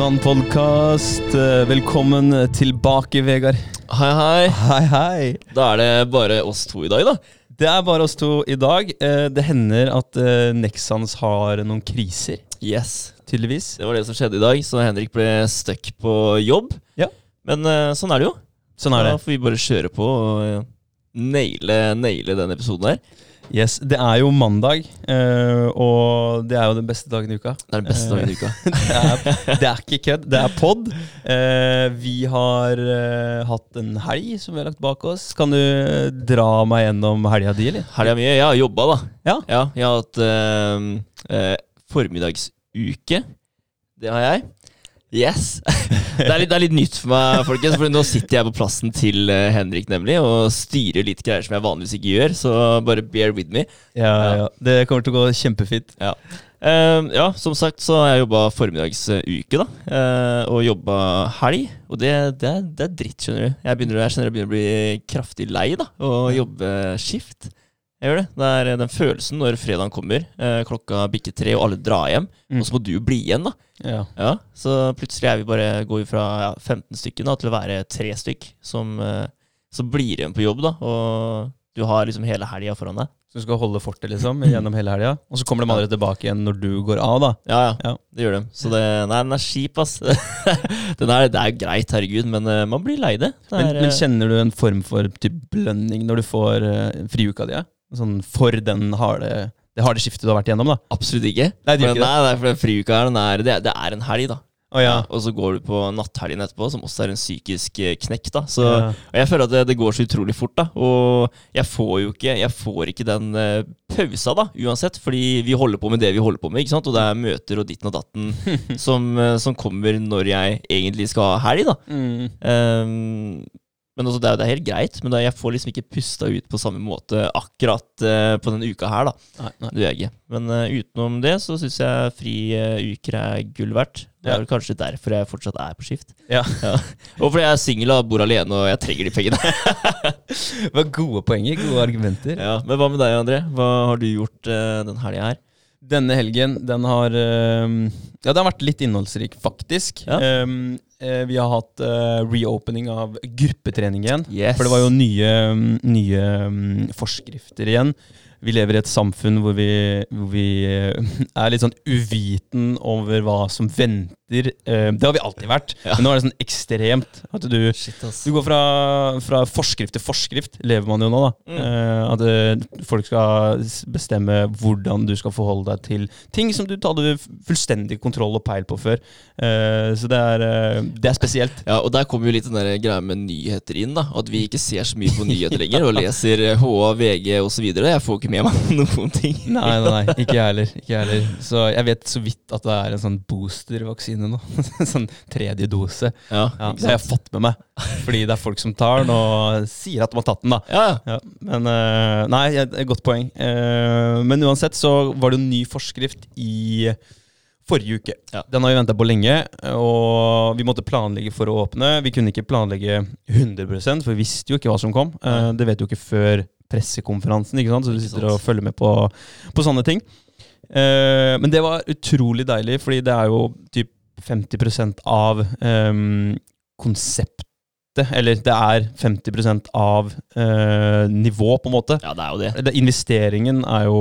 Dypvann-podkast. Velkommen tilbake, Vegard. Hei, hei. Hei, hei. Da er det bare oss to i dag, da. Det er bare oss to i dag. Eh, Det hender at eh, Nexans har noen kriser, Yes. tydeligvis. Det var det som skjedde i dag, så Henrik ble stuck på jobb. Ja. Men eh, sånn er det jo. Sånn er det. Da får vi bare kjøre på og eh, naile, naile den episoden her. Yes, Det er jo mandag, eh, og det er jo den beste dagen i uka. Det er den beste dagen i uka. Det er, det er ikke kødd, det er pod. Eh, vi har eh, hatt en helg som vi har lagt bak oss. Kan du dra meg gjennom helga di, eller? Helga mi, jeg har jobba, da. Ja. Ja, jeg har hatt uh, uh, formiddagsuke. Det har jeg. Yes! Det er, litt, det er litt nytt for meg, folkens. For nå sitter jeg på plassen til eh, Henrik nemlig og styrer litt greier som jeg vanligvis ikke gjør. Så bare bear with me. Ja, ja. Det kommer til å gå kjempefint. Ja. Uh, ja, som sagt så har jeg jobba formiddagsuke, da. Uh, og jobba helg. Og det, det, er, det er dritt, skjønner du. Jeg, begynner, jeg skjønner jeg begynner å bli kraftig lei da, å jobbe skift. Jeg gjør det. Det er eh, den følelsen når fredagen kommer, eh, klokka bikker tre og alle drar hjem, Mm. og så må du bli igjen, da. Ja. Ja, Så plutselig er vi bare går vi fra ja, 15 stykker da, til å være tre stykk som, eh, som blir igjen på jobb, da. Og du har liksom hele helga foran deg. Så du skal holde fortet liksom gjennom hele helga, og så kommer de andre tilbake igjen når du går av, da. Ja, ja, Ja. det gjør de. Så det, nei, den er kjip, ass. den er, det er greit, herregud, men man blir lei det. det Men, er, men men, kjenner du en form for typ, belønning når du får uh, friuka di? Ja? Sånn for den harde, det harde skiftet du har vært igjennom, da? absolutt ikke. Nei, det Men nei, nei, for den friuka her, den er, det, det er en helg, da. Oh, ja. Og så går du på natthelgen etterpå, som også er en psykisk eh, knekk, da. Så, Ja. Og jeg føler at det, det går så utrolig fort, da. Og jeg får jo ikke, jeg får ikke den uh, pausa, da, uansett. Fordi vi holder på med det vi holder på med, ikke sant. Og det er møter og ditten og datten som, uh, som kommer når jeg egentlig skal ha helg, da. Mm. Ehm, men altså, det, er, det er helt greit, men da, jeg får liksom ikke pusta ut på samme måte akkurat uh, på denne uka her, da. Nei, nei. Det gjør jeg ikke. Men uh, utenom det så syns jeg fri uh, uker er gull verdt. Det Ja. er vel kanskje derfor jeg fortsatt er på skift. Ja. Og fordi jeg er singel og bor alene og jeg trenger de pengene. Det var gode poenger, gode argumenter. ja, men hva med deg, André? Hva har du gjort uh, den helga her? Denne helgen, den har ehm, Ja, det har vært litt innholdsrik, faktisk. Ja. Eh, vi har hatt uh, reopening av gruppetrening igjen. Yes. For det var jo nye, nye um, forskrifter igjen. Vi lever i et samfunn hvor vi, hvor vi eh, er litt sånn uviten over hva som venter. Eh, Det har vi alltid vært, Ja. men nå er det sånn ekstremt at du Shit, du går fra, fra forskrift til forskrift, lever man jo nå, da. Mm. Eh, at folk skal bestemme hvordan du skal forholde deg til ting som du hadde fullstendig kontroll og peil på før. Så det er, det er spesielt. Ja, og Der kommer jo litt den der greia med nyheter inn. da At vi ikke ser så mye på nyheter lenger og leser HA, VG osv. Jeg får ikke med meg noen ting. Nei, nei, nei, ikke jeg heller. Ikke jeg heller. Så jeg vet så vidt at det er en sånn boostervaksine nå. sånn tredje dose. Ja, Ja, det har jeg fått med meg. Fordi det er folk som tar den og sier at de har tatt den, da. Ja, men eh, Nei, godt poeng. Eh, men uansett så var det en ny forskrift i forrige uke. Ja. Den har vi venta på lenge, og vi måtte planlegge for å åpne. Vi kunne ikke planlegge 100% for vi visste jo ikke hva som kom. Eh, det vet du ikke før pressekonferansen, ikke sant? så du sitter og følger med på, på sånne ting. Eh, men det var utrolig deilig, fordi det er jo typ 50% av um, konseptet Eller det er 50% av eh, nivå, på en måte. ja, det er jo det. Det, investeringen er jo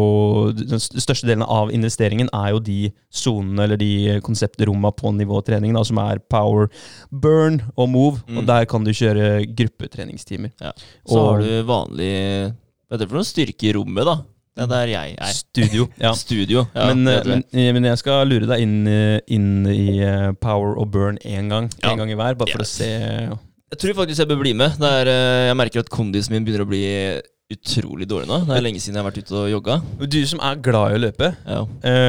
Den største delen av investeringen er jo de sonene eller de konseptromma på nivåtrening, da, som er power, burn og move. Mm. Og der kan du kjøre gruppetreningstimer. Ja. Så Og- har du vanlig Hva er det for noe styrke i rommet, da? Det er der jeg er. Studio. Ja. Studio. Ja, men, eh, men, eh, men jeg skal lure deg inn, eh, inn i power og burn én gang. Ja. En gang i hver, bare for Ja. å se Jeg tror faktisk jeg bør bli med. Er, eh, jeg merker at kondisen min begynner å bli utrolig dårlig nå. Det er lenge siden jeg har vært ute og jogga. Du som er glad i å løpe, Ja.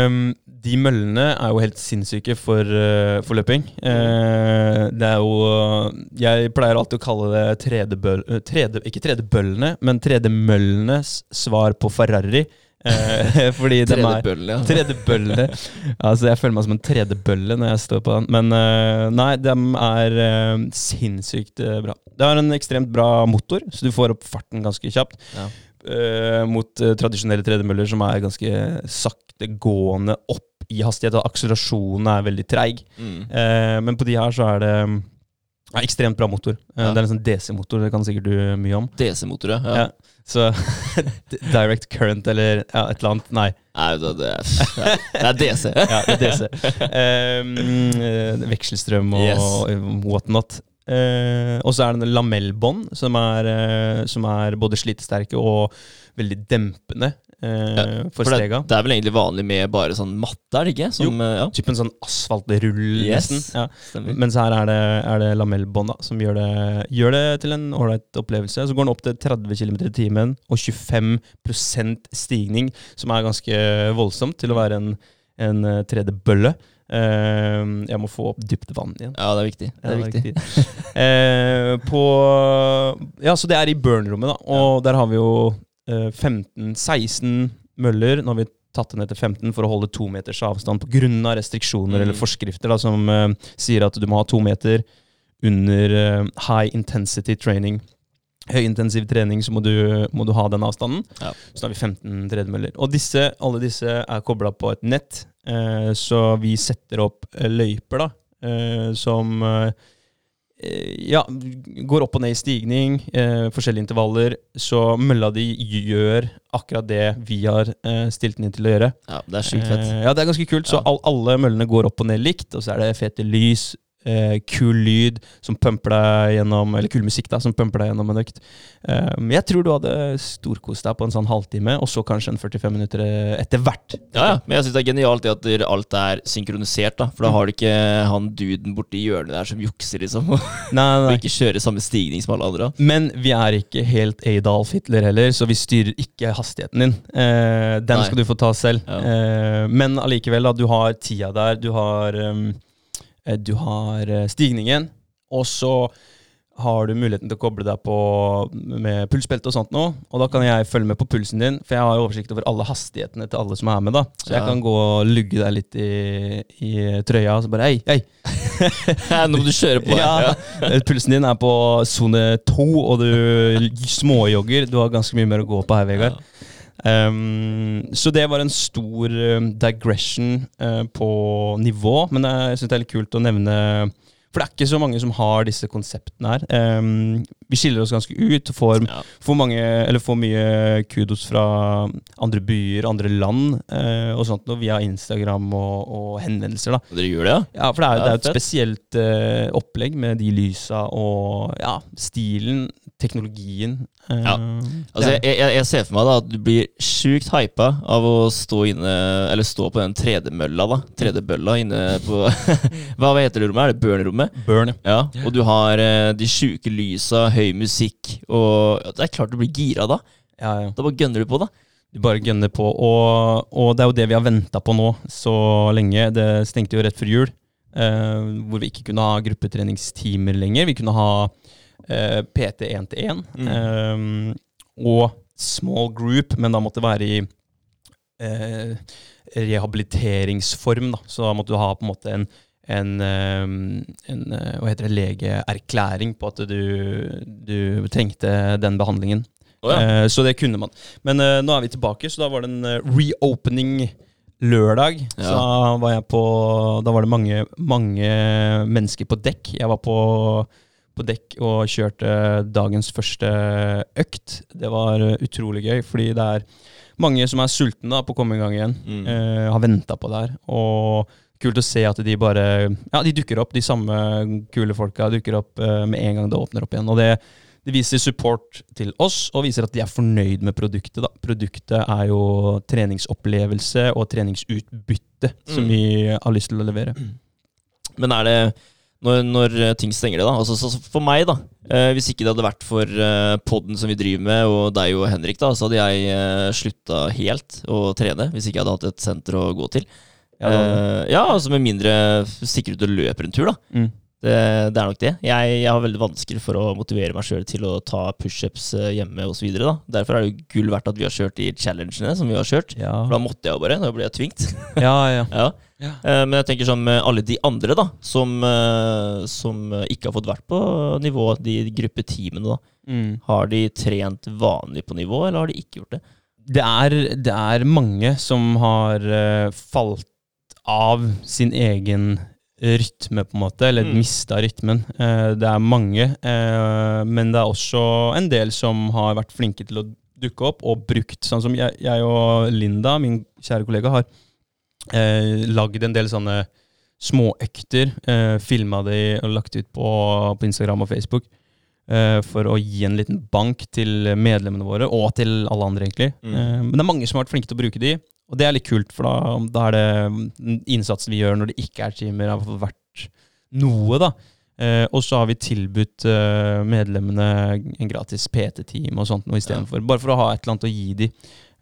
Um, de møllene er jo helt sinnssyke for, eh, for løping. Uh, det er jo Jeg pleier alltid å kalle det tredebøl... eh, Trede, ikke tredebøllene, men tredemøllenes svar på Ferrari. Eh, fordi de er Tredjebøllen, ja. Tredebøllene. Altså, jeg føler meg som en tredebølle når jeg står på den. Men uh, nei, de er uh, sinnssykt uh, bra. Det har en ekstremt bra motor, så du får opp farten ganske kjapt. Ja. Mot tradisjonelle tredjemøller som er ganske saktegående opp i hastighet, og akselerasjonen er veldig treig. Mm. Men på de her så er det ja, ekstremt bra motor. Det er en sånn DC-motor, det kan sikkert du mye om. DC-motorer. Ja. Ja. Så direct current eller ja, et eller annet. Nei. Nei, det, det, er, det er DC. Ja, det er DC. Eh, eh, vekselstrøm og Yes. whatnot. Uh, og så er det lamellbånd som, er, eh, som er både slitesterke og veldig dempende eh, for, For det, stega. det er vel egentlig vanlig med bare sånn matte, er det ikke? Som, jo, ja, Typ en sånn asfaltrull, Yes. nesten. Ja. Mens her er det, er det lamellbånd som gjør det, gjør det til en ålreit opplevelse. Så går den opp til 30 km i timen og 25% stigning, som er ganske voldsomt til å være en, en eh, tredebølle. Uh, jeg må få opp dypt vann igjen. Ja, det er viktig. Det er Ja, viktig. Eh, på Ja, så det er i burn-rommet, da. Og der har vi jo eh, 15-16 møller. Nå har vi tatt det ned til 15 for å holde to meters avstand pga. restriksjoner Mm. eller forskrifter da, som uh, sier at du må ha to meter under uh, high intensity training. Høyintensiv trening, så må du, må du ha den avstanden. Ja. Så da har vi 15 tredemøller. Og disse, alle disse er kobla på et nett, uh, så vi setter opp eh, løyper, da, eh, som eh, ja, går opp og ned i stigning, eh, forskjellige intervaller. Så mølla di gjør akkurat det vi har eh, stilt den inn til å gjøre. Ja, det er sykt fett. Eh, ja, det er ganske kult. Så all, alle møllene går opp og ned likt, og så er det fete lys, eh, kul lyd som pumper deg gjennom Eller kul musikk, da, som pumper deg gjennom en økt. Eh, men jeg tror du hadde storkost deg på en sånn halvtime, og så kanskje en 45 minutter eh, etter hvert. Ja, ja, men jeg syns det er genialt at alt er synkronisert, da. For da har du ikke han duden borti hjørnet der som jukser, liksom. Og Nei, nei. ikke kjører samme stigning som alle andre. Men vi er ikke helt Adolf Hitler heller, så vi styrer ikke hastigheten din. Eh, den Nei. skal du få ta selv. Ja. Eh, men allikevel, da, du har tida der, du har, um, du har eh, stigningen, og så har du muligheten til å koble deg på med pulsbelte og sånt nå. Og da kan jeg følge med på pulsen din, for jeg har oversikt over alle hastighetene til alle som er med. da. Så jeg Ja. kan gå og lugge deg litt i, i trøya og så bare Hei, hei! Nå må du kjøre på. Ja, Pulsen din er på sone to, og du småjogger. Du har ganske mye mer å gå på her, Vegard. Um, så det var en stor um, digression uh, på nivå, men jeg syns det er litt kult å nevne For det er ikke så mange som har disse konseptene her. Um, vi skiller oss ganske ut. Får, Ja. får, mange, eller får mye kudos fra andre byer, andre land uh, og sånt via Instagram og, og henvendelser. da dere gjør det, ja? ja, for det er, det er et spesielt uh, opplegg med de lysa og ja, stilen, teknologien. Eh, Ja. Altså, jeg, jeg, jeg ser for meg da at du blir sjukt hypa av å stå inne Eller stå på den tredemølla, da. Tredebølla inne på Hva heter det rommet? Er det Burn-rommet? Burn, ja. Og du har eh, de sjuke lysa, høy musikk, og ja, det er klart du blir gira da. ja, ja. Da bare gønner du på, da. Du bare gønner på. Og, og det er jo det vi har venta på nå så lenge. Det stengte jo rett før jul, eh, hvor vi ikke kunne ha gruppetreningstimer lenger. Vi kunne ha eh, PT 1 til 1 Mm. og small group, men da måtte det være i eh, rehabiliteringsform. Da. Så da måtte du ha på en måte en, en, eh, en eh, hva heter det, legeerklæring på at du, du trengte den behandlingen. Oh, ja. Eh, så det kunne man. Men eh, nå er vi tilbake, så da var det en eh, reopening lørdag. Så Ja. da var, på, da var det mange, mange mennesker på dekk. Jeg var på, på dekk og kjørte dagens første økt. Det var eh, utrolig gøy, fordi det er mange som er sultne da, på å komme i gang igjen. Mm. Uh, har venta på det her. Og kult å se at de bare Ja, de dukker opp. De samme kule folka dukker opp uh, med en gang det åpner opp igjen. Og det, det viser support til oss, og viser at de er fornøyd med produktet. da. Produktet er jo treningsopplevelse og treningsutbytte som Mm. vi har lyst til å levere. Men er det når, når eh, ting stenger det, da? Altså, så, for meg, da. Eh, hvis ikke det hadde vært for eh, podden som vi driver med, og deg og Henrik, da, så hadde jeg eh, slutta helt å trene. Hvis ikke jeg hadde hatt et senter å gå til. Ja, Eh, ja altså med mindre stikker ut og løper en tur, da. Mm. Det, det er nok det. Jeg, jeg har veldig vanskelig for å motivere meg sjøl til å ta pushups eh, hjemme osv. Derfor er det jo gull verdt at vi har kjørt de challengene som vi har kjørt. Ja, For da måtte jeg jo bare. Da ble jeg tvingt. ja. ja. ja. Ja. Eh, Men jeg tenker sånn med alle de andre da som, eh, som ikke har fått vært på nivå, de gruppeteamene, da. Mm. Har de trent vanlig på nivå, eller har de ikke gjort det? Det er, det er mange som har eh, falt av sin egen rytme, på en måte, eller Mm. mista rytmen. Eh, det er mange, eh, men det er også en del som har vært flinke til å dukke opp og brukt. Sånn som jeg, jeg og Linda, min kjære kollega, har eh, lagd en del sånne småøkter. Eh, Filma de og lagt ut på, på Instagram og Facebook. eh, for å gi en liten bank til medlemmene våre, og til alle andre, egentlig. Mm. Eh, men det er mange som har vært flinke til å bruke de, og det er litt kult, for da, da er det innsatsen vi gjør når det ikke er timer, har vært noe, da. Eh, og så har vi tilbudt eh, medlemmene en gratis PT-time og sånt noe istedenfor. Bare for å ha et eller annet å gi de.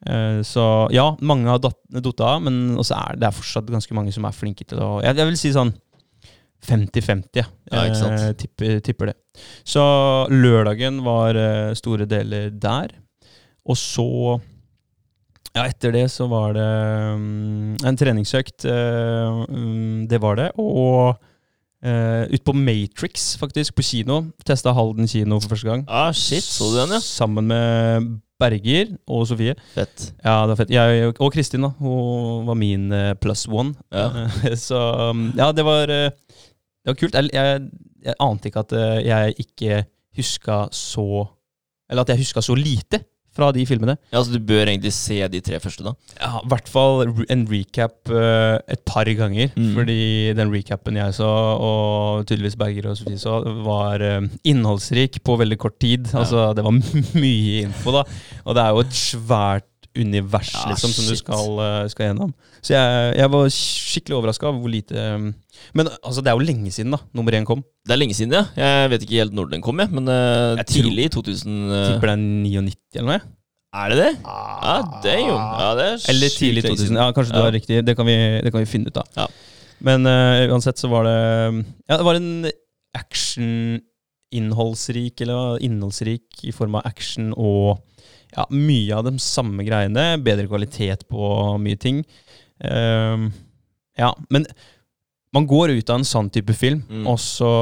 Eh, så ja, mange har datt av, men også er det, det er fortsatt ganske mange som er flinke til å Jeg, jeg vil si sånn 50-50. Ja? Eh, tipper, tipper det. Så lørdagen var eh, store deler der. Og så Ja, etter det så var det um, en treningsøkt. Uh, det var det. Og uh, ut på Matrix, faktisk, på kino. Testa Halden kino for første gang. Ah, shit, så du den, ja? Sammen med Berger og Sofie. Fett. Ja, det var fett. Jeg, og Kristin, da. Hun var min uh, plus one. Ja. så um, ja, det var, uh, det var kult. Jeg, jeg, jeg ante ikke at eh, jeg ikke huska så Eller at jeg huska så lite fra de filmene. Ja, Så du bør egentlig se de tre første, da? Ja, I hvert fall en recap uh, et par ganger. Mm. Fordi den recapen jeg så, og tydeligvis Berger og Sofie så, var uh, innholdsrik på veldig kort tid. Ja. Altså, Det var mye info, da. Og det er jo et svært univers Ja, liksom, som du skal, uh, skal gjennom. Så jeg, jeg var skikkelig overraska over hvor lite eh, Men altså, det er jo lenge siden da nummer én kom. Det er lenge siden, ja. Jeg vet ikke helt når den kom, jeg, men uh, Jeg tidlig i 2000 uh, Tipper det er 99 eller noe. Er det det? Ja, damn. Ja, det er Eller tidlig i 2000. Ja, kanskje du har riktig. Det kan vi, det kan vi finne ut av. Ja. Men uh, uansett så var det Ja, det var en action-innholdsrik, eller innholdsrik i form av action og ja, mye av de samme greiene. Bedre kvalitet på mye ting. Uh, ja, men man går ut av en sånn type film, Mm. og så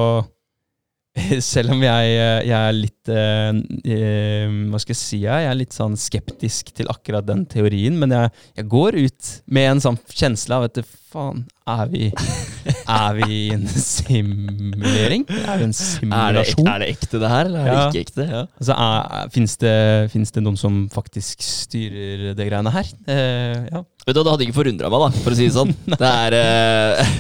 selv om jeg, jeg er litt eh, eh, Hva skal jeg si? Jeg er litt sånn skeptisk til akkurat den teorien. Men jeg, jeg går ut med en sånn kjensle av at faen, er vi Er vi i en simulering? Er det en Er det, ek- simulasjon? er det ekte, det her, eller er Ja. det ikke ekte? Ja. Altså, Fins det, det noen som faktisk styrer det greiene her? Eh, ja. Vet du, Det hadde ikke forundra meg, da, for å si det sånn. det er eh,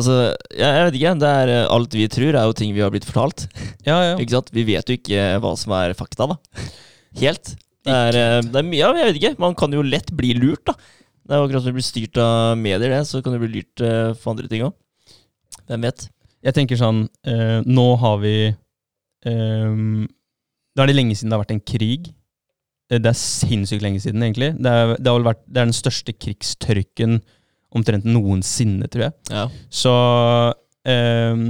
Altså, jeg, jeg vet ikke. Det er, eh, alt vi tror, er jo ting vi har blitt fortalt. ja, ja. Ikke sant? Vi vet jo ikke hva som er fakta, da. Helt. Det er, eh, det er mye av, jeg vet ikke. Man kan jo lett bli lurt, da. Det er jo akkurat som du blir styrt av medier, det. Så kan du bli lurt uh, for andre ting òg. Hvem vet? Jeg tenker sånn uh, Nå har vi um, Da er det lenge siden det har vært en krig. Eh, Det er sinnssykt lenge siden, egentlig. Det er, det vært, det er den største krigstørken omtrent noensinne, tror jeg. Ja. Så um,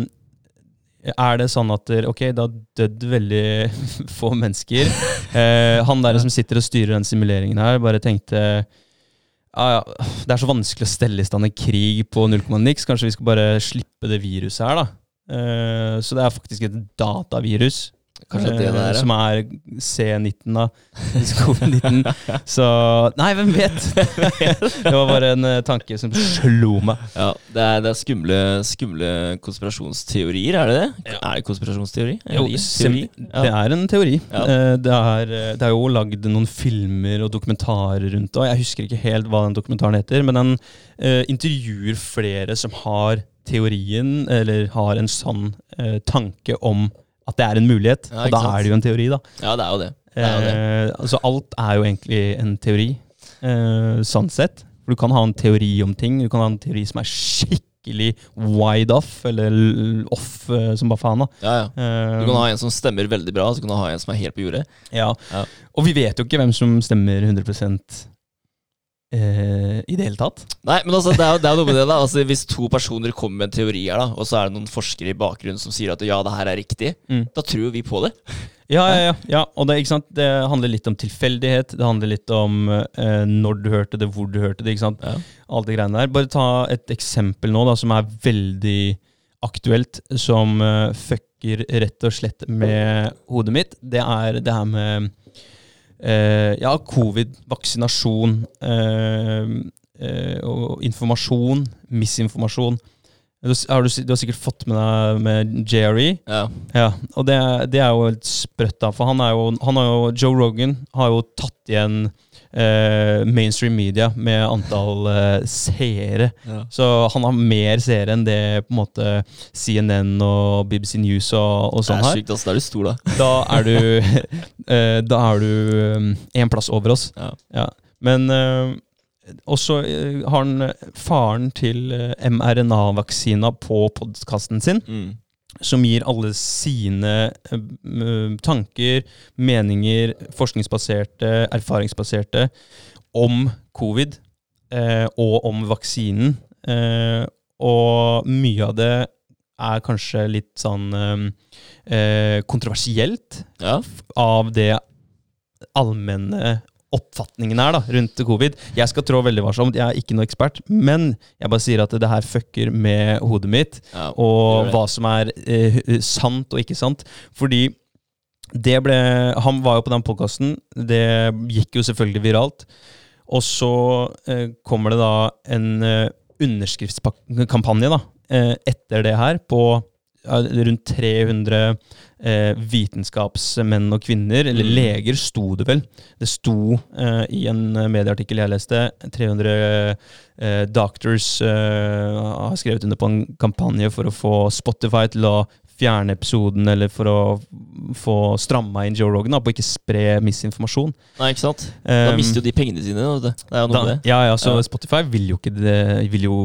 er det sånn at ok, det har dødd veldig få mennesker. Eh, han der som sitter og styrer den simuleringen her, bare tenkte ja, ja, Det er så vanskelig å stelle i stand en krig på null komma niks. Kanskje vi skal bare slippe det viruset her, da. Eh, så det er faktisk et datavirus. Kanskje det det eh, ja. Som er C19, da. Skolen 19 Så Nei, hvem vet? det var bare en eh, tanke som slo meg. Ja, det er, det er skumle, skumle konspirasjonsteorier, er det det? Ja. Er det konspirasjonsteori? Jo, Teori? det er en teori. Ja. Eh, Det, er, det er jo lagd noen filmer og dokumentarer rundt det. Jeg husker ikke helt hva den dokumentaren heter, men den intervjuer flere som har teorien, eller har en eh, tanke om at det er en mulighet. Ja, og da sant? er det jo en teori, da. Ja, det er jo det. det, er jo det. Eh, altså Alt er jo egentlig en teori, eh, sånn sett. For du kan ha en teori om ting. Du kan ha en teori som er skikkelig wide off, eller off eh, som bare faen. da. Ja, ja. Eh, Du kan ha en som stemmer veldig bra, så kan du ha en som er helt på jordet. Ja. Ja. Og vi vet jo ikke hvem som stemmer 100 eh, i det hele tatt. Nei, men altså, det er jo, det er jo noe med det da altså, Hvis to personer kommer med en teori her, da og så er det noen forskere i bakgrunnen som sier at ja, det her er riktig, Mm. da tror jo vi på det. Ja, ja, ja. ja. Og det, ikke sant? det handler litt om tilfeldighet. Det handler litt om eh, når du hørte det, hvor du hørte det. ikke sant? Ja. Alt det greiene der. Bare ta et eksempel nå da, som er veldig aktuelt, som eh, fucker rett og slett med hodet mitt. Det er det her med eh, ja, covid, vaksinasjon, eh, eh, og informasjon, misinformasjon. Du, har du, du har sikkert fått med deg med Jerry. Ja. Ja, og det, det er jo helt sprøtt, da. For han jo, han har jo Joe Rogan har jo tatt igjen eh, mainstream media med antall eh, seere. Ja. Så han har mer seere enn det på en måte CNN og BBC News og, og Det sånn er har. sykt, ass. Da er du stor, da. Da er du eh, Da er du en plass over oss. Ja. Men eh, også eh, har han eh, faren til mRNA-vaksina på podkasten sin Mm. Som gir alle sine eh, tanker, meninger, forskningsbaserte, erfaringsbaserte, om covid eh, og om vaksinen. Eh, og mye av det er kanskje litt sånn eh, eh, kontroversielt Ja. av det allmenne oppfatningen er da, rundt covid. Jeg skal trå veldig varsomt, jeg er ikke noe ekspert, men jeg bare sier at det her fucker med hodet mitt ja. og hva som er eh, sant og ikke sant. Fordi det ble Han var jo på den podkasten. Det gikk jo selvfølgelig viralt. Og så eh, kommer det da en eh, underskriftskampanje da, eh, etter det her på rundt 300 eh, vitenskapsmenn og kvinner, eller Mm. leger, sto det vel. Det sto eh, i en medieartikkel jeg leste, 300 eh, doctors eh, har skrevet under på en kampanje for å få Spotify til å fjerne episoden, eller for å få stramma inn Joe Rogan, da, på ikke spre misinformasjon. Nei, ikke sant? Da Um, mister jo de pengene sine. Det er jo noe da, med det. ja, ja, så Ja. Spotify vil jo ikke det vil jo,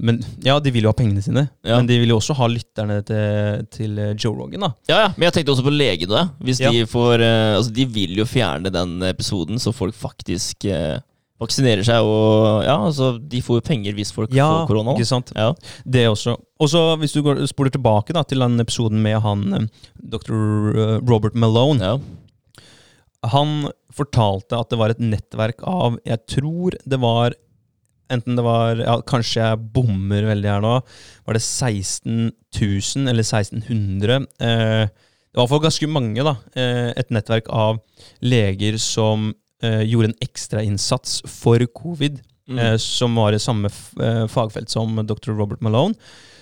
Men ja, de vil jo ha pengene sine. Ja. Men de vil jo også ha lytterne til, til eh, Joe Rogan, da. Ja, ja, Men jeg tenkte også på legene. Hvis de får eh, Altså, de vil jo fjerne den episoden, så folk faktisk eh, vaksinerer seg. Og ja, altså, de får jo penger hvis folk får korona. ikke sant? Ja. Det også. Og så hvis du går, spoler tilbake da, til den episoden med han eh, dr. Robert Malone. ja. Han fortalte at det var et nettverk av Jeg tror det var Enten det var ja, Kanskje jeg bommer veldig her nå. Var det 16 000 eller 1600? Eh, det var i hvert fall ganske mange, da. Eh, et nettverk av leger som eh, gjorde en ekstrainnsats for covid. Mm. eh, som var i samme eh, fagfelt som dr. Robert Malone,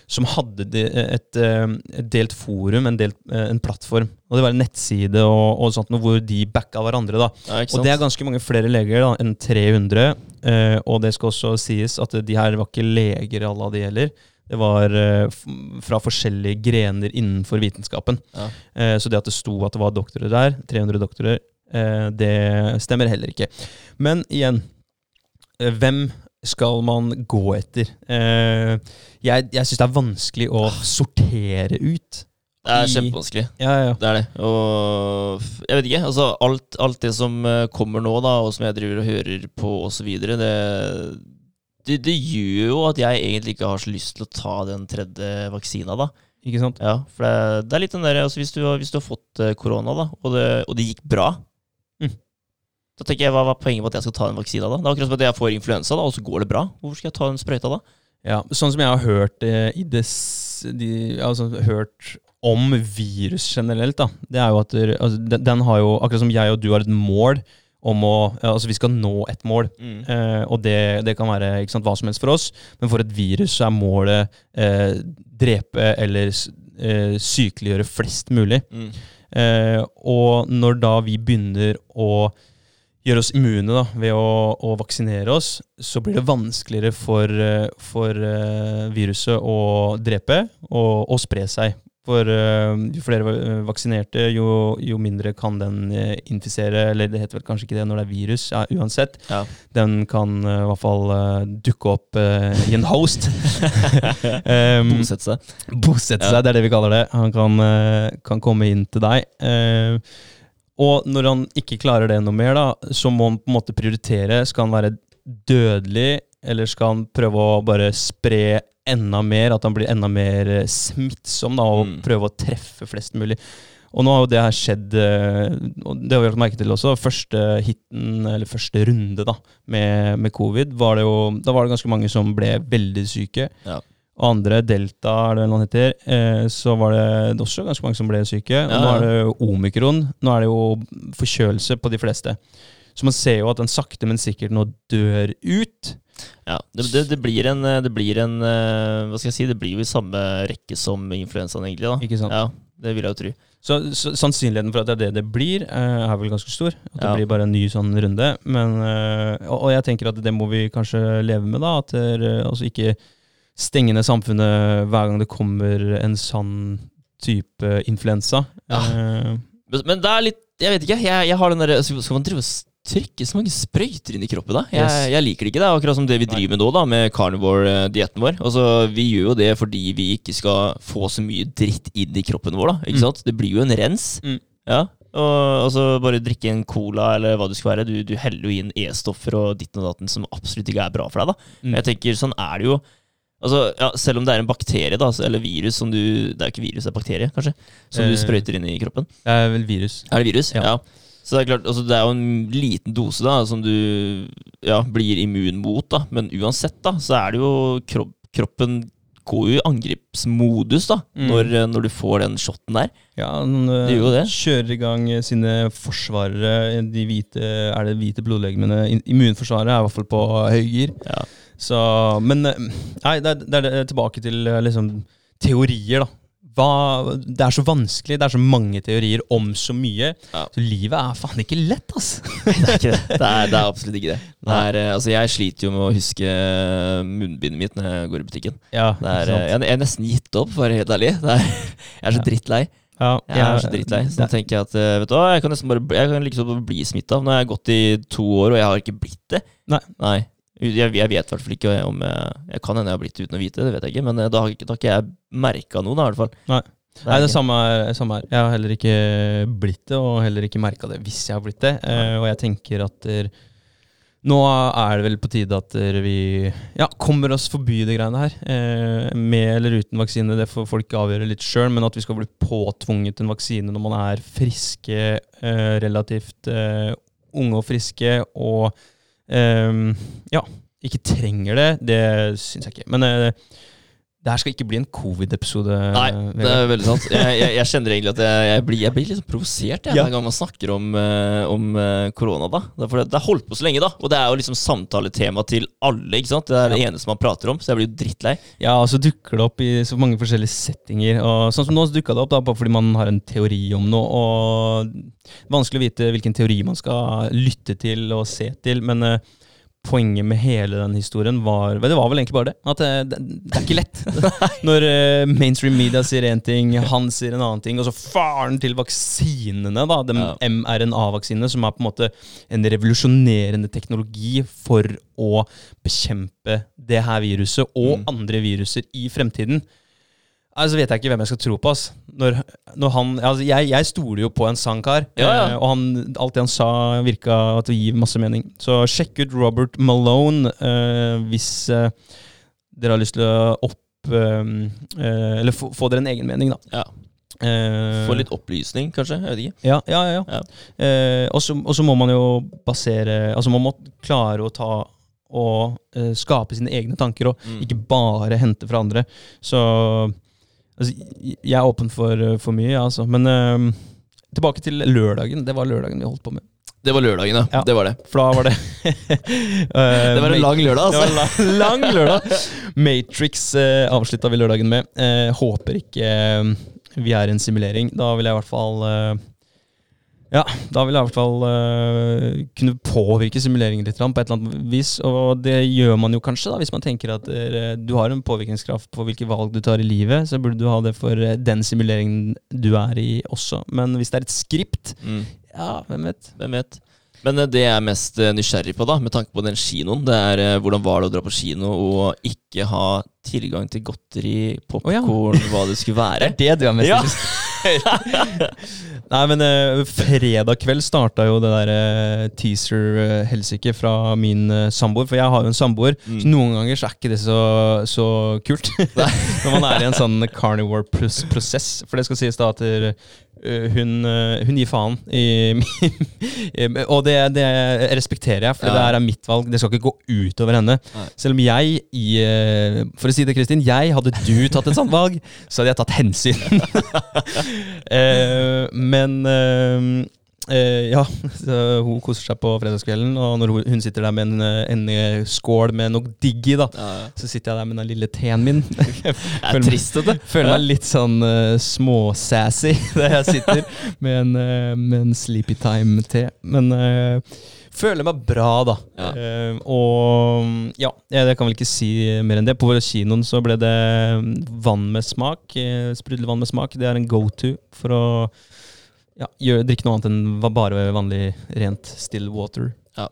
som hadde de, et, eh, et delt forum, en, delt, eh, en plattform. Og det var en nettside og, og sånt, hvor de backa hverandre. da. ja, Og det er ganske mange flere leger da, enn 300. eh, og det skal også sies at de her var ikke leger alle av de heller. Det var fra forskjellige grener innenfor vitenskapen. Ja. Så det at det sto at det var doktorer der, 300 doktorer, det stemmer heller ikke. Men igjen, eh, hvem skal man gå etter? Eh, jeg jeg syns det er vanskelig å sortere ut. Det er kjempevanskelig. Ja, ja. Det er det. Og jeg vet ikke. altså Alt, alt det som eh, kommer nå, da, og som jeg driver og hører på osv., det, det, det gjør jo at jeg egentlig ikke har så lyst til å ta den tredje vaksina, da. Ikke sant? Ja, for det, det er litt den der, altså hvis, du, hvis du har fått eh, korona, da, og det, og det gikk bra. Da tenker jeg, Hva var poenget med at jeg skal ta den vaksina? da? Det er akkurat som at jeg får influensa, da, og så går det bra. Hvorfor skal jeg ta den sprøyta da? Ja, sånn som jeg har hørt eh, i det, de, altså, hørt om virus generelt, da, det er jo at altså, den, den har jo, akkurat som jeg og du har et mål om å Altså, vi skal nå et mål. Eh, og det, det kan være sant, hva som helst for oss, men for et virus så er målet eh, drepe eller eh, sykeliggjøre flest mulig. Mm. Eh, og når da vi begynner å gjøre oss immune da, ved å, å vaksinere oss, så blir det vanskeligere for, eh, for eh, viruset å drepe og, og spre seg. For eh, jo flere vaksinerte, jo, jo mindre kan den infisere, eller det heter vel kanskje ikke det når det er virus, ja, uansett. Ja. Den kan i hvert fall dukke opp i en host. um, Bosette seg. Bosette Ja. seg, det er det vi kaller det. Han kan, kan komme inn til deg. Eh, og når han ikke klarer det noe mer, da, så må han på en måte prioritere. Skal han være dødelig, eller skal han prøve å bare spre enda mer? At han blir enda mer eh, smittsom, da, og Mm. prøve å treffe flest mulig. Og nå har jo det her skjedd, eh, og det har vi lagt merke til også. Første hiten, eller første runde da, med, med covid, var det jo, da var det ganske mange som ble veldig syke. Ja. Og andre, Delta er det noe han heter, eh, så var det også ganske mange som ble syke. Og Ja, nå er det omikron. Nå er det jo forkjølelse på de fleste. Så man ser jo at den sakte, men sikkert nå dør ut. Ja, det, det, det blir en, det blir en eh, Hva skal jeg si, det blir jo i samme rekke som influensaen, egentlig. da Ikke sant? Ja, Det vil jeg jo tro. Så, så sannsynligheten for at det er det det blir, eh, er vel ganske stor. At det Ja. blir bare en ny sånn runde. Men, og, og jeg tenker at det må vi kanskje leve med, da. At det, altså ikke stenge ned samfunnet hver gang det kommer en sann type influensa. Ja. Uh, Men, det er litt Jeg vet ikke. Jeg, jeg har den derre altså, Skal man drive og trykke så mange sprøyter inn i kroppen, da? Jeg, Yes. jeg liker det ikke. Det er akkurat som det vi driver med nå, da, med carnivore-dietten vår. Altså, Vi gjør jo det fordi vi ikke skal få så mye dritt inn i kroppen vår, da. Ikke Mm. sant? Det blir jo en rens. Mm. Ja. Og altså, bare drikke en cola eller hva det skal være. Du, du heller jo inn E-stoffer og ditten og datten som absolutt ikke er bra for deg, da. mm. Jeg tenker, sånn er det jo Altså, ja, Selv om det er en bakterie, da, eller virus som du Det er jo ikke virus, det er bakterie, kanskje? Som Eh. du sprøyter inn i kroppen. Det er vel virus. Er det virus? Ja. Ja. Så det er klart, altså det er jo en liten dose da som du ja, blir immun mot, da. Men uansett, da, så er det jo kropp, Kroppen går jo i angrepsmodus da, Mm. når, eh, når du får den shoten der. Ja, den eh, kjører i gang sine forsvarere, de hvite, er det hvite blodlegemene. Immunforsvaret er i hvert fall på høygir. Ja. Så, men eh, nei, det er, det er tilbake til eh, liksom, teorier, da. Hva, det er så vanskelig, det er så mange teorier om så mye. Ja. Så livet er faen ikke lett, ass. Det er ikke det. Det er, det er absolutt ikke det. det er, eh, altså jeg sliter jo med å huske munnbindet mitt når jeg går i butikken. Ja, Det er, jeg, jeg har nesten gitt opp, for å være helt ærlig. Det er, jeg er så drittlei. ja, Jeg er så drittlei. Så da tenker jeg at vet du jeg kan nesten bare Jeg kan liksom bli smitta. Nå har jeg gått i to år, og jeg har ikke blitt det. Nei. Jeg, jeg vet i hvert fall ikke om jeg, jeg kan hende jeg har blitt det uten å vite det, det vet jeg ikke. Men eh, da har ikke, da har ikke jeg merka noe, da, i hvert fall. Nei. Det Nei, det samme er, samme her. Jeg har heller ikke blitt det, og heller ikke merka det hvis jeg har blitt det. Eh, og jeg tenker at der, nå er det vel på tide at vi ja, kommer oss forbi de greiene her. Eh, med eller uten vaksine, det får folk avgjøre litt sjøl, men at vi skal bli påtvunget en vaksine når man er friske, eh, relativt eh, unge og friske, og ja, ikke trenger det, det syns jeg ikke. Men eh, det her skal ikke bli en covid-episode. Nei, det er veldig sant. Jeg, jeg, jeg kjenner egentlig at jeg, jeg, blir, blir litt sånn provosert jeg, Ja. hver gang man snakker om, eh, om eh, korona. da Det er Det har holdt på så lenge, da. Og det er jo liksom samtaletema til alle. ikke sant? Det er det eneste man prater om, så jeg blir jo drittlei. Ja, og så dukker det opp i så mange forskjellige settinger. Og sånn som nå så dukka det opp da, bare fordi man har en teori om noe. Og vanskelig å vite hvilken teori man skal lytte til og se til. Men eh, poenget med hele den historien var Det var vel egentlig bare det. At det, det, det er ikke lett. Når eh, mainstream media sier én ting, han sier en annen ting, og så faren til vaksinene, da, de Ja. mRNA-vaksinene, som er på en måte en revolusjonerende teknologi for å bekjempe det her viruset og Mm. andre viruser i fremtiden. Altså vet jeg ikke hvem jeg skal tro på. ass. Når, når han, altså jeg, jeg stoler jo på en sann kar, Ja, ja. eh, og han, alt det han sa, virka til å gi masse mening. Så sjekk ut Robert Malone uh, hvis uh, dere har lyst til å opp uh, Eller få, få dere en egen mening, da. Ja. Få litt opplysning, kanskje. Jeg vet ikke. ja, ja, ja. Og så må man jo basere Altså man må klare å ta og skape sine egne tanker, og Mm. ikke bare hente fra andre. Så altså, jeg er åpen for, for mye, altså. Men eh, tilbake til lørdagen. Det var lørdagen vi holdt på med. Det var lørdagen, ja. Ja. Det var det. For da var det uh, Det var en lang lørdag, Det altså. var lang, lang lørdag. Matrix uh, avslutta vi lørdagen med. Uh, håper ikke uh, vi er i en simulering. Da vil jeg i hvert fall eh, Ja, da vil jeg i hvert fall uh, kunne påvirke simuleringen litt på et eller annet vis. Og det gjør man jo kanskje, da, hvis man tenker at uh, du har en påvirkningskraft på hvilke valg du tar i livet. Så burde du ha det for eh, den simuleringen du er i også. Men hvis det er et skript, Mm. ja, hvem vet. Hvem vet. Men eh, det jeg er mest eh, nysgjerrig på, da, med tanke på den kinoen, det er eh, hvordan var det å dra på kino og ikke ha tilgang til godteri, popkorn, hva det skulle være. Det er det du er mest Ja. Nei, men uh, fredag kveld starta jo det der uh, teaser-helsike fra min uh, samboer. For jeg har jo en samboer, Mm. så noen ganger så er ikke det så, så kult. Når man er i en sånn carnivore-prosess. For det skal sies da at hun, eh, hun gir faen i Og det, det respekterer jeg, for Ja. det her er mitt valg. Det skal ikke gå utover henne. Nei. Selv om jeg i eh, For å si det, Kristin, jeg hadde du tatt et sånt valg, så hadde jeg tatt hensyn. Eh, men eh, ja, hun koser seg på fredagskvelden, og når hun, sitter der med en, eh, en eh, skål med noe digg i, da, Ja, ja. så sitter jeg der med den lille teen min. Det er trist, vet du. Føler meg litt sånn uh, småsassy der jeg sitter med en, uh, med en Sleepy Time-te. Men uh, føler meg bra, da. Ja. Uh, og ja, jeg, jeg kan vel ikke si mer enn det. På kinoen så ble det vann med smak. Uh, Sprudlevann med smak. Det er en go to for å ja, drikk noe annet enn bare vanlig rent still water. Ja.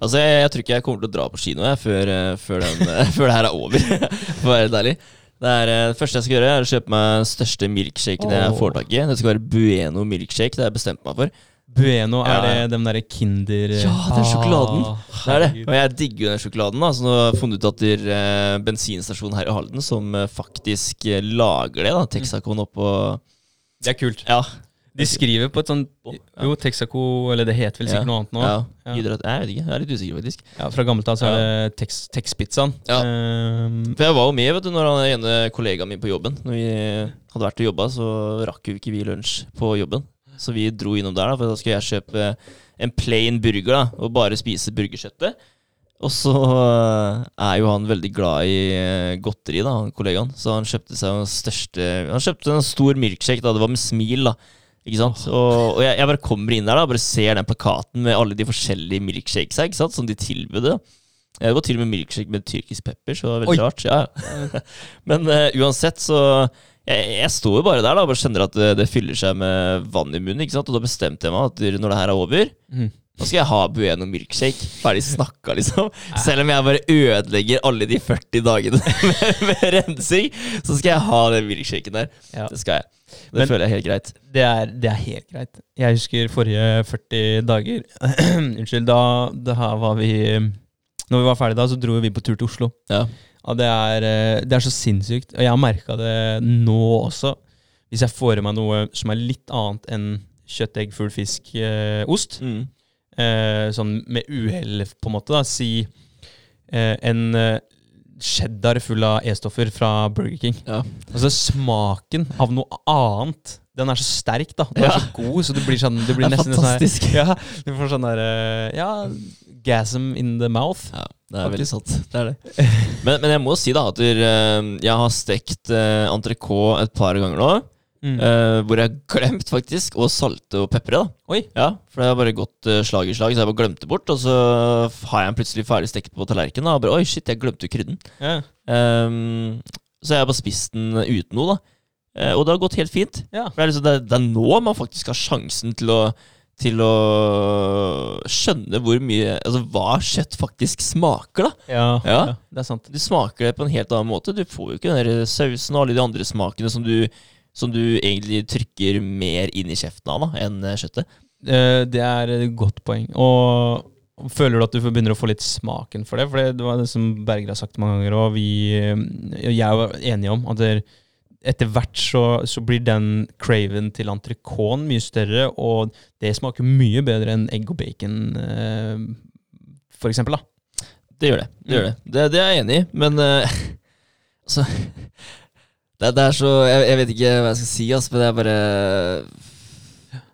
Altså, jeg, jeg tror ikke jeg kommer til å dra på kino jeg, før, eh, før, den, eh, før det her er over, for å være helt ærlig. Det, er, eh, det første jeg skal gjøre, er å kjøpe meg den største milkshaken jeg Åh. får tak i. Det skal være Bueno milkshake. Det har jeg bestemt meg for. Bueno, er det den derre Kinder Ja, den sjokoladen. Ah, Det er det. Og jeg digger jo den sjokoladen. Altså, Så nå har jeg funnet ut at det er eh, bensinstasjon her i Halden som eh, faktisk eh, lager det. da Texacon oppå Det er kult. Ja. De skriver på et sånt Jo, Texaco, eller det heter vel sikkert noe annet nå. ja. Hydrat, jeg vet ikke. Jeg er litt usikker, faktisk. Ja, Fra gammelt av så er det Tex- Tex-pizzaen. Ja. Um, For jeg var jo med vet du når han ene kollegaen min på jobben Når vi hadde vært og jobba, så rakk jo ikke vi lunsj på jobben. Så vi dro innom der, da for da skulle jeg kjøpe en plain burger da og bare spise burgerkjøttet. Og så eh, er jo han veldig glad i eh, godteri, da, han kollegaen. Så han kjøpte seg den største Han kjøpte en stor milkshake, da. Det var med smil, da. Ikke sant? Og, og jeg, jeg bare kommer inn der da bare ser den plakaten med alle de forskjellige milkshakesa ikke sant? som de tilbød. Eh, Det var til og med milkshake med tyrkisk pepper, så det var veldig Oi. rart. Ja. Men uh, uansett, så jeg, jeg står jo bare der da og bare kjenner at det, det fyller seg med vann i munnen. ikke sant? Og da bestemte jeg meg at når det her er over, mhm. Nå skal jeg ha Bueno milkshake. Ferdig snakka, liksom. Selv om jeg bare ødelegger alle de 40 dagene med, med rensing, så skal jeg ha den milkshaken der. Ja. Det skal jeg. Det Men- føler jeg er helt greit. Det er, det er helt greit. Jeg husker forrige 40 dager Unnskyld, da, da var vi Når vi var ferdige da, så dro vi på tur til Oslo. Ja. Og det, er, eh, det er så sinnssykt. Og jeg har merka det nå også. Hvis jeg får i meg noe som er litt annet enn kjøtt, egg, fugl, fisk, eh, ost. Mm. Eh, sånn med uhell, på en måte. da Si eh, en eh, cheddar full av E-stoffer fra Burger King. Ja. Altså Smaken av noe annet Den er så sterk, da. Den er så god, så det blir sånn Det blir nesten sånn her- fantastisk. Ja, du får sånn der eh, Ja, gasm in the mouth. Ja, det er veldig sant. Det er det. Men, men jeg må si da at eh, jeg har stekt uh, entrecôte et par ganger nå. Mm. Uh, hvor jeg glemt faktisk å salte og pepre. da Oi. Ja, For det har bare gått uh, slag i slag, så jeg bare glemte bort. Og så har jeg den plutselig ferdig stekt på tallerkenen. Og bare, Oi, shit, jeg glemte krydden. Ja. Um, så jeg har bare spist den uten noe, da. uh, og det har gått helt fint. Ja. For det er, liksom, det, det er nå man faktisk har sjansen til å til å skjønne hvor mye Altså hva kjøtt faktisk smaker, da. Ja, Ja. ja, det er sant. Du smaker det på en helt annen måte. Du får jo ikke den der sausen og alle de andre smakene som du, som du egentlig trykker mer inn i kjeften av da, enn eh, kjøttet. Eh, Det er et godt poeng. Og føler du at du begynner å få litt smaken for det? For det, var det som Berger har sagt mange ganger, og vi eh, Jeg var enige om at det, etter hvert så, så blir den craven til entrecôten mye større, og det smaker mye bedre enn egg og bacon, for eksempel. Da. Det gjør det. Det, gjør det. det, det er jeg enig i, men uh, altså det, det er så jeg, jeg vet ikke hva jeg skal si, ass, men det er bare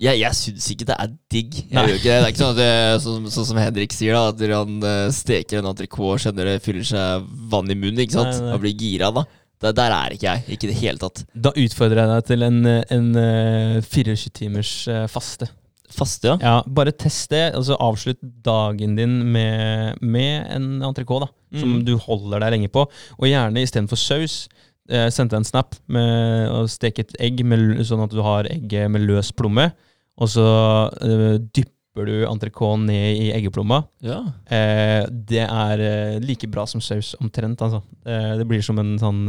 Jeg, jeg syns ikke det er digg. Ikke det. det er ikke sånn, det, sånn, sånn som Henrik sier, da at han eh, steker en entrecôte og kjenner det fyller seg vann i munnen. ikke sant? Nei, nei. Og blir gira da. Der, der er ikke jeg. Ikke i det hele tatt. Da utfordrer jeg deg til en, en en 24 timers eh, faste. Faste, ja. Ja, Bare test det. altså Avslutt dagen din med, med en entrecôte som Mm. du holder deg lenge på. Og gjerne istedenfor saus. Eh, Sendte en snap med å steke et egg med, sånn at du har egget med løs plomme. Og så uh, dypper du entrecôten ned i eggeplomma. ja. Uh, det er uh, like bra som saus, omtrent. Altså. Det blir som en sånn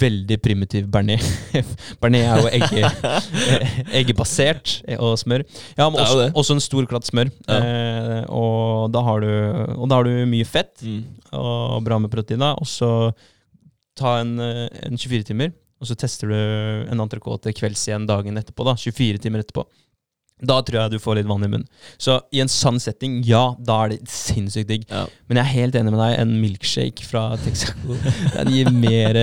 veldig primitiv bearnés. bearnés er jo egge, eggebasert og smør. Ja, men også, også en stor klatt smør. Ja. Og, da har du, og da har du mye fett Mm. og bra med proteiner. Og så ta en, eh, en 24 timer, og så tester du en entrecôte kvelds igjen dagen etterpå. da, 24 timer etterpå. Da tror jeg du får litt vann i munnen. Så i en sann setting, ja, da er det sinnssykt digg. Ja. Men jeg er helt enig med deg. En milkshake fra Texaco den gir mer,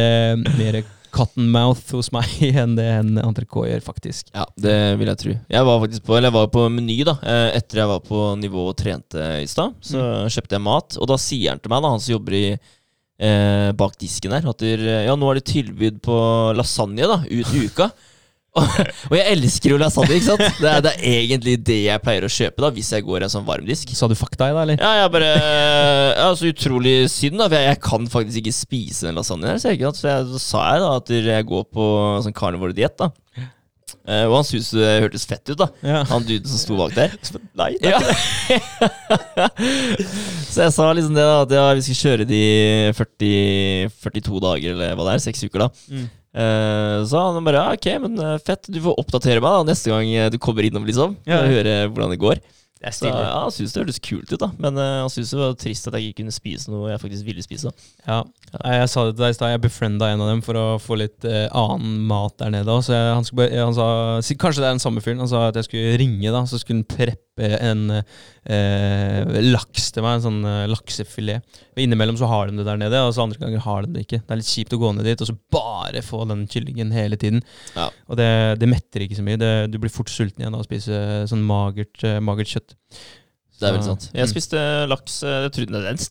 mer cottonmouth hos meg enn det en entrecôte gjør, faktisk. Ja, det vil jeg tro. Jeg var faktisk på, eller jeg var på Meny da, eh, etter jeg var på nivå og trente i stad. Så kjøpte jeg mat, og da sier han til meg, da, han som jobber i, eh, bak disken her, at der, ja, nå er det tilbud på lasagne da, ut i uka. Og, jeg elsker jo lasagne, ikke sant? Det er, det er egentlig det jeg pleier å kjøpe da hvis jeg går en sånn varmdisk. Sa du fuck deg, da, eller? Ja, jeg bare Ja, så utrolig synd, da. For jeg, jeg kan faktisk ikke spise den lasagnen her. Så, jeg, så jeg, så sa jeg da at jeg går på sånn carnivore-diett, da. Eh, og han syntes det hørtes fett ut, da. Ja. Han duden som sto bak der. Nei, det er Ja. ikke det. så jeg sa liksom det, da. At ja, vi skal kjøre de 40, 42 dager, eller hva det er. Seks uker, da. Mm. Eh, så han bare ja, ok, men eh, fett. Du får oppdatere meg da neste gang eh, du kommer innom, liksom. Ja. Og høre hvordan det går. Er Så, ja, Han syntes det hørtes kult ut, da. Men uh, han syntes det var trist at jeg ikke kunne spise noe jeg faktisk ville spise. da Ja. Jeg sa det til deg i stad, jeg befrienda en av dem for å få litt uh, annen mat der nede. Så jeg, han, skulle, han sa Kanskje det er den samme fyren. Han sa at jeg skulle ringe, da så skulle han preppe en eh, laks til meg. En sånn eh, laksefilet. Og Innimellom så har de det der nede, og så andre ganger har de det ikke. Det er litt kjipt å gå ned dit og så bare få den kyllingen hele tiden. Ja. Og det, det metter ikke så mye. Det, du blir fort sulten igjen av å spise sånn magert, eh, magert kjøtt. Det er vel veldig sant. Jeg spiste laks eh, Jeg trodde den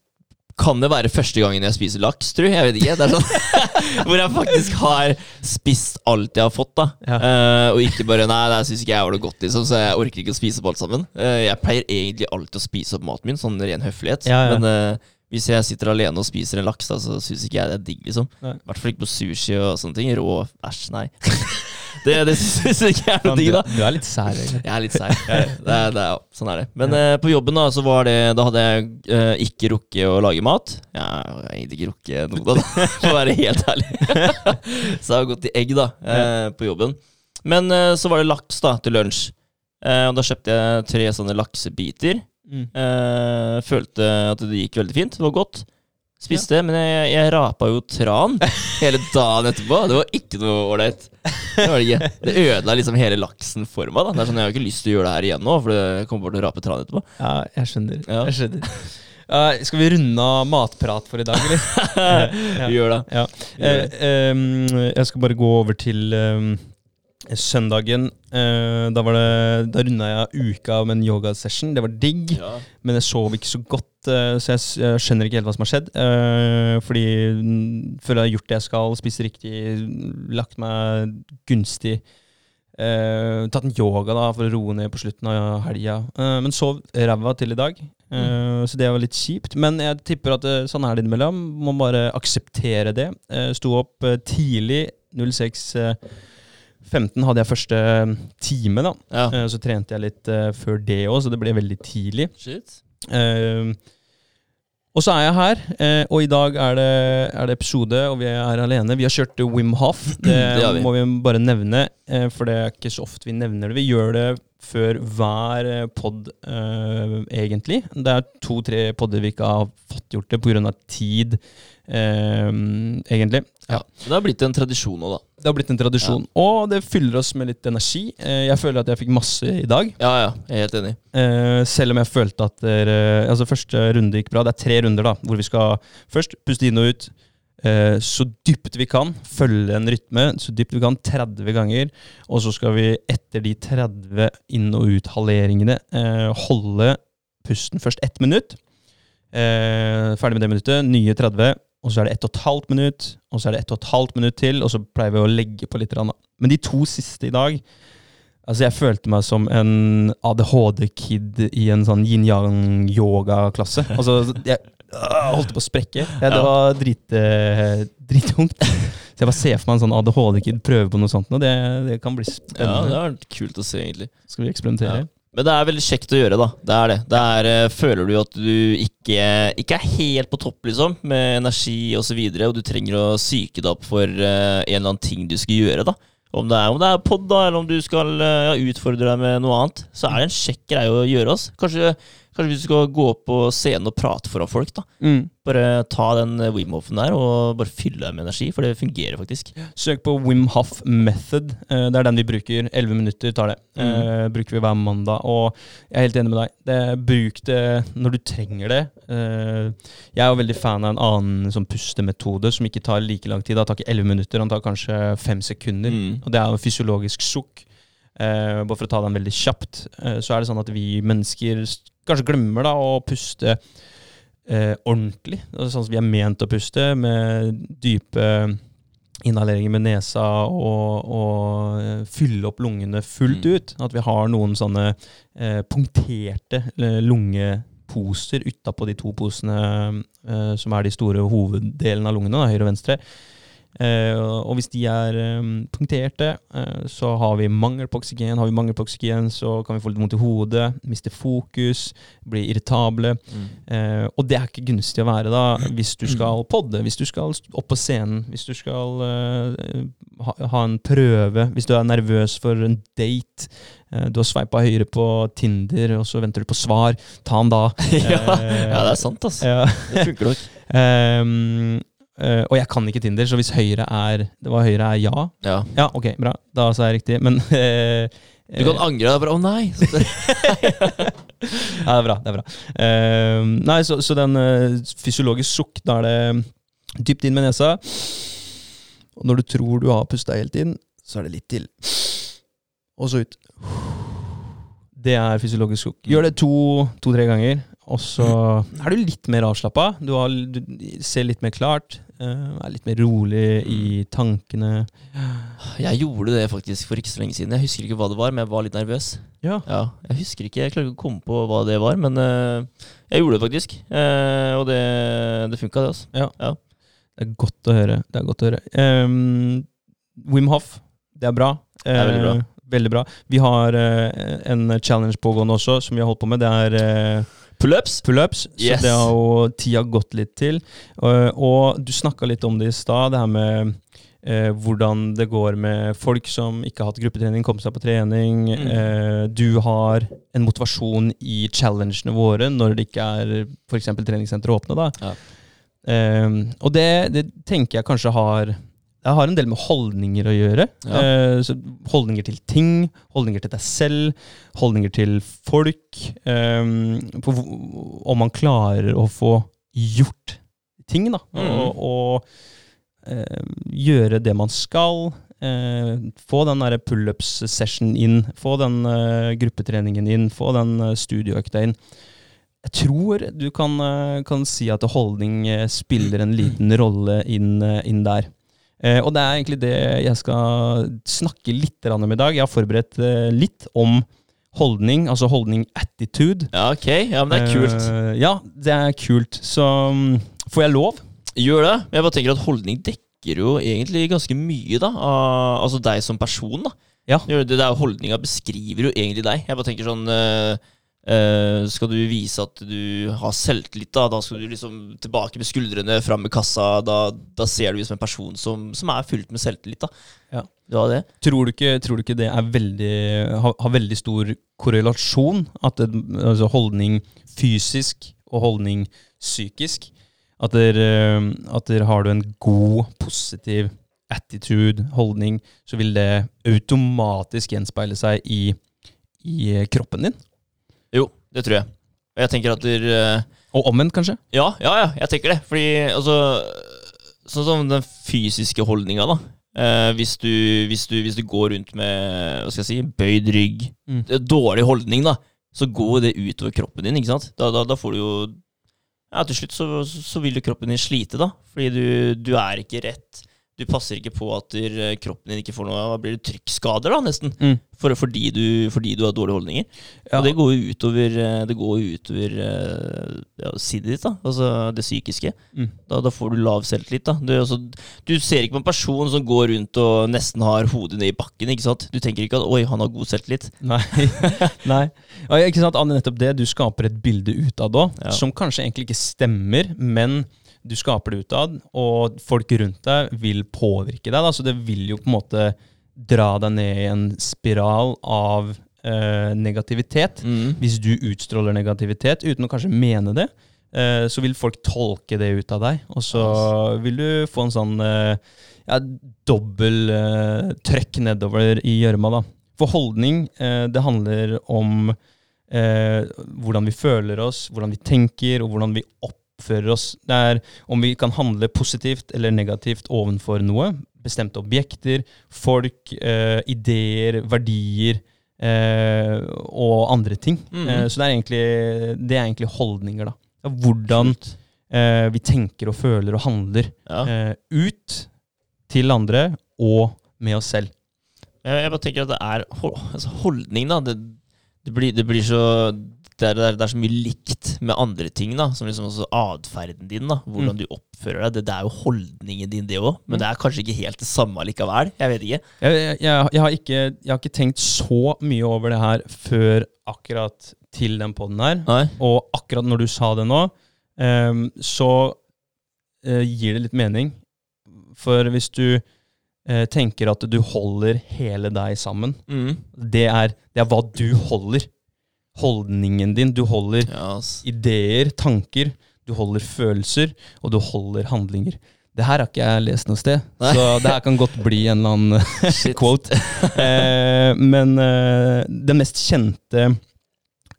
kan det være første gangen jeg spiser laks, tror jeg. Jeg vet ikke. Det er sånn Hvor jeg faktisk har spist alt jeg har fått, da. Ja. Uh, og ikke bare Nei, det syns ikke jeg var det godt, liksom, så jeg orker ikke å spise opp alt sammen. Uh, jeg pleier egentlig alltid å spise opp maten min, sånn ren høflighet. Ja, ja. Men uh, hvis jeg sitter alene og spiser en laks, da, så syns ikke jeg det er digg, liksom. I hvert fall ikke på sushi og sånne ting. Rå Æsj, nei. det det syns jeg ikke er noe digg, da. du er litt sær, egentlig. Jeg er litt sær. Det, er- det, er- ja, sånn er det. Men eh, på jobben da, så var det Da hadde jeg eh, ikke rukket å lage mat. Jeg har egentlig ikke rukket noe, da, for å være helt ærlig. så jeg har gått i egg da, eh, på jobben. Men eh, så var det laks da, til lunsj. Eh, og da kjøpte jeg tre sånne laksebiter. Mm. Eh, følte at det gikk veldig fint. Det var godt. Spiste, men jeg, jeg rapa jo tran hele dagen etterpå. Det var ikke noe ålreit. Det det ødela liksom hele laksen for meg. da Det er sånn, Jeg har ikke lyst til å gjøre det her igjen nå, for jeg kommer bare til å rape tran etterpå. Ja, jeg skjønner. Ja. Jeg skjønner. Uh, skal vi runde av matprat for i dag, eller? Ja. Vi gjør det. Ja. Eh, ehm, jeg skal bare gå over til ehm, søndagen. Eh, da var det, da runda jeg uka med en yogasession. Det var digg, Ja. men jeg sov ikke så godt, eh, så jeg, jeg skjønner ikke helt hva som har skjedd. Eh, fordi før jeg har gjort det jeg skal, spist riktig, lagt meg gunstig eh, Tatt en yoga da for å roe ned på slutten av helga. Eh, men sov ræva til i dag. mm. Så det var litt kjipt. Men jeg tipper at eh, sånn er det innimellom. Må bare akseptere det. Eh, Sto opp eh, tidlig. 06.15 hadde jeg første time, da. Ja. Uh, Så trente jeg litt uh, før det òg, så det ble veldig tidlig. Shit. Uh, og så er jeg her, eh, og i dag er det, er det episode, og vi er alene. Vi har kjørt Wim Hof, det, Det vi. må vi bare nevne, eh, for det er ikke så ofte vi nevner det. Vi gjør det før hver pod, eh, egentlig. Det er to-tre podder vi ikke har fått gjort det pga. tid, eh, egentlig. Ja. ja. det har blitt en tradisjon nå, da. Det har blitt en tradisjon, og det fyller oss med litt energi. Eh, jeg føler at jeg fikk masse i dag. Ja, ja. Jeg er helt enig. Eh, selv om jeg følte at dere, altså første runde gikk bra. Det er tre runder da, hvor vi skal først puste inn og ut eh, så dypt vi kan. Følge en rytme så dypt vi kan, 30 ganger. Og så skal vi etter de 30 inn- og ut-halveringene eh, holde pusten først ett minutt. Eh, ferdig med det minuttet. Nye 30. Og så er det ett og et halvt minutt, og så er det ett og et halvt minutt til, og så pleier vi å legge på litt. da. Men de to siste i dag Altså, jeg følte meg som en ADHD-kid i en sånn yin-yang-yoga-klasse. Altså, jeg holdt på å sprekke. Ja, det var drit, eh, drittungt. Så jeg bare ser for meg en sånn ADHD-kid prøve på noe sånt, og det, det kan bli Ja, spennende. Det har vært kult å se, egentlig. Skal vi eksperimentere? Ja. Men det er veldig kjekt å gjøre, da. Det er det. det er, eh, føler du at du ikke, ikke er helt på topp, liksom, med energi osv., og, så videre, og du trenger å psyke deg opp for eh, en eller annen ting du skal gjøre, da. Om det er, om det er pod, da, eller om du skal eh, ja, utfordre deg med noe annet, så er det en kjekk greie å gjøre. oss. Kanskje Kanskje hvis du skal gå opp på scenen og prate foran folk, da. Mm. Bare ta den Wim Hofen der og bare fylle deg med energi, for det fungerer faktisk. Søk på Wim Hof Method. Eh, Det er den vi bruker. Elleve minutter tar det. Mm. Eh, bruker vi hver mandag. Og jeg er helt enig med deg. Det, bruk det når du trenger det. Eh, jeg er jo veldig fan av en annen sånn pustemetode som ikke tar like lang tid. Det tar ikke elleve minutter, han tar kanskje fem sekunder. Mm. Og det er jo fysiologisk sukk. Eh, bare for å ta den veldig kjapt, eh, så er det sånn at vi mennesker kanskje glemmer da å puste eh, ordentlig. Sånn som vi er ment å puste, med dype inhaleringer med nesa og, og eh, fylle opp lungene fullt Mm. ut. At vi har noen sånne eh, punkterte eh, lungeposer utapå de to posene eh, som er de store hoveddelene av lungene, da, høyre og venstre. Eh, og hvis de er eh, punkterte, eh, så har vi mangel på oksygen. Har vi mangel på oksygen, så kan vi få litt vondt i hodet, miste fokus, bli irritable. Mm. Eh, og det er ikke gunstig å være da hvis du skal podde, hvis du skal opp på scenen, hvis du skal ha, ha en prøve, hvis du er nervøs for en date. du har sveipa høyre på Tinder, og så venter du på svar. Ta den da. ja, ja, det er sant, altså. ja. Det funker nok. Ehm, eh, og jeg kan ikke Tinder, så hvis høyre er Det var høyre er ja. Ja. Ja, ok, bra. Da sa jeg riktig. Men uh, Du kan angre deg bare 'Å nei!' Så det, Ja, det er bra. det er bra. uh, nei, så, så den fysiologisk sukk, da er det dypt inn med nesa. Og når du tror du har pusta helt inn, så er det litt til. Og så ut. Det er fysiologisk skokk. Gjør det to-tre to, ganger, og så er du litt mer avslappa. Du, du ser litt mer klart. eh, er litt mer rolig i tankene. jeg gjorde det faktisk for ikke så lenge siden. Jeg husker ikke hva det var, men jeg var litt nervøs. Ja. Ja, Jeg husker ikke, jeg klarer ikke å komme på hva det var, men eh, jeg gjorde det faktisk. Eh, og det, det funka, det. altså. Det er godt å høre. Det er godt å høre. Um, Wim Hof, det er bra. Det er veldig bra. Veldig bra. Vi har eh, en challenge pågående også, som vi har holdt på med. Det er eh, Pullups. Pull Yes. Så det har jo tida gått litt til. Eh, og du snakka litt om det i stad, det her med eh, hvordan det går med folk som ikke har hatt gruppetrening, kommer seg på trening. Mm. Eh, du har en motivasjon i challengene våre når det ikke er f.eks. treningssenteret åpne. da. Ja. Eh, og det, det tenker jeg kanskje har det har en del med holdninger å gjøre. Ja. Eh, så holdninger til ting, holdninger til deg selv, holdninger til folk. eh, på om man klarer å få gjort ting, da. Mm. Og, og eh, gjøre det man skal. eh, få den der pullups-session inn. Få den eh, gruppetreningen inn. Få den uh, studioøkta inn. Jeg tror du kan, eh, kan si at holdning eh, spiller en liten rolle inn, eh, inn der. Eh, og det er egentlig det jeg skal snakke litt om i dag. Jeg har forberedt eh, litt om holdning, altså holdning attitude. Ja, ok. Ja, men det er kult. Eh, ja, det er kult. Så mm, får jeg lov? Gjør det. Jeg bare tenker at holdning dekker jo egentlig ganske mye, da. Av altså deg som person, da. Ja. Det, det der Holdninga beskriver jo egentlig deg. Jeg bare tenker sånn eh, eh, Skal du vise at du har selvtillit, da, da skal du liksom tilbake med skuldrene, fram med kassa. Da, da ser du ut som en person som, som er fylt med selvtillit. Ja. Det? Tror du ikke, tror du ikke det er veldig, har, har veldig stor korrelasjon? At det, altså holdning fysisk og holdning psykisk At, der, eh, at der har du en god, positiv attitude, holdning, så vil det automatisk gjenspeile seg i, i kroppen din. Det tror jeg. Og jeg tenker at der, eh, Og omvendt, kanskje? Ja, ja, ja, jeg tenker det. Fordi altså Sånn som den fysiske holdninga, da. Eh, hvis, du, hvis, du, hvis du går rundt med hva skal jeg si, bøyd rygg, Mm. dårlig holdning, da, så går det utover kroppen din. ikke sant? Da, da, da får du jo Ja, til slutt så, så vil jo kroppen din slite, da. Fordi du, du er ikke rett. Du passer ikke på at der, kroppen din ikke får noe Da blir det trykkskader, da, nesten. Mm. For, fordi, du, fordi du har dårlige holdninger. Ja. Og det går jo utover, eh, det går utover eh, ja, sinnet ditt, da. Altså det psykiske. Mm. Da, da får du lav selvtillit. da. Du, altså, du ser ikke på en person som går rundt og nesten har hodet ned i bakken. ikke sant? Du tenker ikke at 'oi, han har god selvtillit'. Nei. Nei. Ja, ikke sant? Anne, nettopp det. Du skaper et bilde ut av det òg, som kanskje egentlig ikke stemmer, men du skaper det utad, og folk rundt deg vil påvirke deg. Da. Så det vil jo på en måte dra deg ned i en spiral av eh, negativitet. Mm. Hvis du utstråler negativitet uten å kanskje mene det, eh, så vil folk tolke det ut av deg. Og så vil du få en sånn eh, ja, dobbel eh, trøkk nedover i gjørma. da. For holdning, eh, det handler om eh, hvordan vi føler oss, hvordan vi tenker, og hvordan vi oppfører oss. Det er om vi kan handle positivt eller negativt ovenfor noe. Bestemte objekter, folk, eh, ideer, verdier eh, og andre ting. Mhm. Eh, så det er, egentlig, det er egentlig holdninger, da. Hvordan eh, vi tenker og føler og handler Ja. eh, ut til andre og med oss selv. Jeg, jeg bare tenker at det er hold, altså holdning, da. Det, det, blir, det blir så det er, det, er, så mye likt med andre ting, da. Som liksom også atferden din, da. Hvordan Mm. du oppfører deg. Det, det er jo holdningen din, det òg. Men det er kanskje ikke helt det samme likevel. Jeg vet ikke. Jeg, jeg, jeg, jeg, har ikke, jeg har ikke tenkt så mye over det her før akkurat til den poden her. Nei? Og akkurat når du sa det nå, um, så uh, gir det litt mening. For hvis du uh, tenker at du holder hele deg sammen, Mm. det er, det er hva du holder. Holdningen din. Du holder yes. ideer, tanker, du holder følelser, og du holder handlinger. Det her har ikke jeg lest noe sted, Nei. så det her kan godt bli en eller annen Shit. quote. Eh, men eh, den mest kjente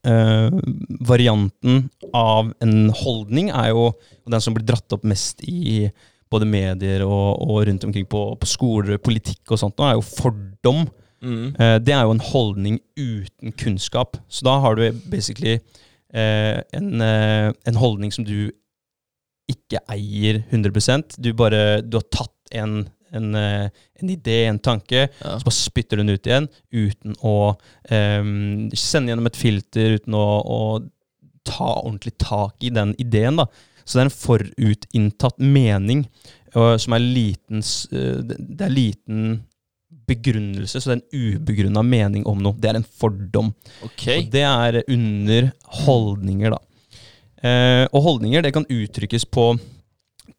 eh, varianten av en holdning er jo den som blir dratt opp mest i både medier og, og rundt omkring på, på skoler, politikk og sånt, nå er jo fordom. Mm. Eh, det er jo en holdning uten kunnskap. Så da har du basically eh, en, eh, en holdning som du ikke eier 100 Du bare Du har tatt en, en, en idé, en tanke, Ja. så bare spytter du den ut igjen uten å eh, sende gjennom et filter, uten å, å ta ordentlig tak i den ideen. da. Så det er en forutinntatt mening som er liten det er liten begrunnelse, så det er en ubegrunna mening om noe. Det er en fordom. Okay. Og det er under holdninger, da. Eh, og holdninger det kan uttrykkes på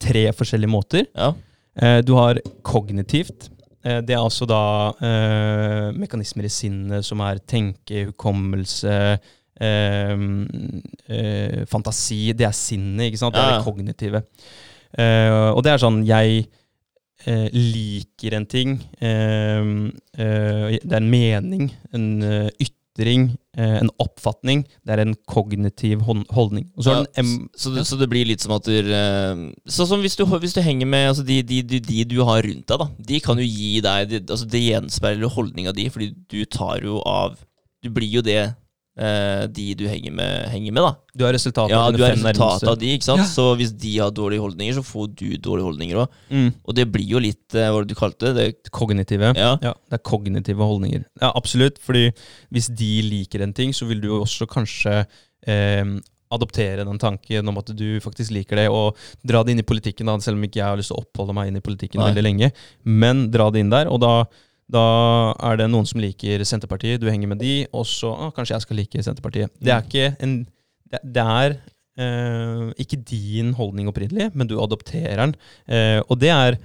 tre forskjellige måter. Ja. Eh, du har kognitivt. Eh, det er altså da eh, mekanismer i sinnet som er tenke, hukommelse, eh, eh, fantasi. Det er sinnet, ikke sant? Det er det kognitive. Eh, og det er sånn jeg eh, liker en ting. eh, eh, det er en mening, en ytring, en oppfatning. Det er en kognitiv holdning. Så Ja, det en så, det, så det blir litt som at du Sånn som hvis du, hvis du henger med altså de, de, de, de du har rundt deg, da. De kan jo gi deg de, altså Det gjenspeiler holdninga di, fordi du tar jo av Du blir jo det eh, de du henger med, henger med da. Du har resultatet Ja, av du dine fem nærmeste. av de, ikke sant? Ja. Så hvis de har dårlige holdninger, så får du dårlige holdninger òg. Mm. Og det blir jo litt eh, Hva var det du kalte det? det Kognitive. ja. Ja, det er kognitive holdninger. Ja, absolutt. Fordi hvis de liker en ting, så vil du også kanskje eh, adoptere den tanken om at du faktisk liker det, og dra det inn i politikken, da, selv om ikke jeg har lyst til å oppholde meg inn i politikken Nei. veldig lenge. Men dra det inn der, og da, da er det noen som liker Senterpartiet, du henger med de, og så ah, kanskje jeg skal like Senterpartiet. Det er ikke en Det, er eh, ikke din holdning opprinnelig, men du adopterer den. Eh, og det er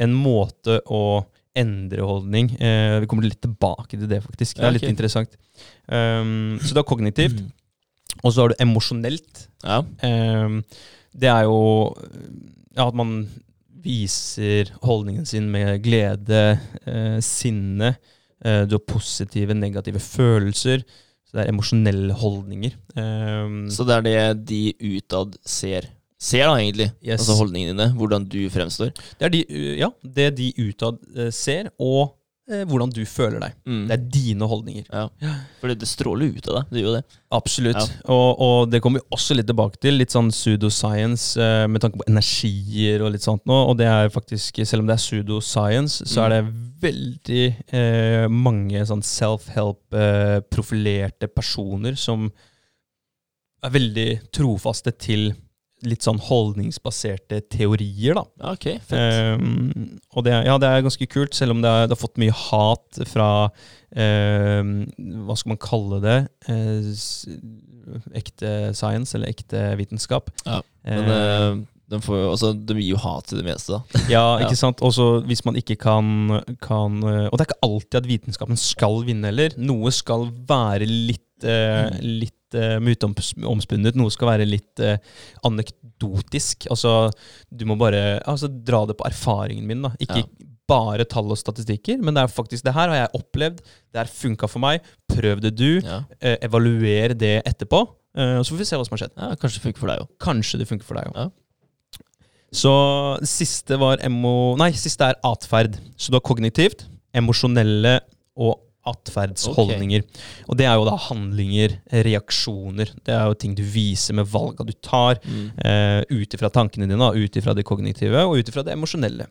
en måte å endre holdning. Eh, vi kommer litt tilbake til det, faktisk. Det er litt okay. interessant. Um, så det er kognitivt, og så har du emosjonelt. ja. Um, det er jo ja, at man viser holdningen sin med glede, eh, sinne. Eh, du har positive, negative følelser. Så det er emosjonelle holdninger. Um, Så det er det de utad ser. Ser, da, egentlig. Yes. Altså holdningene dine. Hvordan du fremstår. det er de, uh, ja, det de utad eh, ser, og eh, hvordan du føler deg. Mm. Det er dine holdninger. Ja. Fordi det, stråler ut av deg. Det gjør det. Absolutt. Ja. Og, og det kommer vi også litt tilbake til. Litt sånn pseudoscience eh, med tanke på energier og litt sånt nå. Og det er faktisk, selv om det er pseudoscience, så er det veldig eh, mange sånn self-help, eh, personer som er veldig trofaste til litt sånn holdningsbaserte teorier, da. Ja, ok, fett. Um, og det, ja, det er ganske kult, selv om det, er, det har fått mye hat fra um, Hva skal man kalle det? Uh, ekte science, eller ekte vitenskap. Ja, Men Uh, De, får, altså, de gir jo hat til det meste, da. Ja, ikke sant? Også hvis man ikke kan, kan eh, Og det er ikke alltid at vitenskapen skal vinne heller. Noe skal være litt, eh, litt eh, myteomspunnet. Noe skal være litt eh, anekdotisk. Altså, du må bare altså, dra det på erfaringen min. da. Ikke Ja. bare tall og statistikker, men det er faktisk det her har jeg opplevd. Det her funka for meg. Prøv det du. Ja. Eh, evaluer det etterpå. eh, og så får vi se hva som har skjedd. ja, Kanskje det funker for deg òg. Kanskje det funker for deg òg. Så siste var emo... Nei, siste er atferd. Så du har kognitivt, emosjonelle og atferdsholdninger. Og det er jo da handlinger, reaksjoner. Det er jo ting du viser med valga du tar. Mm. Eh, ut ifra tankene dine, ut ifra det kognitive og ut ifra det emosjonelle.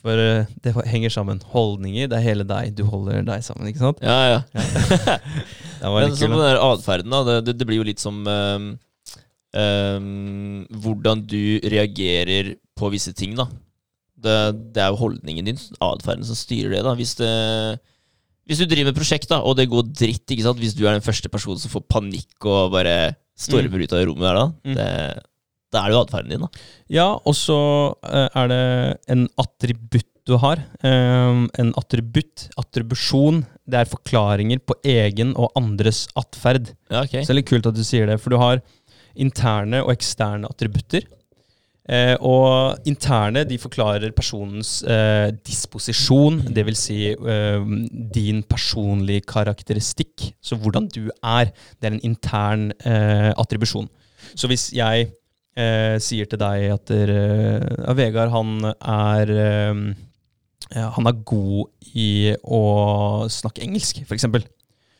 For eh, det henger sammen. Holdninger, det er hele deg. Du holder deg sammen, ikke sant? Ja, ja. Det var Men litt så kult. den der atferden, da. Det, det, blir jo litt som ehm, ehm, hvordan du reagerer på visse ting, da. Det, det er jo holdningen din, atferden, som styrer det. da Hvis, det, hvis du driver med prosjekt, da og det går dritt, ikke sant hvis du er den første personen som får panikk og bare stormer ut av rommet der, da Mm. det, da er det jo atferden din, da. Ja, og så eh, er det en attributt du har. Eh, en attributt, attribusjon, det er forklaringer på egen og andres atferd. Ja, okay. Så det er litt kult at du sier det, for du har interne og eksterne attributter. Eh, og interne de forklarer personens eh, disposisjon, dvs. Si, eh, din personlige karakteristikk. Så hvordan du er. Det er en intern eh, attribusjon. Så hvis jeg eh, sier til deg at ja, Vegard han er eh, Han er god i å snakke engelsk, f.eks.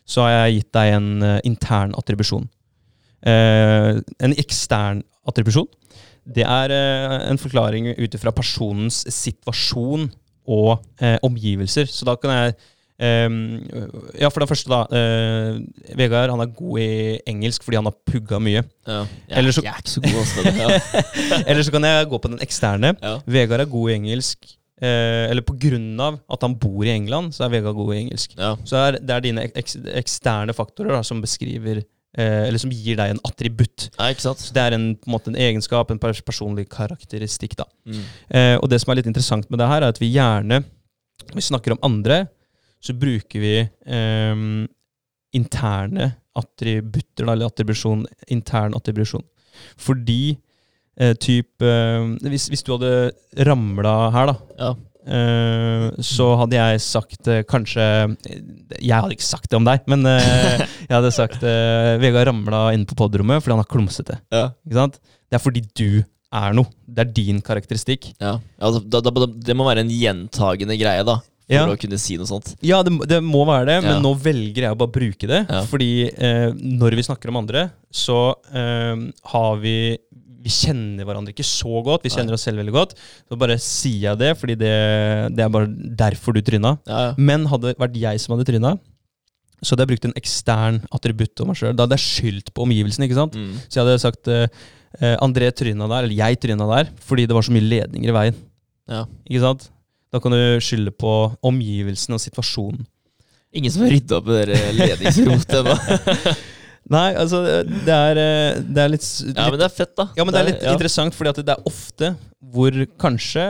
Så har jeg gitt deg en intern attribusjon. Eh, en ekstern attribusjon, det er eh, en forklaring ut ifra personens situasjon og eh, omgivelser. Så da kan jeg eh, Ja, for det første, da. eh, Vegard han er god i engelsk fordi han har pugga mye. Ja. Jeg, Eller så- jeg er ikke så god også det. Ja. Eller så kan jeg gå på den eksterne. Ja. Vegard er god i engelsk. Eh, eller på grunn av at han bor i England, så er Vegard god i engelsk. Ja. Så er, det er dine eks eksterne faktorer da, som beskriver Eller som gir deg en attributt. ja, ikke sant? Så det er en, på en måte en egenskap, en personlig karakteristikk. da. Mm. Eh, og det som er litt interessant med det her, er at vi gjerne, når vi snakker om andre, så bruker vi eh, interne attributter, eller attribusjon, intern attribusjon. Fordi eh, typ eh, hvis, hvis du hadde ramla her, da, Ja. Eh, så hadde jeg sagt eh, kanskje Jeg hadde ikke sagt det om deg, men eh, jeg hadde sagt Vegard ramla inne på podrommet fordi han er klumsete. Ja. Det er fordi du er noe. Det er din karakteristikk. Ja, altså, da, da, det må være en gjentagende greie, da. For Ja. å kunne si noe sånt. Ja, det, det må være det, men Ja. nå velger jeg å bare bruke det. Ja. Fordi eh, når vi snakker om andre, så eh, har vi Vi kjenner hverandre ikke så godt. Vi kjenner oss selv veldig godt. Så bare sier jeg det, fordi det, det er bare derfor du tryna. Ja, ja. Men hadde det vært jeg som hadde tryna, så hadde jeg brukt en ekstern attributt om meg sjøl. Da hadde jeg skyldt på omgivelsene. ikke sant? Mm. Så jeg hadde sagt uh, eh, André tryna der, eller jeg tryna der, fordi det var så mye ledninger i veien. ja. Ikke sant? Da kan du skylde på omgivelsene og situasjonen. Ingen som har rydda opp i det ledningsrotet ennå. Nei, altså, det er, eh, det er litt, litt, Ja, men det er fett, da. ja, men det er litt ja. interessant, fordi at det er ofte hvor kanskje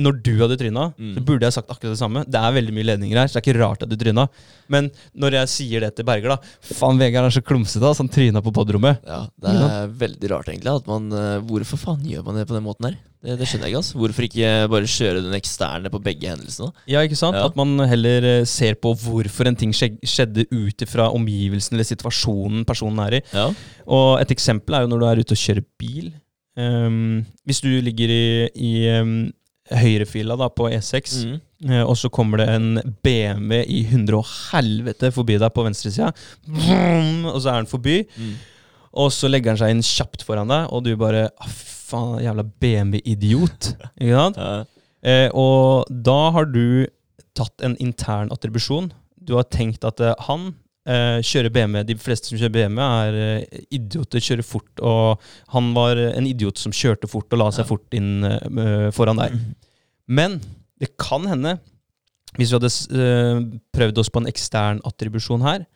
når du hadde tryna, Mm. så burde jeg sagt akkurat det samme. Det er veldig mye ledninger her, så det er ikke rart at du tryna. Men når jeg sier det til Berger, da Faen, Vegard er så klumsete, ass. Han tryna på podrommet. Ja, det er veldig rart, egentlig. At man, eh, hvorfor faen gjør man det på den måten her? Det, det skjønner jeg ikke. altså Hvorfor ikke bare kjøre den eksterne på begge hendelsene? Ja, ikke sant? Ja. At man heller eh, ser på hvorfor en ting skjedde ut ifra omgivelsen eller situasjonen personen er i. Ja. Og et eksempel er jo når du er ute og kjører bil. Um, hvis du ligger i, i um, høyrefila da, på E6, Mm. eh, og så kommer det en BMW i hundre og helvete forbi deg på venstresida, og så er den forbi, Mm. og så legger han seg inn kjapt foran deg, og du bare ah, Faen, jævla BMW-idiot. Ikke sant? Ja. Eh, og da har du tatt en intern attribusjon. Du har tenkt at eh, han eh, kjører BMW. De fleste som kjører BMW, er uh, idioter, kjører fort. Og han var eh, en idiot som kjørte fort og la seg Ja. fort inn uh, foran deg. Men det kan hende, hvis vi hadde eh, prøvd oss på en ekstern attribusjon her,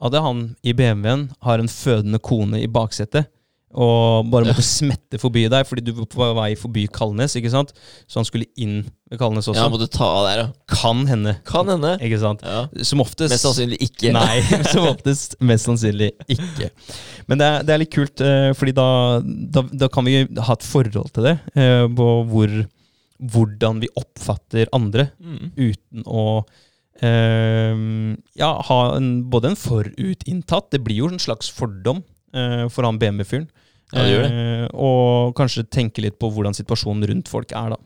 at han i BMW-en har en fødende kone i baksetet. Og bare måtte smette forbi deg fordi du var på vei forbi Kalnes. ikke sant? Så han skulle inn ved Kalnes også. Ja, måtte ta av der, ja. Kan hende. Kan hende. Ikke sant? Ja. Som oftest Mest sannsynlig ikke. Nei, som oftest mest sannsynlig ikke. Men det er, det er litt kult, eh, fordi da, da, da kan vi ha et forhold til det. Eh, på hvor, hvordan vi oppfatter andre, Mm. uten å Uh, ja, ha en, både en forutinntatt Det blir jo en slags fordom uh, for han BMW-fyren. Ja, det gjør det. Eh, og kanskje tenke litt på hvordan situasjonen rundt folk er, da.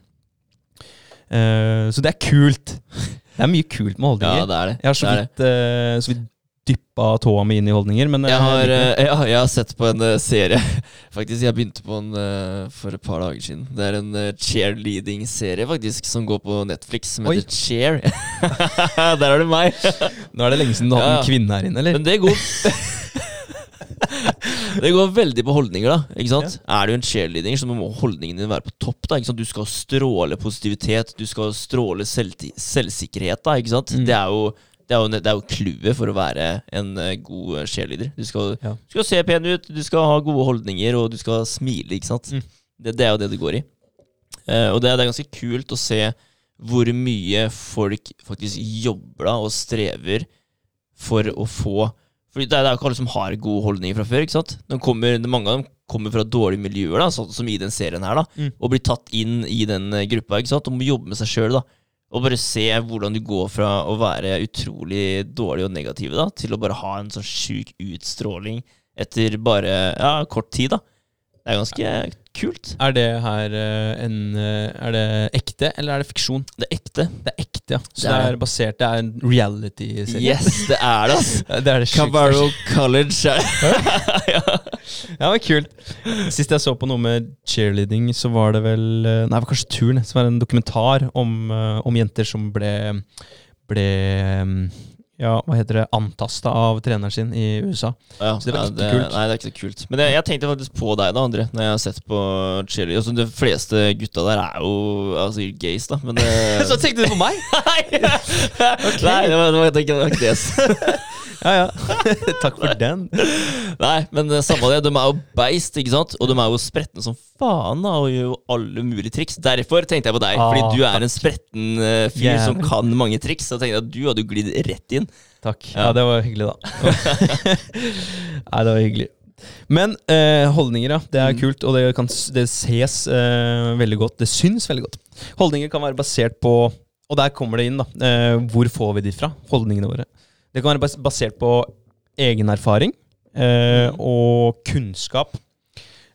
Eh, så det er kult. Det er mye kult med holdninger. Ja, det er det. Jeg har så er vidt, eh, så vidt dyppa tåa mi inn i holdninger, men Jeg eh, har, eh, ja, jeg har sett på en eh, serie. Faktisk, Jeg begynte på den for et par dager siden. Det er en cheerleading-serie faktisk som går på Netflix, som Oi. heter Cheer. Der er det meg! Nå er det lenge siden du har Ja, en kvinne her inne, eller? Men det går Det går veldig på holdninger, da. Ikke sant? Er du en cheerleader, så må holdningen din være på topp. da Ikke sant? Du skal stråle positivitet, du skal stråle selv selvsikkerhet. da Ikke sant? Mm. Det er jo det er jo clouet for å være en eh, god eh, cheerleader. Du skal, Ja. du skal se pen ut, du skal ha gode holdninger, og du skal smile. Ikke sant? Mm. Det, det er jo det det går i. Uh, og det, det er ganske kult å se hvor mye folk faktisk jobber da og strever for å få Fordi det er, jo ikke alle som har gode holdninger fra før. ikke sant? De kommer, mange av dem kommer fra dårlige miljøer, da, sånn som i den serien her, da, Mm. og blir tatt inn i den eh, gruppa. ikke sant? Og må jobbe med seg sjøl. Og bare se hvordan du går fra å være utrolig dårlig og negativ da, til å bare ha en sånn sjuk utstråling etter bare ja, kort tid. da. Det er ganske kult. Er det her eh, en eh, Er det ekte, eller er det fiksjon? Det er ekte. Det er ekte, ja. Så Det det er er, basert Det er en reality-serie? Yes, det er det, ass! Det er det. Cabarro College ja. ja. Ja, men kult. Sist jeg så på noe med cheerleading, så var det vel eh, Nei, det var kanskje Turn, som var en dokumentar om, om jenter som ble Ble mm, Ja, hva heter det? Antasta av treneren sin i USA. Ja, Så det var ja, det, kult. Nei, det er ikke så kult. Men jeg, jeg tenkte faktisk på deg, da, André, når jeg har sett på cheerleading. Altså, de fleste gutta der er jo altså, gays, da, men det Så tenkte du på meg? Nei, Nei, det var, det var, det var ikke det. Ja, ja. Takk for den. Nei, men samme det. De er jo beist, ikke sant? Og de er jo spretne som faen da, og gjør jo alle mulige triks. Derfor tenkte jeg på deg, Ah, fordi du er en spretten uh, fyr som kan mange triks. Så tenkte jeg at du hadde glidd rett inn. Takk. Ja. Ja, det var hyggelig, da. Nei, det var hyggelig. Men eh, holdninger, ja. Det er Mm. kult, og det, kan, det ses eh, veldig godt. Det syns veldig godt. Holdninger kan være basert på Og der kommer det inn, da. Eh, hvor får vi de fra? Holdningene våre. Det kan være basert på egen erfaring eh, Mm. og kunnskap.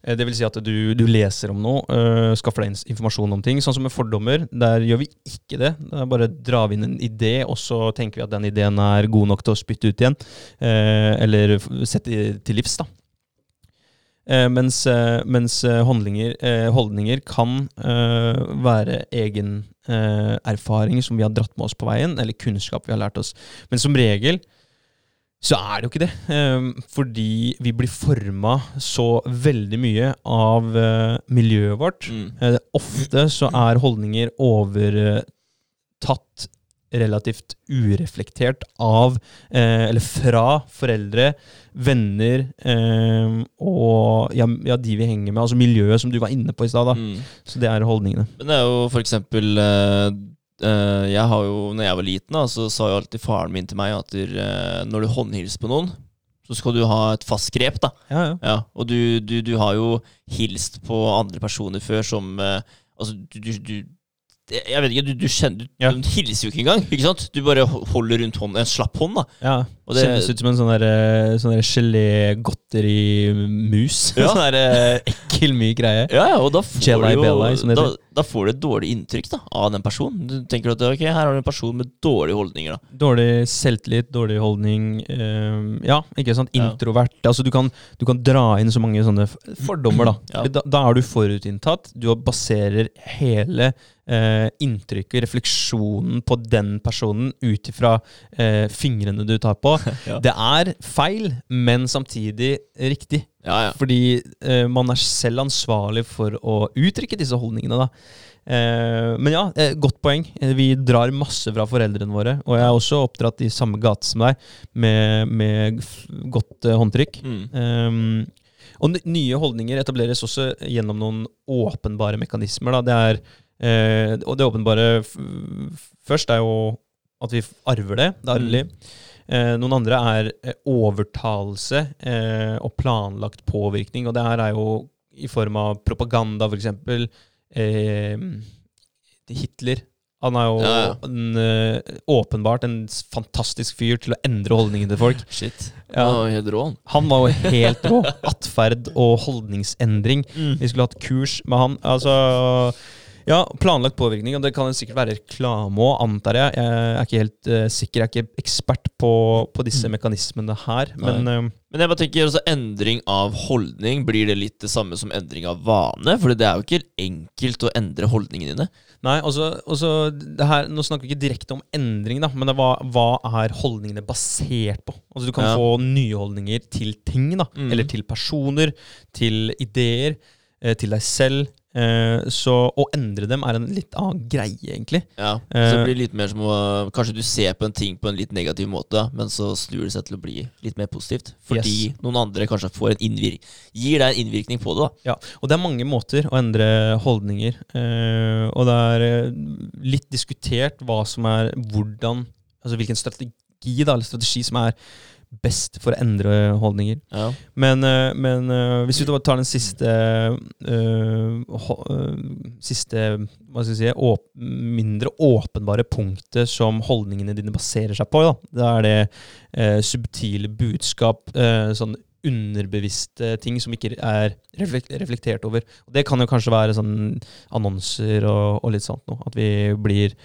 Eh, Det vil si at du, du leser om noe, øh, skaffer deg informasjon om ting. Sånn som med fordommer, der gjør vi ikke det. Der bare drar vi inn en idé, og så tenker vi at den ideen er god nok til å spytte ut igjen. Eh, eller sette til livs, da. Eh, mens eh, mens eh, holdninger, kan eh, være egen eh, erfaring som vi har dratt med oss på veien, eller kunnskap vi har lært oss. Men som regel så er det jo ikke det. eh, fordi vi blir forma så veldig mye av miljøet vårt. Mm. Ofte så er holdninger overtatt relativt ureflektert av, eh, eller fra, foreldre, venner eh, og ja, ja, de vi henger med. Altså miljøet som du var inne på i stad. Mm. Så det er holdningene. Men det er jo for eksempel eh, eh, Jeg har jo, når jeg var liten, da, så sa jo alltid faren min til meg at eh, når du håndhilser på noen, så skal du ha et fast grep. da Ja, ja. Ja, Og du, du, du har jo hilst på andre personer før som eh, Altså, du, du, jeg vet ikke, du, du kjenner du, Ja. du hilser jo ikke engang. ikke sant? Du bare holder rundt hånden, en slapp hånd. da ja. Og det- Kjennes ut som en sånn der, eh, sånn der gelé-godteri-mus. Ja. sånn der eh, ekkel myk greie. Ja, ja, og da får, du jo, da, da får du et dårlig inntrykk da av den personen. Du tenker at ok, her har du en person med dårlige holdninger. da Dårlig selvtillit, dårlig holdning. eh, ja, ikke sant? Ja. Introvert. Altså, du, kan, du kan dra inn så mange sånne fordommer, da. Ja. da. Da er du forutinntatt. Du baserer hele eh, inntrykket, refleksjonen, på den personen ut ifra eh, fingrene du tar på. Ja. Det er feil, men samtidig riktig. Ja, ja. Fordi eh, man er selv ansvarlig for å uttrykke disse holdningene. da. Eh, men ja, eh, godt poeng. Eh, Vi drar masse fra foreldrene våre. Og jeg er også oppdratt i samme gate som deg, med, med godt eh, håndtrykk. Mm. Um, og nye holdninger etableres også gjennom noen åpenbare mekanismer. Da. Det er, eh, og det åpenbare først er jo at vi arver det. Det er arvelig. Eh, noen andre er eh, overtalelse eh, og planlagt påvirkning. Og det her er jo i form av propaganda, f.eks. Eh, Hitler. Han er jo Ja, ja. En, eh, åpenbart en fantastisk fyr til å endre holdningen til folk. Shit. Ja. Han var helt rå. Han var jo helt rå. Atferd og holdningsendring. Mm. Vi skulle hatt kurs med han. Altså Ja, planlagt påvirkning, og det kan sikkert være reklame òg, antar jeg. Jeg er ikke helt uh, sikker, jeg er ikke ekspert på, på disse mekanismene her. Men uh, Men jeg bare tenker også endring av holdning, blir det litt det samme som endring av vane? For det er jo ikke enkelt å endre holdningene dine. nei, også, også det her, Nå snakker vi ikke direkte om endring, da, men det, hva, hva er holdningene basert på? Altså Du kan Ja. få nye holdninger til ting, da, Mm. eller til personer, til ideer, eh, til deg selv. Eh, så å endre dem er en litt annen greie, egentlig. Ja, Eh. Så det blir litt mer som å Kanskje du ser på en ting på en litt negativ måte, men så snur det seg til å bli litt mer positivt. Fordi Yes. noen andre kanskje får en gir deg en innvirkning på det. da Ja, og det er mange måter å endre holdninger. Eh, og det er eh, litt diskutert hva som er hvordan Altså hvilken strategi da, eller strategi som er best for å endre holdninger. Ja. Men, eh, men eh, hvis vi tar den siste uh, ho- uh, Siste hva skal jeg si, åp mindre åpenbare punktet som holdningene dine baserer seg på, da, da er det uh, subtile budskap, sånn underbevisste ting som ikke er reflektert over. Og det kan jo kanskje være sånn annonser og, og litt sånt noe. At vi blir,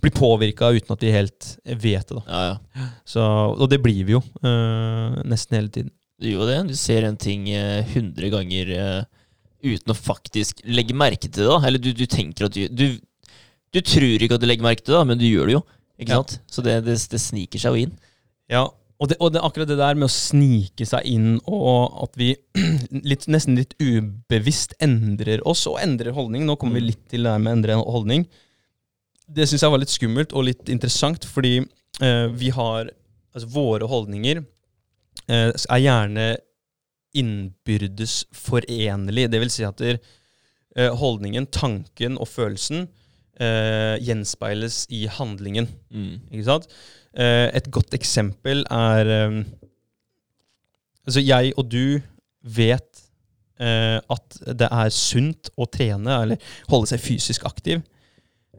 blir påvirka uten at vi helt vet det. ja, ja. Så, og det blir vi jo eh, nesten hele tiden. Du gjør jo det. Du ser en ting hundre 100 ganger eh, uten å faktisk legge merke til det. da Eller du, du tenker at du, du Du tror ikke at du legger merke til det, da, men du gjør det jo. Ikke Ja. sant? Så det, det, det sniker seg jo inn. Ja, og det, og det akkurat det der med å snike seg inn, og at vi litt, nesten litt ubevisst endrer oss og endrer holdning. Nå kommer vi litt til det med å endre holdning. Det syns jeg var litt skummelt og litt interessant, fordi eh, vi har Altså, våre holdninger eh, er gjerne innbyrdes forenlig. Det vil si at der, eh, holdningen, tanken og følelsen eh, gjenspeiles i handlingen. Mm. Ikke sant? Eh, et godt eksempel er eh, Altså, jeg og du vet eh, at det er sunt å trene eller holde seg fysisk aktiv.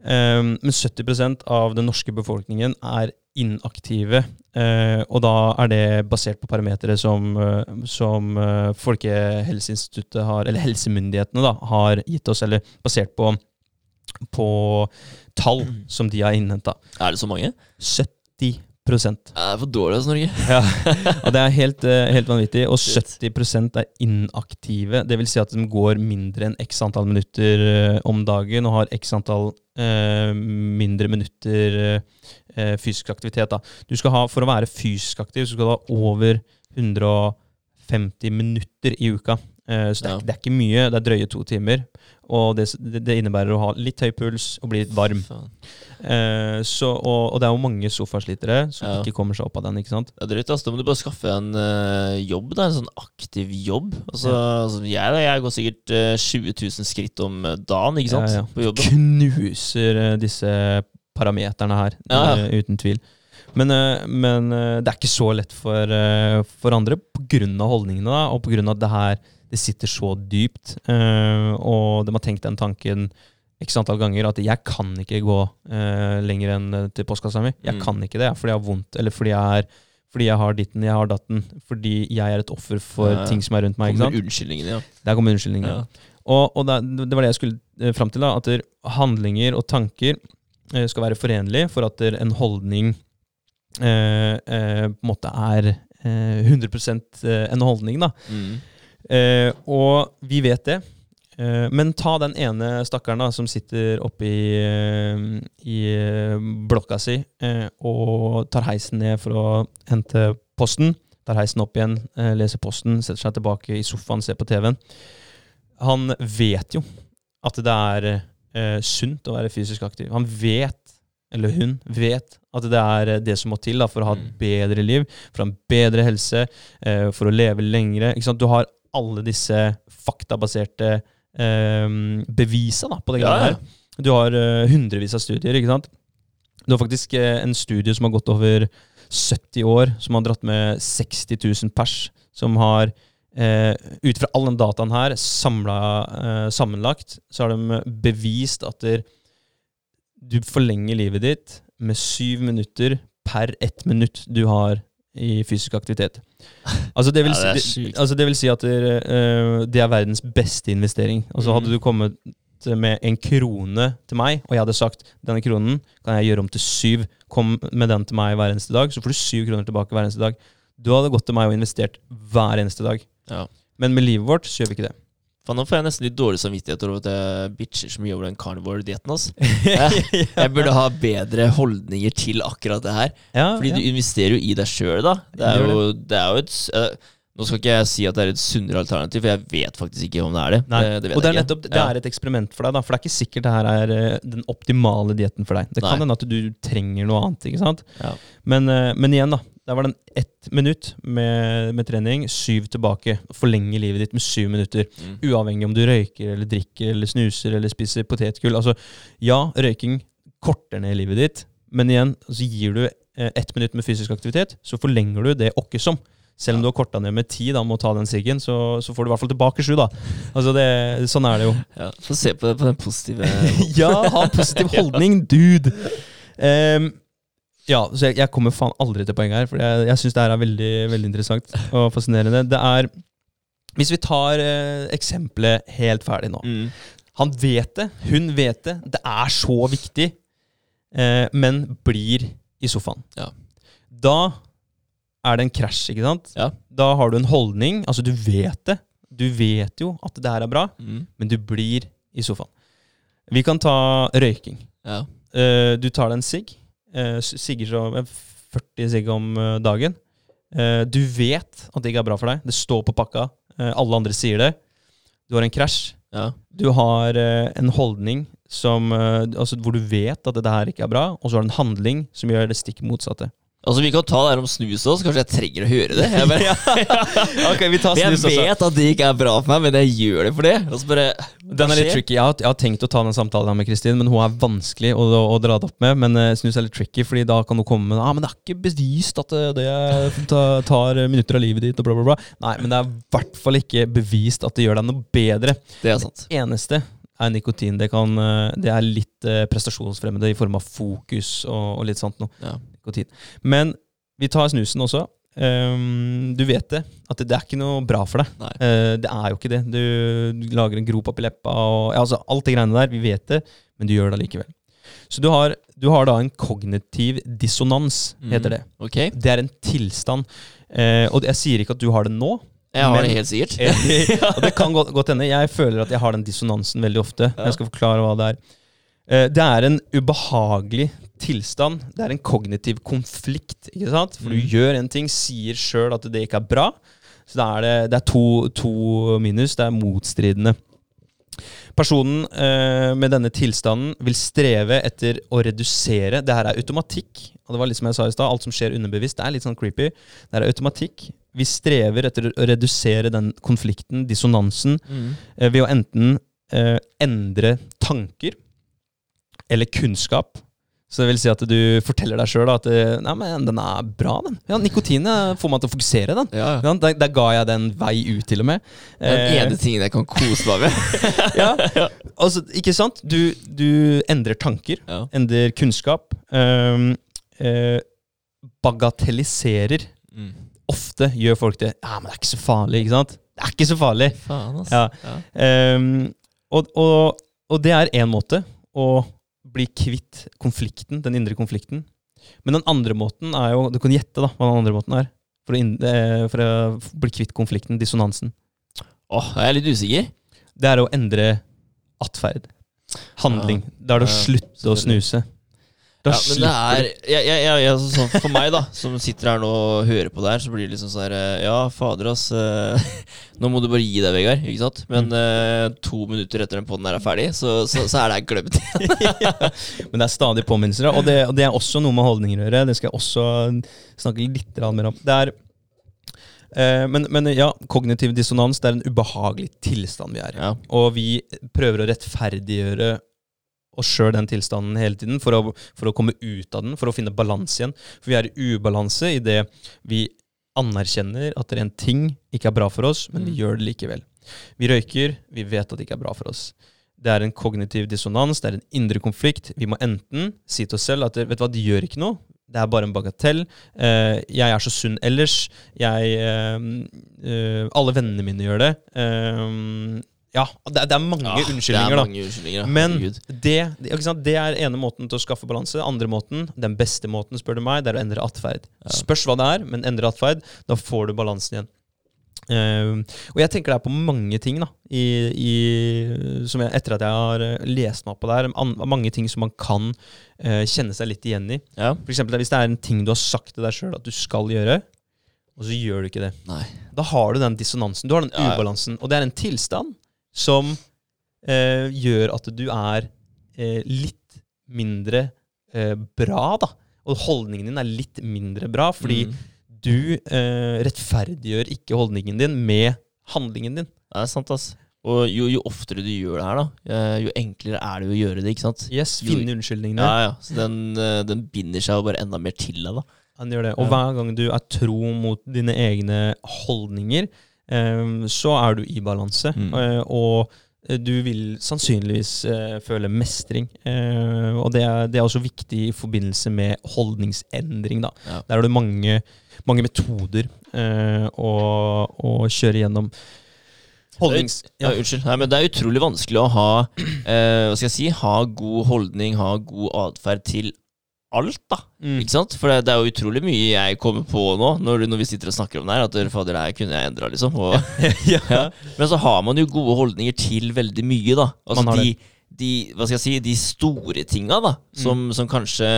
Eh, men 70% av den norske befolkningen er inaktive. eh, og da er det basert på parametere som, eh, som eh, Folkehelseinstituttet har, eller helsemyndighetene da, har gitt oss, eller basert på, på tall som de har innhenta. Er det så mange? 70 Det er for dårlig, hos Norge. ja. Og det er helt, eh, helt vanvittig. Og Shit. 70 er inaktive. Det vil si at de går mindre enn x antall minutter eh, om dagen og har x antall eh, mindre minutter eh, fysisk aktivitet. Da. Du skal ha, for å være fysisk aktiv så skal du ha over 150 minutter i uka. Eh, så det er, Ja. det er ikke mye. Det er drøye to timer. Og det, det, innebærer å ha litt høy puls og bli litt varm. Eh, så, og, og det er jo mange sofaslitere som Ja. ikke kommer seg opp av den. ikke sant? Det er litt, altså. Da må du bare skaffe en uh, jobb, da. En sånn aktiv jobb. Altså, altså jeg, jeg går sikkert uh, 20 000 skritt om eh, dagen, ikke sant? Ja, ja. På jobben. Knuser uh, disse parameterne her, Ja, ja. uten tvil. Men, men det er ikke så lett for, for andre pga. holdningene, da, og pga. det her det sitter så dypt. uh, og de har tenkt den tanken x antall ganger at jeg kan ikke gå uh, lenger enn eh, til postkassa mi. Jeg Mm. kan ikke det fordi jeg har vondt, eller fordi jeg er fordi jeg har ditten, jeg har datten, fordi jeg er et offer for Ja, ting som er rundt meg. Kommer unnskyldningene, ja. Der kommer unnskyldningene. ja. Og, og det, det var det jeg skulle fram til. da, At handlinger og tanker skal være forenlige for at der en holdning eh, eh, på en måte er eh, 100% en holdning. da. Mm. Eh, og vi vet det. Eh, men ta den ene stakkaren da, som sitter oppe i, eh, i eh, blokka si eh, og tar heisen ned for å hente posten. Tar heisen opp igjen, eh, leser posten, setter seg tilbake i sofaen, ser på TV-en. Han vet jo at det er sunt å være fysisk aktiv. Han vet, eller hun vet, at det er det som må til da, for å ha et Mm. bedre liv, for å ha en bedre helse, eh, for å leve lengre. Ikke sant? Du har alle disse faktabaserte eh, bevisene på det Ja, greiene ja. her. Du har eh, hundrevis av studier, ikke sant? Du har faktisk eh, en studie som har gått over 70 år, som har dratt med 60 000 pers, som har eh, ut fra all den dataen her, samla, eh, sammenlagt, så har de bevist at der, du forlenger livet ditt med syv minutter per ett minutt du har i fysisk aktivitet. Altså det vil, Ja, det si, altså det vil si at det, uh, det er verdens beste investering. Altså Hadde Mhm. du kommet med en krone til meg, og jeg hadde sagt denne kronen kan jeg gjøre om til syv, kom med den til meg hver eneste dag, så får du syv kroner tilbake hver eneste dag. Du hadde gått til meg og investert hver eneste dag. Ja. Men med livet vårt så gjør vi ikke det. Faen, nå får jeg nesten litt dårlig samvittighet over at jeg bitcher så mye over den carnivore-dietten. Altså. Jeg, jeg burde ha bedre holdninger til akkurat det her. Ja, Fordi ja. du investerer jo i deg sjøl, da. Det er jo, det er jo et eh, Nå skal ikke jeg si at det er et sunnere alternativ, for jeg vet faktisk ikke om det er det. Nei. Det, det og det er nettopp det er et eksperiment for deg, da. For det er ikke sikkert det her er eh, den optimale dietten for deg. Det kan hende at du trenger noe annet. ikke sant? Ja. Men, eh, men igjen, da. Der var den ett minutt med, med trening, syv tilbake. Forlenge livet ditt med syv minutter. Mm. Uavhengig om du røyker eller drikker eller snuser eller spiser potetgull. Altså, ja, røyking korter ned livet ditt, men igjen, så gir du eh, ett minutt med fysisk aktivitet, så forlenger du det åkke som. Selv om du har korta ned med ti da, med å ta den siggen, så, så får du i hvert fall tilbake sju. da. Altså det, Sånn er det jo. Ja. Få se på, det, på den positive ja, ha en positiv holdning, dude! Ehm, ja, så jeg, jeg kommer faen aldri til poenget her, for jeg, jeg syns det her er veldig, veldig interessant og fascinerende. Det er Hvis vi tar eh, eksempelet helt ferdig nå. mm. Han vet det, hun vet det, det er så viktig, eh, men blir i sofaen. Ja. Da er det en krasj, ikke sant? Ja. Da har du en holdning, altså du vet det. Du vet jo at det her er bra, Mm. men du blir i sofaen. Vi kan ta røyking. Ja. Eh, du tar deg en sigg. Uh, sigger så eh, 40 sigg om eh, dagen. Eh, du vet at det ikke er bra for deg. Det står på pakka. Eh, alle andre sier det. Du har en krasj. ja. Du har eh, en holdning som, eh, altså, hvor du vet at det her ikke er bra, og så har du en handling som gjør det stikk motsatte. Altså Vi kan ta det her om snus også, kanskje jeg trenger å høre det. Jeg, bare, okay, vi tar jeg snus også. vet at det ikke er bra for meg, men jeg gjør det for det. Altså bare Den er litt tricky. Jeg har, jeg har tenkt å ta den samtalen her med Kristin, men hun er vanskelig å, å, å dra det opp med. Men uh, snus er litt tricky, Fordi da kan hun komme med ah, men det er ikke bevist at det, det tar, minutter av livet ditt, og bla, bla, bla. Nei, men det er i hvert fall ikke bevist at det gjør deg noe bedre. Det er sant. eneste er nikotin. Det, kan, eh, det er litt eh, prestasjonsfremmende i form av fokus og, og litt sånt noe. Ja. Nikotin. Men vi tar snusen også. Um, du vet det, at det, det er ikke noe bra for deg. Eh, det er jo ikke det. Du, du lager en grop oppi leppa og ja, altså, alt det greiene der. Vi vet det, men du gjør det allikevel. Så du har, du har da en kognitiv dissonans, heter Mm. det. Det er en tilstand. Uh, og jeg sier ikke at du har det nå, jeg har Men- det helt sikkert. og det kan godt, godt hende. Jeg føler at jeg har den dissonansen veldig ofte. Ja. Jeg skal forklare hva det er. Uh, Det er en ubehagelig tilstand. Det er en kognitiv konflikt. ikke sant? For du Mm. gjør en ting, sier sjøl at det ikke er bra. Så da er det, det er to, to minus. Det er motstridende. Personen eh, med denne tilstanden vil streve etter å redusere Det her er automatikk. Og det var litt som jeg sa i sted, alt som skjer underbevisst, det er litt sånn creepy. Det her er automatikk. Vi strever etter å redusere den konflikten, dissonansen, Mm. eh, ved å enten eh, endre tanker eller kunnskap. Så det vil si at du forteller deg sjøl at eh, Nei, men den er bra, den. Ja, Nikotinet får meg til å fokusere, den. Ja, ja. Der, der ga jeg den vei ut, til og med. Det den Eh, ene tingen jeg kan kose meg med. ja. Altså, ikke sant? Du, du endrer tanker, Ja. endrer kunnskap. Um, eh, bagatelliserer. Mm. Ofte gjør folk det. Ja, men det er ikke så farlig, ikke sant? Det er ikke så farlig. Faen, altså. Ja. Ehm, og, og, og det er én måte å bli kvitt konflikten, den indre konflikten. Men den andre måten er jo Du kan gjette da hva den andre måten er. For å, inn- eh, for å bli kvitt konflikten, dissonansen. Åh, jeg er litt usikker. Det er å endre atferd. Handling. Da er det å slutte å snuse. Da Ja, men det er jeg, jeg, jeg, sånn, For meg, da, som sitter her nå og hører på det her, så blir det liksom sånn her eh, Ja, fader, ass. eh, Nå må du bare gi deg, Vegard. Ikke sant? Men Mm. eh, to minutter etter den poden her er ferdig, så, så, så er det glemt. Men det er stadig påminnelser, og det, og det er også noe med holdninger å gjøre. Det skal jeg også snakke litt mer om. Det er men, men ja, kognitiv dissonans det er en ubehagelig tilstand vi er i. Ja. Og vi prøver å rettferdiggjøre oss sjøl den tilstanden hele tiden for å, for å komme ut av den, for å finne balanse igjen. For vi er i ubalanse i det vi anerkjenner at det er en ting ikke er bra for oss, men vi Mm. gjør det likevel. Vi røyker, vi vet at det ikke er bra for oss. Det er en kognitiv dissonans, det er en indre konflikt. Vi må enten si til oss selv at vet du hva, det gjør ikke noe, det er bare en bagatell. Eh, jeg er så sunn ellers. Jeg eh, eh, Alle vennene mine gjør det. Ja, det, det er mange Ja, unnskyldninger, det er da. mange unnskyldninger, ja. Men det, er ene måten til å skaffe balanse. Andre måten, den beste måten, spør du meg, det er å endre atferd. Ja. Spørs hva det er, men endre atferd. Da får du balansen igjen. Uh, og jeg tenker det er på mange ting, da, i, i, som jeg, etter at jeg har eh, lest meg opp på det her. An, mange ting som man kan uh, kjenne seg litt igjen i. Ja. For eksempel hvis det er en ting du har sagt til deg sjøl at du skal gjøre, og så gjør du ikke det. Nei. Da har du den dissonansen, du har den ubalansen. Og det er en tilstand som eh, gjør at du er eh, litt mindre eh, bra, da. Og holdningen din er litt mindre bra, fordi Mm. du eh, rettferdiggjør ikke holdningen din med handlingen din. Det er sant, ass. Og jo, jo oftere du gjør det her, da, eh, jo enklere er det å gjøre det, ikke sant? Yes. Finne unnskyldningene. Ja, ja. Så den, eh, den binder seg jo bare enda mer til deg, da. Han gjør det. Og hver gang du er tro mot dine egne holdninger, så er du i balanse. Mm. Eh, og eh, du vil sannsynligvis eh, føle mestring. Eh, og det er, det er også viktig i forbindelse med holdningsendring. Ja. Der har du mange, mange metoder å, å kjøre gjennom. Holdnings... Ja, Ja. unnskyld. Nei, men det er utrolig vanskelig å ha eh, Hva skal jeg si Ha god holdning, ha god atferd til alt, da. Mm. Ikke sant? For det, det er jo utrolig mye jeg kommer på nå, når, når vi sitter og snakker om det her, at fader, det her kunne jeg endra, liksom. Og, ja. ja. Men så har man jo gode holdninger til veldig mye, da. Altså de, de, hva skal jeg si, de store tinga, da, som, som kanskje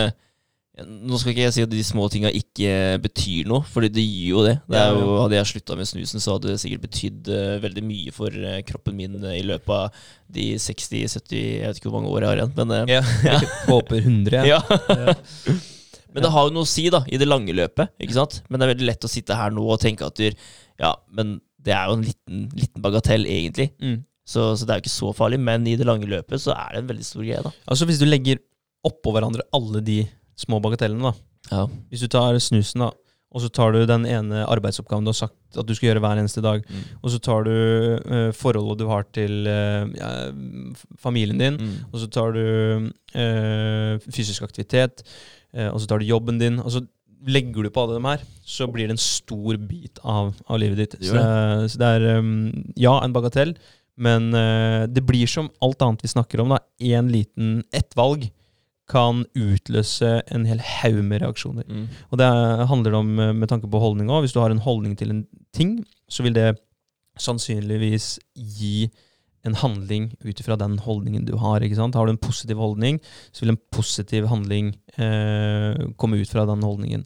nå skal ikke jeg si at de små tinga ikke betyr noe, Fordi det gir jo det. det er jo, hadde jeg slutta med snusen, så hadde det sikkert betydd eh, veldig mye for eh, kroppen min eh, i løpet av de 60-70 Jeg vet ikke hvor mange år jeg har igjen, men ja. Ja. Håper 100. ja. Men det har jo noe å si da, i det lange løpet. ikke sant? Men det er veldig lett å sitte her nå og tenke at du, ja, men det er jo en liten, liten bagatell, egentlig. Mm. Så, så det er jo ikke så farlig. Men i det lange løpet så er det en veldig stor greie. da. Altså Hvis du legger oppå hverandre alle de små bagatellene, da. Ja. Hvis du tar snusen, da, og så tar du den ene arbeidsoppgaven du har sagt at du skal gjøre hver eneste dag, Mm. og så tar du uh, forholdet du har til uh, ja, familien din, Mm. og så tar du uh, fysisk aktivitet, og så tar du jobben din, og så legger du på alle dem her, så blir det en stor bit av, av livet ditt. Så, det- så det er um, ja, en bagatell, men uh, det blir som alt annet vi snakker om. da, en liten, Ett valg kan utløse en hel haug med reaksjoner. Mm. Og det er- handler om eh, med tanke på holdning òg. Hvis du har en holdning til en ting, så vil det sannsynligvis gi en handling ut ifra den holdningen du har. ikke sant? Har du en positiv holdning, så vil en positiv handling eh, komme ut fra den holdningen.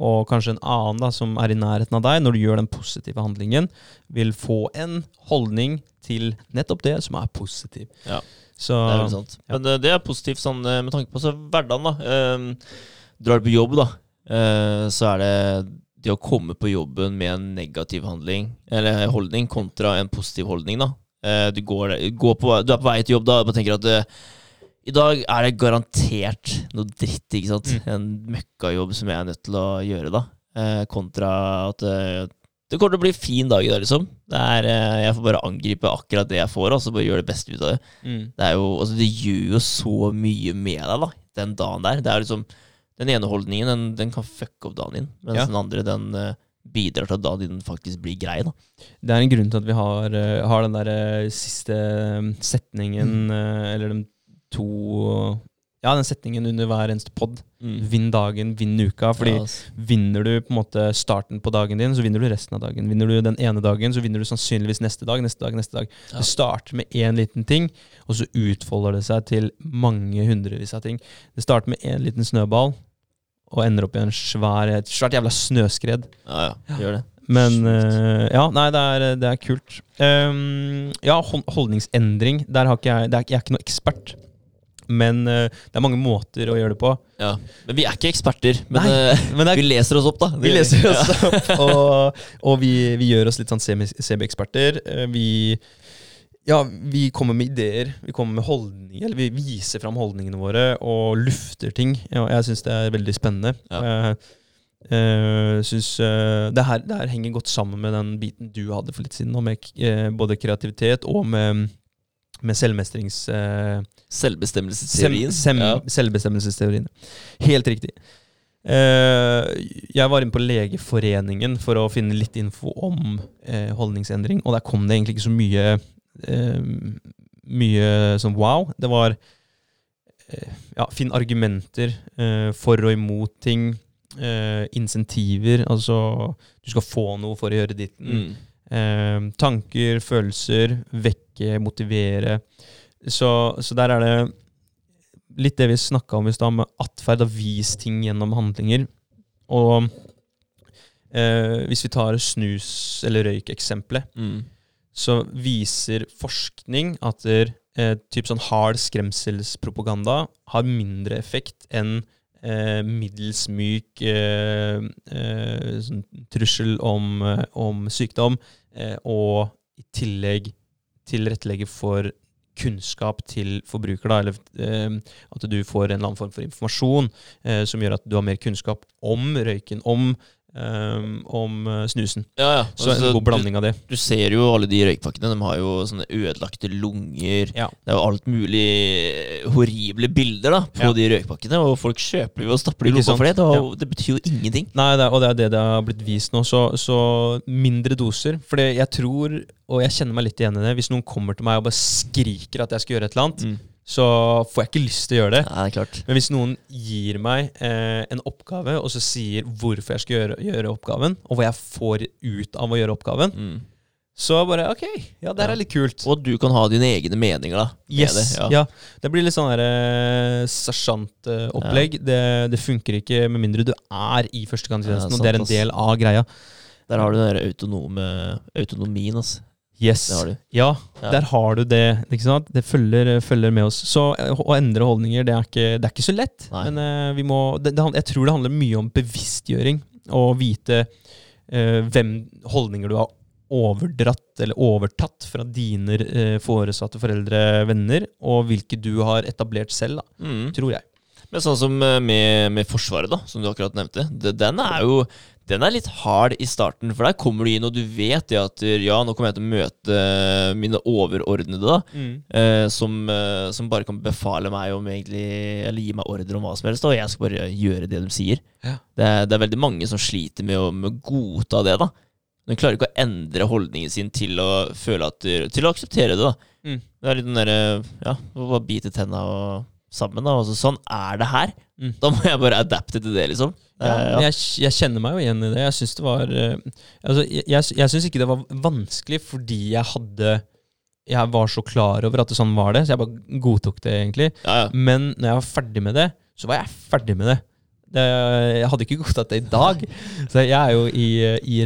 Og kanskje en annen da, som er i nærheten av deg, når du gjør den positive handlingen, vil få en holdning til nettopp det som er positiv. Ja. Så, Det er ja. Men eh, det er positivt sånn eh, med tanke på så hverdagen, da. Um, drar du på jobb, da, uh, så er det det å komme på jobben med en negativ handling, eller holdning, kontra en positiv holdning, da. Uh, du, går, går på, du er på vei til jobb da og tenker at uh, i dag er det garantert noe dritt, ikke sant? Mm. En møkkajobb som jeg er nødt til å gjøre, da. Kontra at det kommer til å bli en fin dag i dag, liksom. Det er, eh, jeg får bare angripe akkurat det jeg får, og så bare gjøre det beste ut av det. mm. Det, jo, altså, det gjør jo så mye med deg, da, den dagen der. Det er liksom, den ene holdningen den, den kan fucke opp dagen din, mens Ja. den andre den eh, bidrar til at dagen din faktisk blir grei. da. Det er en grunn til at vi har, eh, har den der siste setningen, mm. eller de to Ja, den setningen under hver eneste pod. Vinn dagen, vinn uka. Fordi yes. vinner du på en måte starten på dagen din, så vinner du resten av dagen. Vinner du den ene dagen, så vinner du sannsynligvis neste dag, neste dag, neste dag. Ja. Det starter med én liten ting, og så utfolder det seg til mange hundrevis av ting. Det starter med én liten snøball, og ender opp i en svær, et svært jævla snøskred. ja, ja, gjør det. Men eh, ja, nei, det er, det er kult. Um, ja, holdningsendring. Der har ikke jeg, det er, jeg er ikke noe ekspert. Men eh, det er mange måter å gjøre det på. Ja. Men vi er ikke eksperter. Men Nei, eh, men er vi leser oss opp, da. Vi leser oss opp, og, og vi, vi gjør oss litt sånn semi-eksperter. Eh, Vi, ja, vi kommer med ideer, vi kommer med holdninger, eller vi viser fram holdningene våre og lufter ting. Og jeg syns det er veldig spennende. Ja. Uh, synes, uh, det, her, det her henger godt sammen med den biten du hadde for litt siden, med uh, både kreativitet og med, med selvmestrings... Uh, Selvbestemmelsesteorien. Sem, sem, ja. Selvbestemmelsesteorien. Helt riktig. Uh, jeg var inne på Legeforeningen for å finne litt info om uh, holdningsendring, og der kom det egentlig ikke så mye Mye sånn wow. Det var Ja, finn argumenter for og imot ting. Insentiver. Altså, du skal få noe for å gjøre ditten. Mm. Eh, tanker, følelser, vekke, motivere. Så, så der er det litt det vi snakka om i stad, med atferd vis ting gjennom handlinger. Og eh, hvis vi tar snus- eller røykeksempelet, Mm. så viser forskning at der, eh, typ sånn hard skremselspropaganda har mindre effekt enn eh, middels myk eh, eh, sånn trussel om, eh, om sykdom, eh, og i tillegg tilrettelegge for kunnskap til forbruker, da, eller eh, at du får en eller annen form for informasjon som gjør at du har mer kunnskap om røyken, om, eh, om eh, snusen. Ja, ja. Så Altså, en god blanding av det. Du, du ser jo alle de røykpakkene. De har jo sånne ødelagte lunger. Ja. Det er jo alt mulig horrible bilder da på de røykpakkene, og folk kjøper jo og stapper i lomma for det. Har det betyr jo ingenting. Nei, det er, og det er det det har blitt vist nå. Så, så mindre doser. For jeg tror, og jeg kjenner meg litt igjen i det, hvis noen kommer til meg og bare skriker at jeg skal gjøre et eller annet, så får jeg ikke lyst til å gjøre det. Ja, det er klart. Men hvis noen gir meg eh, en oppgave, og så sier hvorfor jeg skal gjøre, gjøre oppgaven, og hva jeg får ut av å gjøre oppgaven, Mm. så bare OK, ja, det her Ja. er litt kult. Og du kan ha dine egne meninger, da. Yes, det, ja. Det blir litt sånn eh, sersjantopplegg. Det, det funker ikke med mindre du er i Ja, førstegangstjenesten, og det er en del av greia. Der har du den autonome autonomien, altså. Yes. Det har du. Ja, Ja. der har du det. Det følger, følger med oss. Så eh, å endre holdninger, det er ikke, det er ikke så lett. Nei. Men eh, vi må, det, det, jeg tror det handler mye om bevisstgjøring. Og vite uh, hvem holdninger du har overdratt eller overtatt fra dine uh, foresatte, foreldre, venner, og hvilke du har etablert selv, da, Mm. tror jeg. Men sånn som eh, med, med Forsvaret, da, som du akkurat nevnte. det- Den er jo den er litt hard i starten, for der kommer du inn og du vet det at ja, nå kommer jeg til å møte eh, mine overordnede, da. Eh, som, eh, som bare kan befale meg om egentlig Eller gi meg ordre om hva som helst, da, og jeg skal bare gjøre det de sier. Ja. Det, er, det er veldig mange som sliter med å, med å godta det, da. De klarer ikke å endre holdningen sin til å føle at Til å akseptere det, da. Mm. Det er litt den derre Ja, å bare bite tenna og sammen, da. Altså, sånn er det her. Mm. Da må jeg bare adapte til det, liksom. Ja, Eh, men jeg, jeg kjenner meg jo igjen i det. Jeg syns det var eh, Altså, jeg, jeg, jeg syns ikke det var vanskelig fordi jeg hadde Jeg var så klar over at det sånn var det, så jeg bare godtok det, egentlig. ja, ja. Men når jeg var ferdig med det, så var jeg ferdig med det. det jeg hadde ikke godtatt det i dag. Så jeg er jo i, i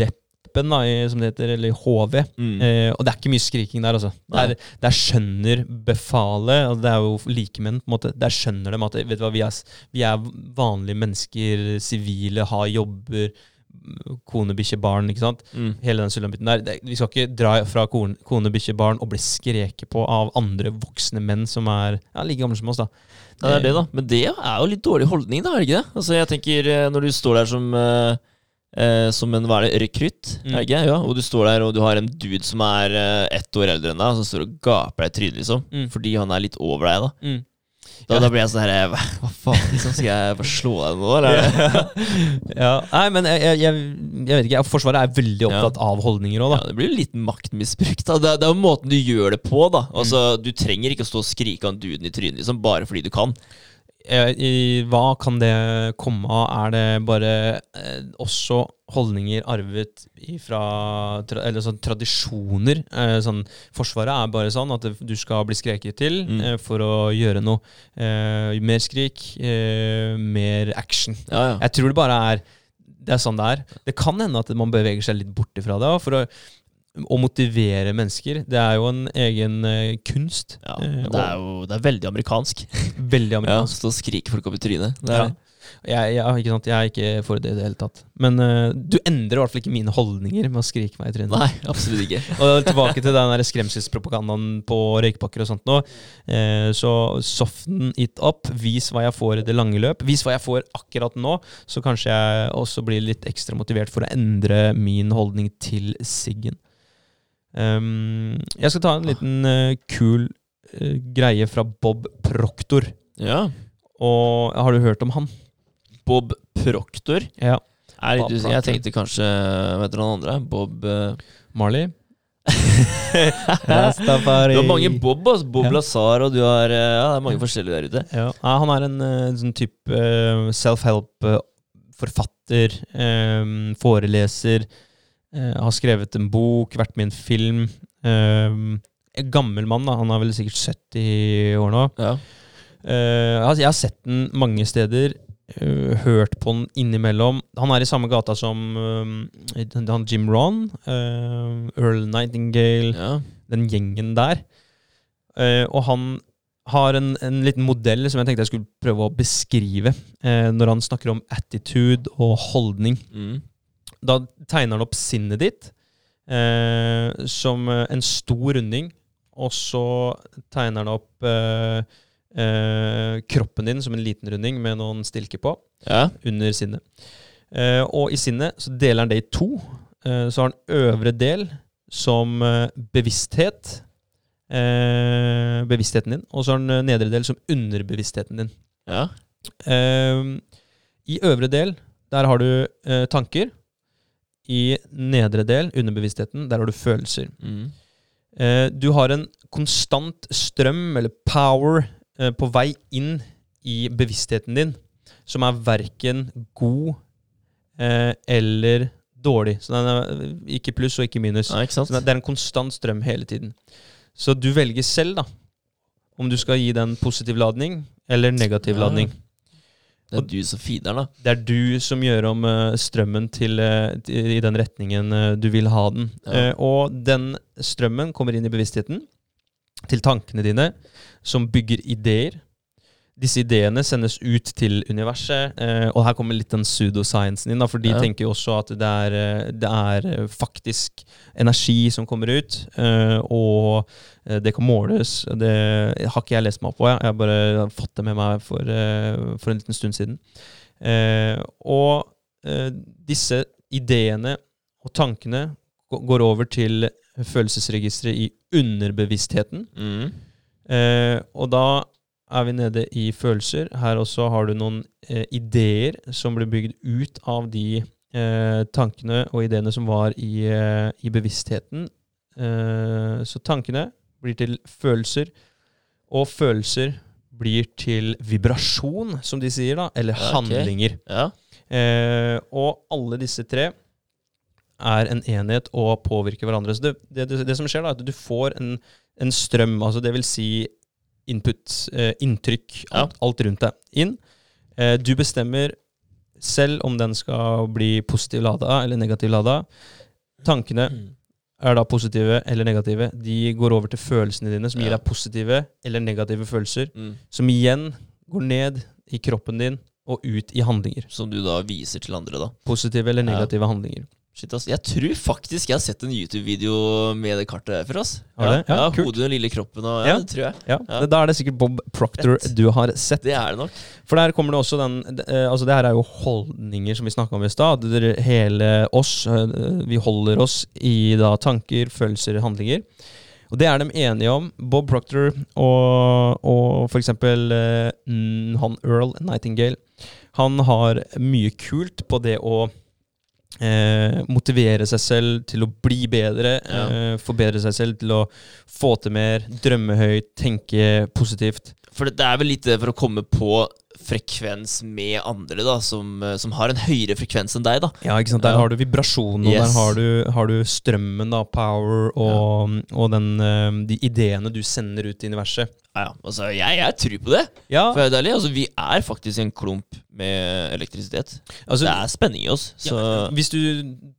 reppen, da, i, som det heter, eller HV. Mm. Eh, og det er ikke mye skriking der, altså. Der, der skjønner befalet, og det er jo likemenn, på en måte, der skjønner de at vet du hva, vi er, vi er vanlige mennesker, sivile, har jobber, kone, bikkje, barn, ikke sant. Mm. Hele den sulamitten der. Det, vi skal ikke dra fra kone, kone bikkje, barn og bli skreket på av andre voksne menn som er ja, like gamle som oss, da. Ja, det er det, da. Men det er jo litt dårlig holdning, da, er det ikke det? Altså, jeg tenker, eh, når du står der som eh, eh, som en hva er det, rekrutt, Mm. Ja, og du står der og du har en dude som er eh, ett år eldre enn deg, som står og gaper deg i trynet, liksom. Mm. Fordi han er litt over deg, da. Mm. Da, Ja. da blir jeg sånn her Hva, hva faen, liksom? Skal jeg bare slå deg nå, eller? ja, nei, men jeg, jeg, jeg, vet ikke. Forsvaret er veldig opptatt av holdninger òg, Ja, da. det blir jo litt maktmisbruk, da. Det, det er jo måten du gjør det på, da. Mm. Altså, Du trenger ikke å stå og skrike han duden i trynet, liksom, bare fordi du kan. Eh, I, hva kan det komme av? Er det bare eh, også holdninger arvet fra tra, Eller sånn tradisjoner? Eh, sånn, forsvaret er bare sånn at det, du skal bli skreket til Mm. eh, for å gjøre noe. Eh, mer skrik, eh, mer action. Ja, ja. Jeg tror det bare er Det er sånn det er. Det kan hende at man beveger seg litt bort ifra det. For å, å motivere mennesker. Det er jo en egen eh, kunst. Ja, Eh, det er jo det er veldig amerikansk. Veldig Ja, amerikansk. Stå og skrike folk opp i trynet. Det Ja. er, Jeg, jeg, ikke sant? jeg er ikke for det i det hele tatt. Men uh, du endrer i hvert fall ikke mine holdninger med å skrike meg i trynet. Nei, absolutt ikke. Og tilbake til den der skremselspropagandaen på røykpakker og sånt nå. Uh, så soften it up. Vis hva jeg får i det lange løp. Vis hva jeg får akkurat nå, så kanskje jeg også blir litt ekstra motivert for å endre min holdning til siggen. Um, jeg skal ta en liten uh, kul uh, greie fra Bob Proctor. Ja. Og har du hørt om han? Bob Proctor. Ja. Er Bob usikker. Jeg tenkte kanskje Vet dere han andre? Bob uh... Marley? Du har mange Bob, altså. Bob Ja. Lazar, og du har Ja, det er mange forskjellige der ute. Ja, Nei, han er en en sånn type self-help-forfatter, foreleser, eh, har skrevet en bok, vært med i en film. eh, en gammel mann, da. han er vel sikkert 70 år nå. Ja. Eh, altså, jeg har sett den mange steder, hørt på den innimellom. Han er i samme gata som han Jim Ron, Earl Nightingale, ja. den gjengen der. Og han har en, en liten modell som jeg tenkte jeg skulle prøve å beskrive eh, når han snakker om attitude og holdning. Mm. Da tegner han opp sinnet ditt eh, som eh, en stor runding, og så tegner han opp eh, eh, kroppen din som en liten runding med noen stilker på ja. under sinnet. Eh, og i sinnet så deler han det i to. Eh, så har han øvre del som bevissthet. Eh, bevisstheten din. Og så har han nedre del som underbevisstheten din. ja. I øvre del, der har du eh, tanker. I nedre del, underbevisstheten, der har du følelser. Mm. Eh, du har en konstant strøm, eller power, eh, på vei inn i bevisstheten din, som er verken god eh, eller dårlig. Så den er ikke pluss og ikke minus. ja, ikke det er en konstant strøm hele tiden. Så du velger selv, da, om du skal gi den positiv ladning eller negativ Ja. ladning. Det er du som feeder den, da. Det er du som gjør om eh, strømmen til, eh, i den retningen eh, du vil ha den. Ja. Og den strømmen kommer inn i bevisstheten, til tankene dine, som bygger ideer. Disse ideene sendes ut til universet, eh, og her kommer litt den pseudosciensen inn, da, for de Ja. tenker jo også at det er, eh, det er eh, faktisk energi som kommer ut, eh, og eh, det kan måles. Det har ikke jeg lest meg opp på, jeg jeg har bare fått det med meg for, for en liten stund siden. Eh, og eh, disse ideene og tankene går over til følelsesregisteret i underbevisstheten. Mm. Eh, og da er vi nede i følelser. Her også har du noen eh, ideer som blir bygd ut av de eh, tankene og ideene som var i, eh, i bevisstheten. Eh, så tankene blir til følelser, og følelser blir til vibrasjon, som de sier, da, eller okay. handlinger. Ja. Eh, og alle disse tre er en enhet og påvirker hverandre. Så det, det, det, det som skjer, da, er at du får en, en strøm, altså det vil si input, eh, inntrykk, Ja. alt, alt rundt deg, inn. Eh, du bestemmer selv om den skal bli positiv lada eller negativ lada. Tankene er da positive eller negative. De går over til følelsene dine, som gir deg positive eller negative følelser. Mm. Som igjen går ned i kroppen din og ut i handlinger. Som du da viser til andre, da. Positive eller Ja. negative handlinger. Shit, ass. Jeg tror faktisk jeg har sett en YouTube-video med det kartet her for oss. Ja. Ja, ja. Hodet den lille kroppen og ja, Ja. det tror jeg. Ja. Da er det sikkert Bob Proctor Fett. du har sett. Det er det nok. For der kommer det også den eh, Altså det her er jo holdninger som vi snakka om i stad. Hele oss, eh, vi holder oss i da tanker, følelser, handlinger. Og det er de enige om. Bob Proctor og, og for eksempel eh, han Earl Nightingale. Han har mye kult på det å eh, motivere seg selv til å bli bedre. Ja. Eh, forbedre seg selv til å få til mer, drømme høyt, tenke positivt. For det, er vel litt det for å komme på frekvens med andre, da, som, eh, som har en høyere frekvens enn deg, da. Ja, ikke sant? Der har du vibrasjon, og der har du, har du strømmen, da, power, og, og den, eh, de ideene du sender ut i universet. Ja. Altså, jeg, jeg tror på det, Ja, for det er ærlig. Altså, vi er faktisk en klump med elektrisitet. altså, det er spenning i oss. Så ja, Hvis du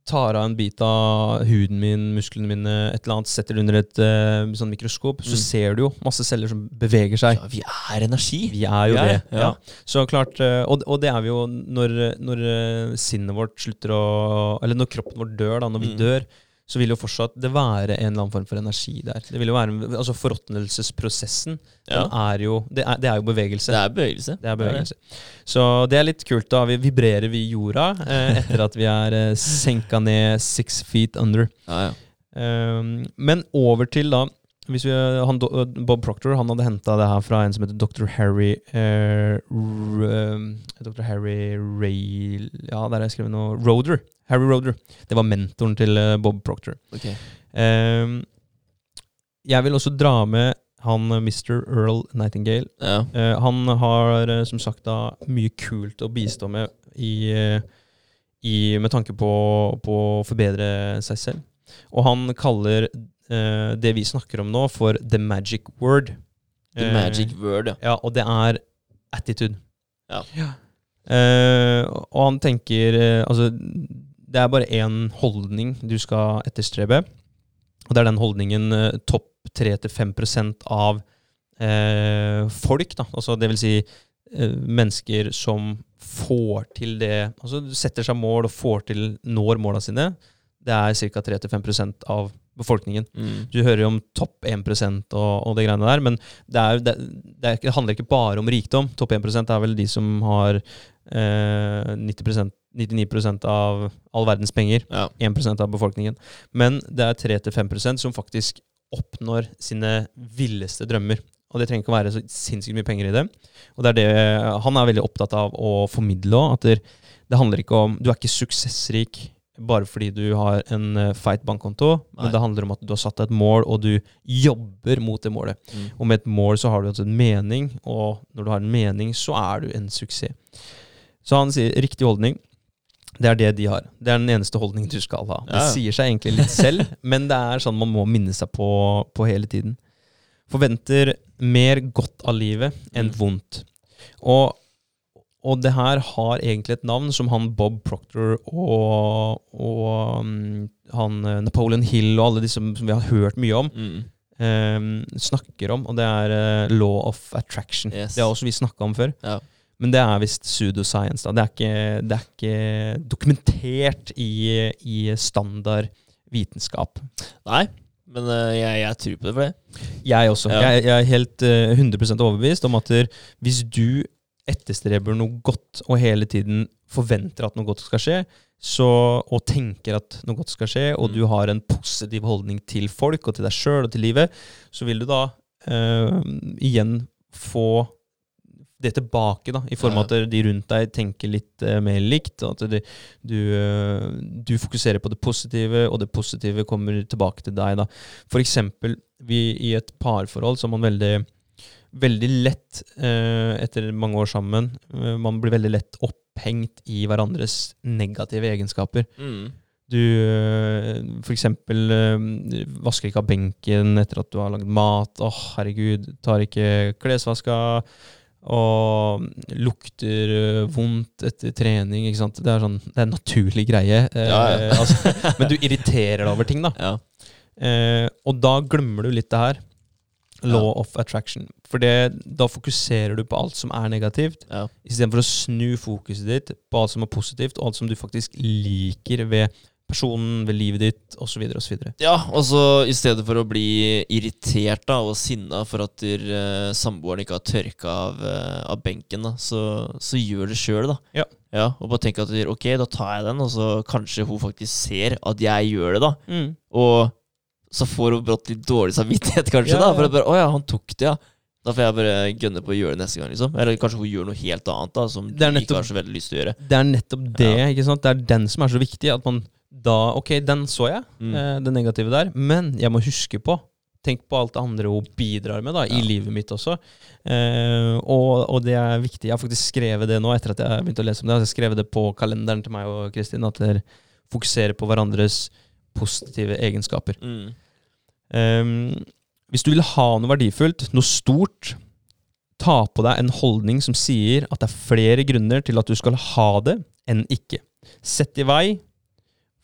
tar av en bit av huden min, musklene mine, et eller annet, setter det under et uh, sånn mikroskop, så Mm. ser du jo masse celler som beveger seg. ja, vi er energi. Vi er jo Vi er det. ja. Så klart, eh, og, og det er vi jo når, når eh, sinnet vårt slutter å Eller når kroppen vår dør, da, når vi Mm. dør, så vil jo fortsatt det være en eller annen form for energi der. Det vil jo være, altså Forråtnelsesprosessen Ja. er jo, det, er, det er jo bevegelse. Det er bevegelse. Det er bevegelse. Så det er litt kult. da Vi vibrerer vi i jorda eh, etter at vi er eh, senka ned six feet under. Ja, ja. Um, men over til da hvis vi, han, Bob Proctor han hadde henta det her fra en som heter dr. Harry eh, R, um, Dr. Harry Ray Ja, der har jeg skrevet noe Roder. Harry Roder. Det var mentoren til eh, Bob Proctor. Ok. Um, jeg vil også dra med han eh, Mr. Earl Nightingale. Ja. Eh, han har eh, som sagt da mye kult å bistå med i, eh, i, med tanke på, på å forbedre seg selv. Og han kaller eh, det vi snakker om nå, for the magic word. The Eh, magic word, ja. Ja, og det er attitude. Ja. Eh, og han tenker Altså, det er bare én holdning du skal etterstrebe. Og det er den holdningen topp 3-5 av eh, folk, da. Altså det vil si eh, mennesker som får til det Altså setter seg mål og får til når måla sine. Det er ca. 3-5% av befolkningen. Mm. Du hører jo om topp 1 og, og det greiene der, men det, er, det, det, er, det handler ikke bare om rikdom. Topp 1% er vel de som har eh, 90% 99% av all verdens penger. Ja. 1% av befolkningen. Men det er 3-5% som faktisk oppnår sine villeste drømmer. Og det trenger ikke å være så sinnssykt mye penger i det. Og det er det han er veldig opptatt av å formidle òg. At det, det handler ikke om Du er ikke suksessrik bare fordi du har en eh, feit bankkonto, Nei. men det handler om at du har satt deg et mål, og du jobber mot det målet. Mm. Og med et mål så har du altså en mening, og når du har en mening, så er du en suksess. Så han sier riktig holdning. Det er det de har. Det er den eneste holdningen du skal ha. Det Ja, sier seg egentlig litt selv, men det er sånn man må minne seg på, på hele tiden. Forventer mer godt av livet enn Mm. vondt. Og, og det her har egentlig et navn som han Bob Proctor og, og um, han eh, Napoleon Hill og alle disse som vi har hørt mye om, Mm. um, snakker om, og det er eh, law of attraction. Yes. Det har også vi snakka om før. Ja. Men det er visst pseudoscience. da. Det er ikke, det er ikke dokumentert i, i standard vitenskap. Nei, men eh, jeg, jeg tror på det for det. Jeg også. Ja. Jeg, jeg er helt uh, 100% overbevist om at hvis du etterstreber noe godt og hele tiden forventer at noe godt skal skje, så, og tenker at noe godt skal skje, og Mm. du har en positiv holdning til folk og til deg sjøl og til livet, så vil du da eh, igjen få det tilbake, da, i form av at de rundt deg tenker litt eh, mer likt. At de, du, eh, du fokuserer på det positive, og det positive kommer tilbake til deg. da. For eksempel, vi i et parforhold så er man veldig veldig lett, eh, etter mange år sammen, eh, man blir veldig lett opphengt i hverandres negative egenskaper. Mm. Du f.eks. eh, vasker ikke av benken etter at du har lagd mat. Åh, herregud. Tar ikke klesvaska. Og lukter vondt etter trening. ikke sant? Det er sånn, det er en naturlig greie. Ja, ja. altså, men du irriterer deg over ting, da. Ja. Eh, og da glemmer du litt det her. Law Ja. of attraction. For det, da fokuserer du på alt som er negativt, Ja. istedenfor å snu fokuset ditt på alt som er positivt, og alt som du faktisk liker ved personen, ved livet ditt, osv. osv. Ja, og så i stedet for å bli irritert da, og sinna for at eh, samboeren ikke har tørka av, uh, av benken, da, så, så gjør det sjøl, da. Ja. ja. Og bare tenk at der, ok, da tar jeg den, og så kanskje hun faktisk ser at jeg gjør det, da. Mm. Og så får hun brått litt dårlig samvittighet, kanskje, Ja, da. For at bare, å ja, han tok det, ja. Da får jeg bare gønne på å gjøre det neste gang, liksom. Eller kanskje hun gjør noe helt annet, da, som du Det ikke har så veldig lyst til å gjøre. Det er nettopp det. ikke sant? Det er den som er så viktig. At man da Ok, den så jeg, Mm. eh, det negative der, men jeg må huske på tenk på alt det andre hun bidrar med da, i livet mitt også. Eh, og, og det er viktig. Jeg har faktisk skrevet det nå etter at jeg begynte å lese om det. Jeg har skrevet det på kalenderen til meg og Kristin, at dere fokuserer på hverandres positive egenskaper. Mm. Um, hvis du vil ha noe verdifullt, noe stort, ta på deg en holdning som sier at det er flere grunner til at du skal ha det, enn ikke. Sett i vei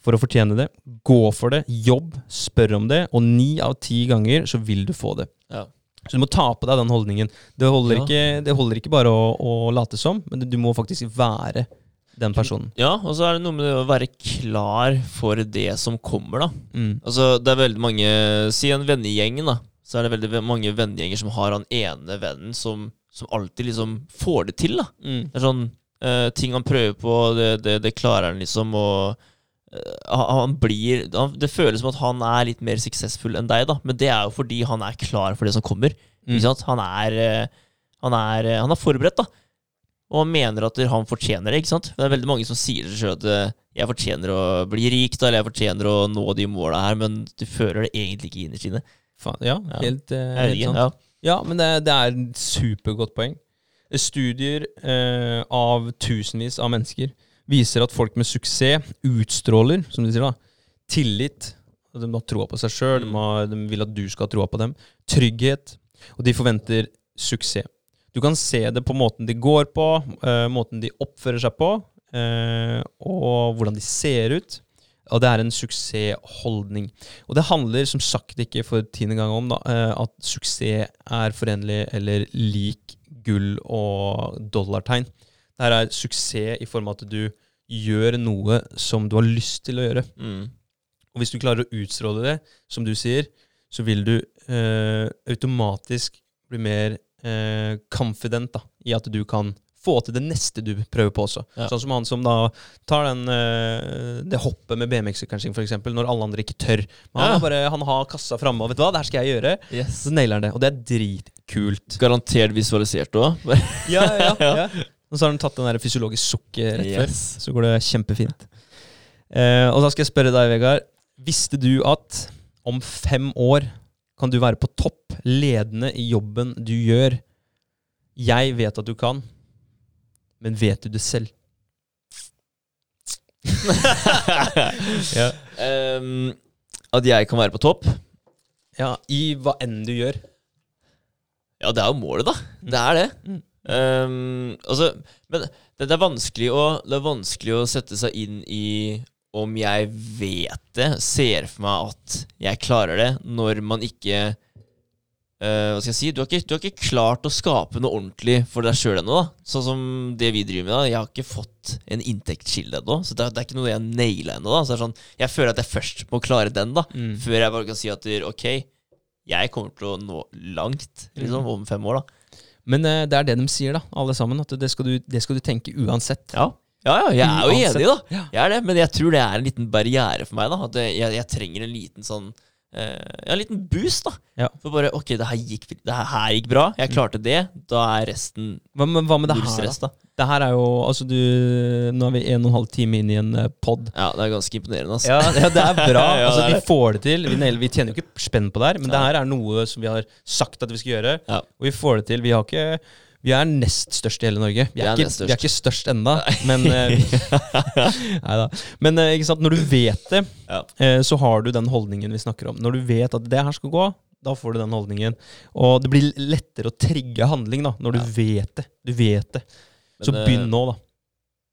for å fortjene det. Gå for det. Jobb. Spør om det. Og ni av ti ganger så vil du få det. Ja. Så du må ta på deg den holdningen. Det holder, Ja. ikke, det holder ikke bare å, å late som, men du må faktisk være den personen. Ja, og så er det noe med det å være klar for det som kommer, da. Mm. Altså, det er veldig mange Si en vennegjeng, da. Så er det veldig mange vennegjenger som har han ene vennen som, som alltid liksom får det til, da. Mm. Det er sånn uh, Ting han prøver på, det, det, det klarer han liksom, og uh, han blir han, Det føles som at han er litt mer suksessfull enn deg, da. Men det er jo fordi han er klar for det som kommer. Mm. Han er, uh, han er, han er forberedt, da. Og mener at han fortjener det. ikke sant? Det er veldig mange som sier til seg at eh, jeg fortjener å bli rik, da, eller jeg fortjener å nå de måla her, men du føler det egentlig ikke innerst inne. Faen, ja, Ja. helt, eh, helt sant. Ja. Ja, men det, det er et supergodt poeng. Studier eh, av tusenvis av mennesker viser at folk med suksess utstråler, som de sier da, tillit. De har troa på seg sjøl, Mm. de, de vil at du skal ha troa på dem. Trygghet. Og de forventer suksess. Du kan se det på måten de går på, uh, måten de oppfører seg på, uh, og hvordan de ser ut. Og det er en suksessholdning. Og det handler som sagt ikke for tiende gang om da, eh, at suksess er forenlig eller lik gull og dollartegn. Det her er suksess i form av at du gjør noe som du har lyst til å gjøre. Mm. Og hvis du klarer å utstråle det, som du sier, så vil du eh, automatisk bli mer eh, confident da, i at du kan få til det neste du prøver på også. Ja. Sånn som han som da tar den, uh, det hoppet med BMX-sykkelen sin, f.eks., når alle andre ikke tør. Men han, Ja. bare, han har kassa framme, og vet du hva, det her skal jeg gjøre. Yes. Så nailer han det. Og det er dritkult. Garantert visualisert òg. Ja, ja, ja. Og så har han tatt den der fysiologisk sukket rett før. Yes. Så går det kjempefint. Uh, og da skal jeg spørre deg, Vegard. Visste du at om fem år kan du være på topp, ledende i jobben du gjør? Jeg vet at du kan, men vet du det selv? ja. um, at jeg kan være på topp? ja, i hva enn du gjør. Ja, det er jo målet, da. Det er det. Mm. Um, altså, men det, det, er å, det er vanskelig å sette seg inn i om jeg vet det, ser for meg at jeg klarer det, når man ikke uh, Hva skal jeg si? Du har, ikke, du har ikke klart å skape noe ordentlig for deg sjøl ennå. Sånn som det vi driver med. da Jeg har ikke fått en inntektskilde ennå. Så det er, det er ikke noe jeg naila ennå. da. Så det er sånn, Jeg føler at jeg først må klare den, da Mm. før jeg bare kan si at ok, jeg kommer til å nå langt liksom, om fem år. da Men eh, det er det de sier, da, alle sammen. At det skal du, det skal du tenke uansett. Ja, ja, ja jeg er jo Uansett. enig, da. Jeg er det, Men jeg tror det er en liten barriere for meg. da At jeg, jeg trenger en liten sånn eh, Ja, en liten boost, da. Ja. For bare Ok, det her gikk, det her, gikk bra. Jeg klarte det. Da er resten Hva, men, hva med det her, da? Det her er jo Altså, du Nå er vi en og en halv time inn i en uh, pod. Ja, det er ganske imponerende, altså. Ja, ja, det er bra. Ja, altså, er vi får det til. Vi, vi tjener jo ikke spenn på det her, men det her er noe som vi har sagt at vi skal gjøre. Og vi får det til. Vi har ikke vi er nest størst i hele Norge. Vi Vi er, er ikke, vi er ikke størst ennå, men eh, vi- Neida. Men eh, når du vet det, Ja. eh, så har du den holdningen vi snakker om. Når du vet at det her skal gå, da får du den holdningen. Og det blir lettere å trigge handling da, når du Ja. vet det. Du vet det. Så Men, så begynn nå, da.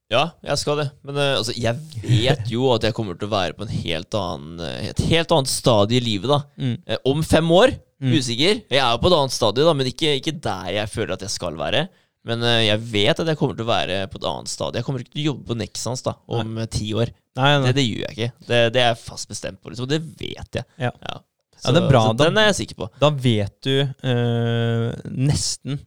Ja, jeg skal det. Men altså, jeg vet jo at jeg kommer til å være på en helt annen, et helt annet stadie i livet. da Mm. Om fem år, Mm. usikker. Jeg er jo på et annet stadie, da men ikke, ikke der jeg føler at jeg skal være. Men uh, jeg vet at jeg kommer til å være på et annet stadie. Jeg kommer ikke til å jobbe på Nexans da om nei. ti år. Nei, nei. Det, det gjør jeg ikke. Det, det er jeg fast bestemt på. Liksom. Det vet jeg. Ja. Så, Ja, det er bra, så da. den er jeg sikker på. Da vet du uh, nesten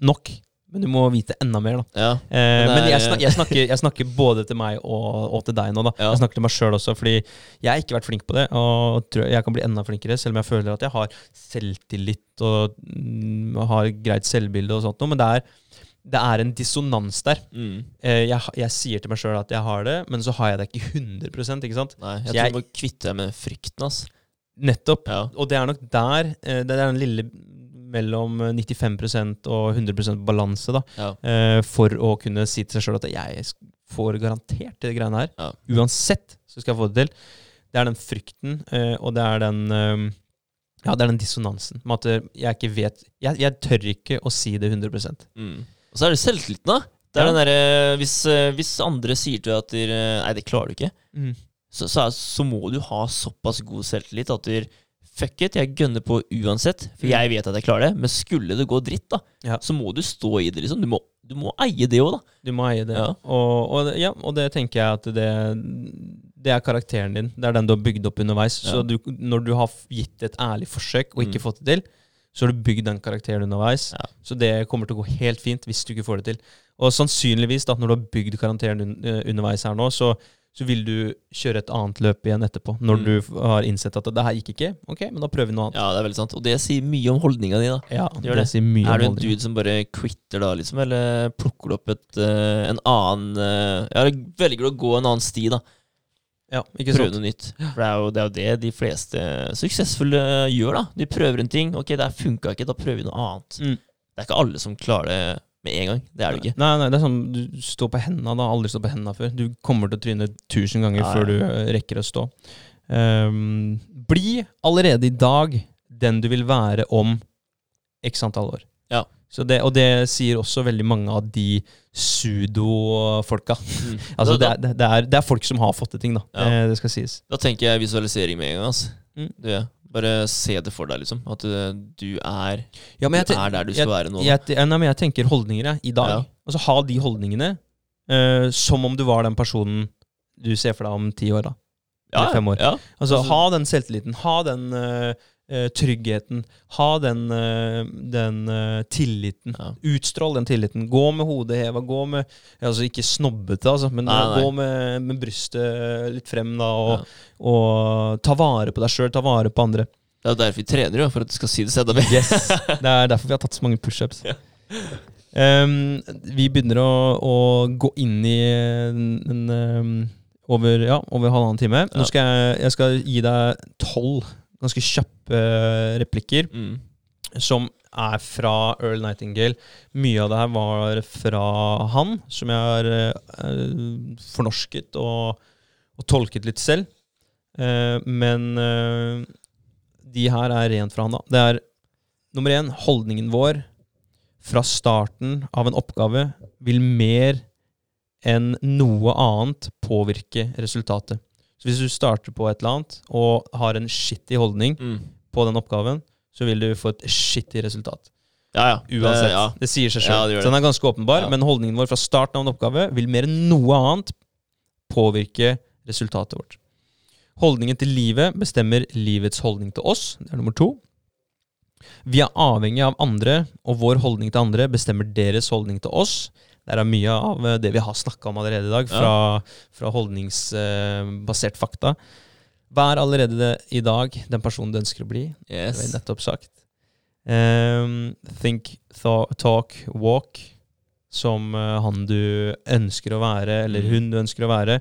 nok. Men du må vite enda mer, da. Ja. Eh, Men men jeg, snak, jeg, snakker, jeg snakker både til meg og, og til deg nå, da. Ja. Jeg snakker til meg sjøl også, fordi jeg har ikke vært flink på det. Og tror jeg kan bli enda flinkere, selv om jeg føler at jeg har selvtillit og mm, har greit selvbilde og sånt noe. Men det er, det er en dissonans der. Mm. Eh, jeg, jeg sier til meg sjøl at jeg har det, men så har jeg det ikke 100 ikke sant? Nei, jeg tror jeg- må kvitte deg med frykten. ass. Nettopp. Ja. Og det er nok der eh, Det er den lille mellom 95% og 100% balanse, da. Ja. eh, for å kunne si til seg sjøl at jeg får garantert det greiene her. Ja. Uansett så skal jeg få det til. Det er den frykten, eh, og det er den eh, Ja, det er den dissonansen med at jeg ikke vet Jeg, jeg tør ikke å si det 100 Mm. Og så er det selvtilliten, da. Det er Ja. den der, hvis, eh, hvis andre sier til deg at de, Nei, det klarer du ikke. mm. så, så, så må du ha såpass god selvtillit at du Fuck it, jeg gønner på uansett, for Mm. jeg vet at jeg klarer det. Men skulle det gå dritt, da, Ja. så må du stå i det, liksom. Du må, du må eie det òg, da. Du må eie det. Ja. Og, og, ja, og det tenker jeg at det, det er karakteren din. Det er den du har bygd opp underveis. Så du, når du har gitt et ærlig forsøk og ikke Mm. fått det til, så har du bygd den karakteren underveis. Så det kommer til å gå helt fint hvis du ikke får det til. Og sannsynligvis, da, når du har bygd karakteren eh, underveis her nå, så, så vil du kjøre et annet løp igjen etterpå. Når Mm. du har innsett at det her gikk ikke, ok, men da prøver vi noe annet. Ja, det er veldig sant. Og det sier mye om holdninga di, da. Ja, det det. sier mye Er du en holdning. dude som bare quitter da, liksom? Eller plukker du opp et, uh, en annen uh, Ja, velger du å gå en annen sti, da? Ja, ikke Prøve noe nytt. For det er, jo, det er jo det de fleste suksessfulle gjør, da. De prøver en ting. Ok, det her funka ikke, da prøver vi noe annet. Mm. Det er ikke alle som klarer det med en gang. Det er det ikke. Nei, nei, det er sånn du står på hendene. Da. Aldri stått på hendene før. Du kommer til å tryne tusen ganger nei. før du eh, rekker å stå. Um, bli allerede i dag den du vil være om x antall år. Ja. Så det, og det sier også veldig mange av de sudo-folka. Altså, det, det, det er folk som har fått til ting, da. Ja. Eh, det skal sies. da tenker jeg visualisering med en gang. Altså. Mm. Du, bare se det for deg, liksom. At uh, du er, Ja, men du er der du skal være nå. jeg, jeg, nei, men jeg tenker holdninger jeg, i dag. Ja. Altså Ha de holdningene uh, som om du var den personen du ser for deg om ti år. da eller fem år. Ja. Altså, Altså- ha den selvtilliten, ha den eh, eh, tryggheten, ha den, eh, den eh, tilliten. Ja. Utstrål den tilliten. Gå med hodet heva, gå med Altså ikke snobbete, altså, men Nei, nei. gå med, med brystet litt frem, da, og, Ja. og ta vare på deg sjøl, ta vare på andre. Det er derfor vi trener, jo, for at du skal si det enda mer. Yes. Det er derfor vi har tatt så mange pushups. Ja. Um, vi begynner å, å gå inn i en, en, um, over, ja, over halvannen time. Nå skal jeg, jeg skal gi deg tolv ganske kjappe replikker Mm. som er fra Earl Nightingale. Mye av det her var fra han, som jeg har eh, fornorsket og, og tolket litt selv. Eh, men eh, de her er rent fra han, da. Det er nummer én holdningen vår fra starten av en oppgave vil mer enn noe annet påvirke resultatet. Så hvis du starter på et eller annet og har en shitty holdning Mm. på den oppgaven, så vil du få et shitty resultat. Ja, ja. Uansett. Det, ja. Det sier seg sjøl. Ja, så den er ganske åpenbar, men holdningen vår fra starten av en oppgave vil mer enn noe annet påvirke resultatet vårt. Holdningen til livet bestemmer livets holdning til oss. Det er nummer to. Vi er avhengig av andre, og vår holdning til andre bestemmer deres holdning til oss. Det er mye av eh, det vi har snakka om allerede i dag, fra, fra holdningsbasert fakta. Vær allerede i dag den personen du ønsker å bli. Det har jeg nettopp sagt. Um, think, talk, walk. Som eh, han du ønsker å være, eller Mm. hun du ønsker å være.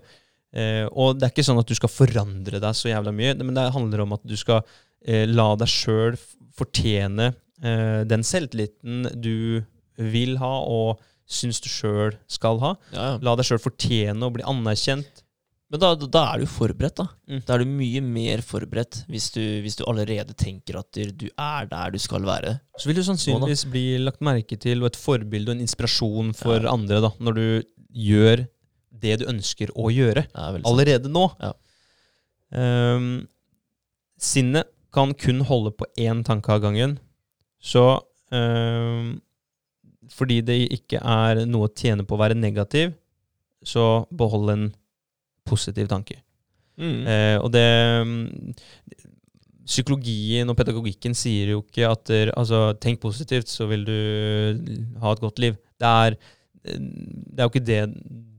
Uh, og det er ikke sånn at du skal forandre deg så jævla mye, men det handler om at du skal uh, la deg sjøl fortjene eh, den selvtilliten du vil ha, og syns du sjøl skal ha. Ja, ja. La deg sjøl fortjene å bli anerkjent. Men da, da er du forberedt, da. Mm. Da er du mye mer forberedt hvis du, hvis du allerede tenker at du er der du skal være. Så vil du sannsynligvis bli lagt merke til og et forbilde og en inspirasjon for Ja. andre da, når du gjør det du ønsker å gjøre. Er. Allerede nå. Ja. Ehm, sinnet kan kun holde på én tanke av gangen. Så ehm, fordi det ikke er noe å tjene på å være negativ, så behold en positiv tanke. Mm. Eh, og det mm, Psykologien og pedagogikken sier jo ikke at der, altså, tenk positivt, så vil du ha et godt liv. Det er, eh, det er jo ikke det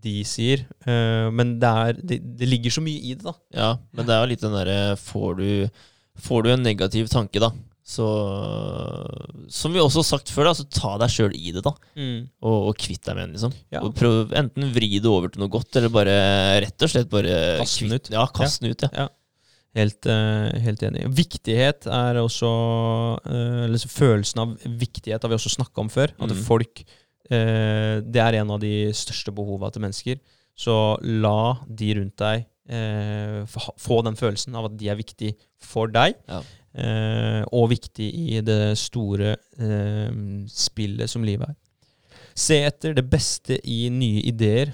de sier, eh, men det, er, det, det ligger så mye i det, da. Ja, men det er jo litt den derre får, får du en negativ tanke, da, så Som vi også har sagt før, da, så ta deg sjøl i det, da. Og, og kvitt deg med den, liksom. Ja. Prøv enten vri det over til noe godt, eller bare rett og slett bare Kast den ut. Ja, kast den ut, ja. Helt, eh, helt enig. Viktighet er også eh, Eller følelsen av viktighet har vi også snakka om før. At Mm. folk eh, Det er en av de største behova til mennesker. Så la de rundt deg få, få den følelsen av at de er viktig for deg. Ja. Eh, og viktig i det store eh, spillet som livet er. Se etter det beste i nye ideer.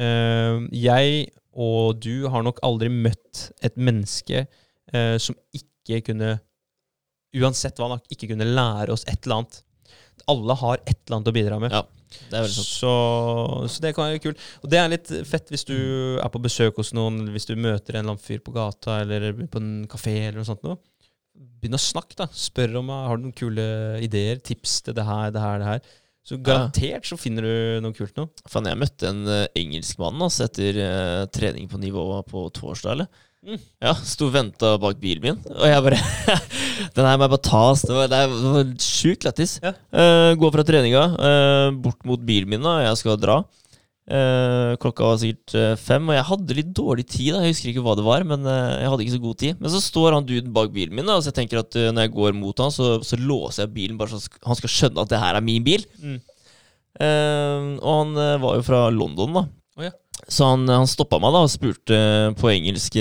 Eh, jeg og du har nok aldri møtt et menneske eh, som ikke kunne Uansett hva, nok ikke kunne lære oss et eller annet. Alle har et eller annet å bidra med. Ja, Det er. Så, så det kan være kult. Og det er litt fett hvis du er på besøk hos noen, hvis du møter en eller annen fyr på gata eller på en kafé eller noe sånt noe. Begynn å snakke, da. Spør om jeg har noen kule ideer, tips til det her, det her, det her. Så garantert så finner du noe kult nå. Fan, jeg møtte en uh, engelskmann altså, etter uh, trening på nivå på torsdag, eller? Mm. Ja, sto og venta bak bilen min, og jeg bare Den her må jeg bare ta. Det var, det var- sjukt lættis. Ja. Uh, gå fra treninga uh, bort mot bilen min, da. Jeg skal dra. Eh, klokka var sikkert eh, fem, og jeg hadde litt dårlig tid. da Jeg husker ikke hva det var, men uh, jeg hadde ikke så god tid. Men så står han duden bak bilen min, da, så jeg tenker at uh, når jeg går mot han, så, så låser jeg bilen, bare så han skal skjønne at det her er min bil. Mm. Og han var jo fra London, da. Oh, ja. Så han, han stoppa meg da og spurte på engelsk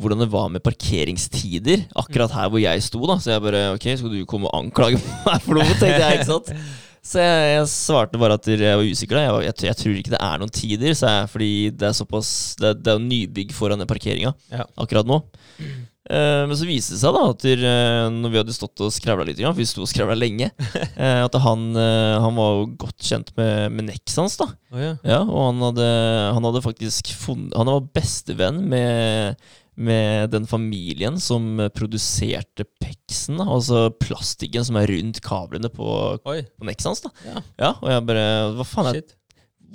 hvordan det var med parkeringstider akkurat her hvor jeg sto. da Så jeg bare OK, skal du komme og anklage meg for noe? tenkte jeg, ikke sant? Så jeg, jeg svarte bare at jeg var usikker. Jeg, var, jeg, tror- jeg tror ikke det er noen tider, sa jeg, fordi det er såpass Det, det er jo nybygg foran den parkeringa Ja. akkurat nå. Uh, men så viste det seg da at der, uh, når vi hadde stått og skravla litt, for vi sto og skravla lenge, uh, at han, han var jo godt kjent med, med Nex hans. da oh, ja. ja, og han hadde, han hadde faktisk funnet Han var bestevenn med, med den familien som produserte peksen, altså plastikken som er rundt kablene på, Oi. på Nexans. da. Ja. Ja, og jeg bare Hva faen er Shit.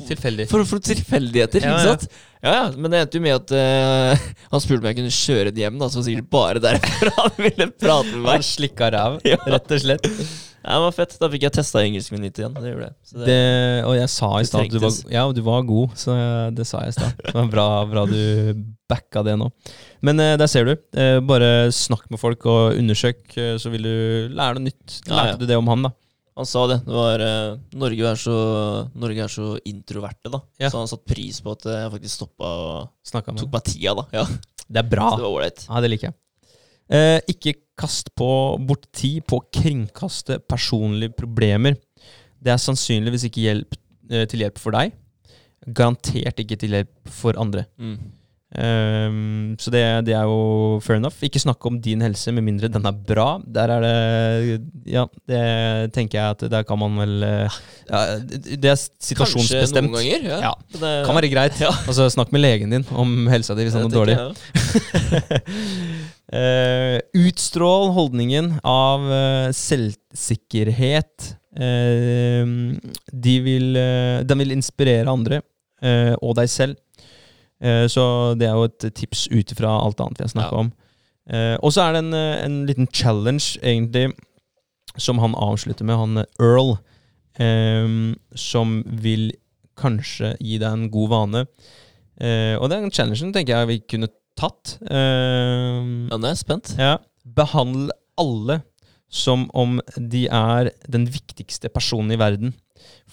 Tilfeldig. for, for tilfeldigheter, Ja, ikke sant? Ja, ja, Men det endte jo med at uh, han spurte om jeg kunne kjøre det hjem, da, så sikkert bare derfor han ville prate med Han meg. slikka ræv, rett og slett. Ja, det var fett. Da fikk jeg testa engelsken min litt igjen. Det gjorde jeg. Det, Det, og jeg sa i stad at du var, ja, du var god, så det sa jeg i stad. Det var bra, bra du backa det nå. Men eh, der ser du. Eh, bare snakk med folk og undersøk, eh, så vil du lære noe nytt. Lærte ja. du det om han, da? Han sa det. det var, eh, Norge, er så, Norge er så introverte, da. Ja. Så han satte pris på at jeg faktisk stoppa og med tok meg tida, da. Ja, Det er bra. det. Ja, det liker jeg. Eh, ikke kast på bort tid på å kringkaste personlige problemer. Det er sannsynligvis ikke hjelp, eh, til hjelp for deg. Garantert ikke til hjelp for andre. Mm. Um, så det, det er jo fair enough. Ikke snakke om din helse med mindre den er bra. Der er det Ja, det tenker jeg at der kan man vel eh, ja, Det er situasjonsbestemt. Kanskje noen ganger. Ja. Ja, Det Kan være greit. Ja. Altså, snakk med legen din om helsa di hvis den er dårlig. Eh, utstrål holdningen av uh, selvsikkerhet. Uh, de vil, den vil inspirere andre og deg selv. Så det er jo et tips ut ifra alt annet vi har snakka Ja. om. Og så er det en, en liten challenge, egentlig, som han avslutter med, han Earl, som vil kanskje gi deg en god vane. Og den challengen tenker jeg vi kunne tatt. Uh, Ja, nå er jeg spent. ja. Behandle alle som om de er den viktigste personen i verden.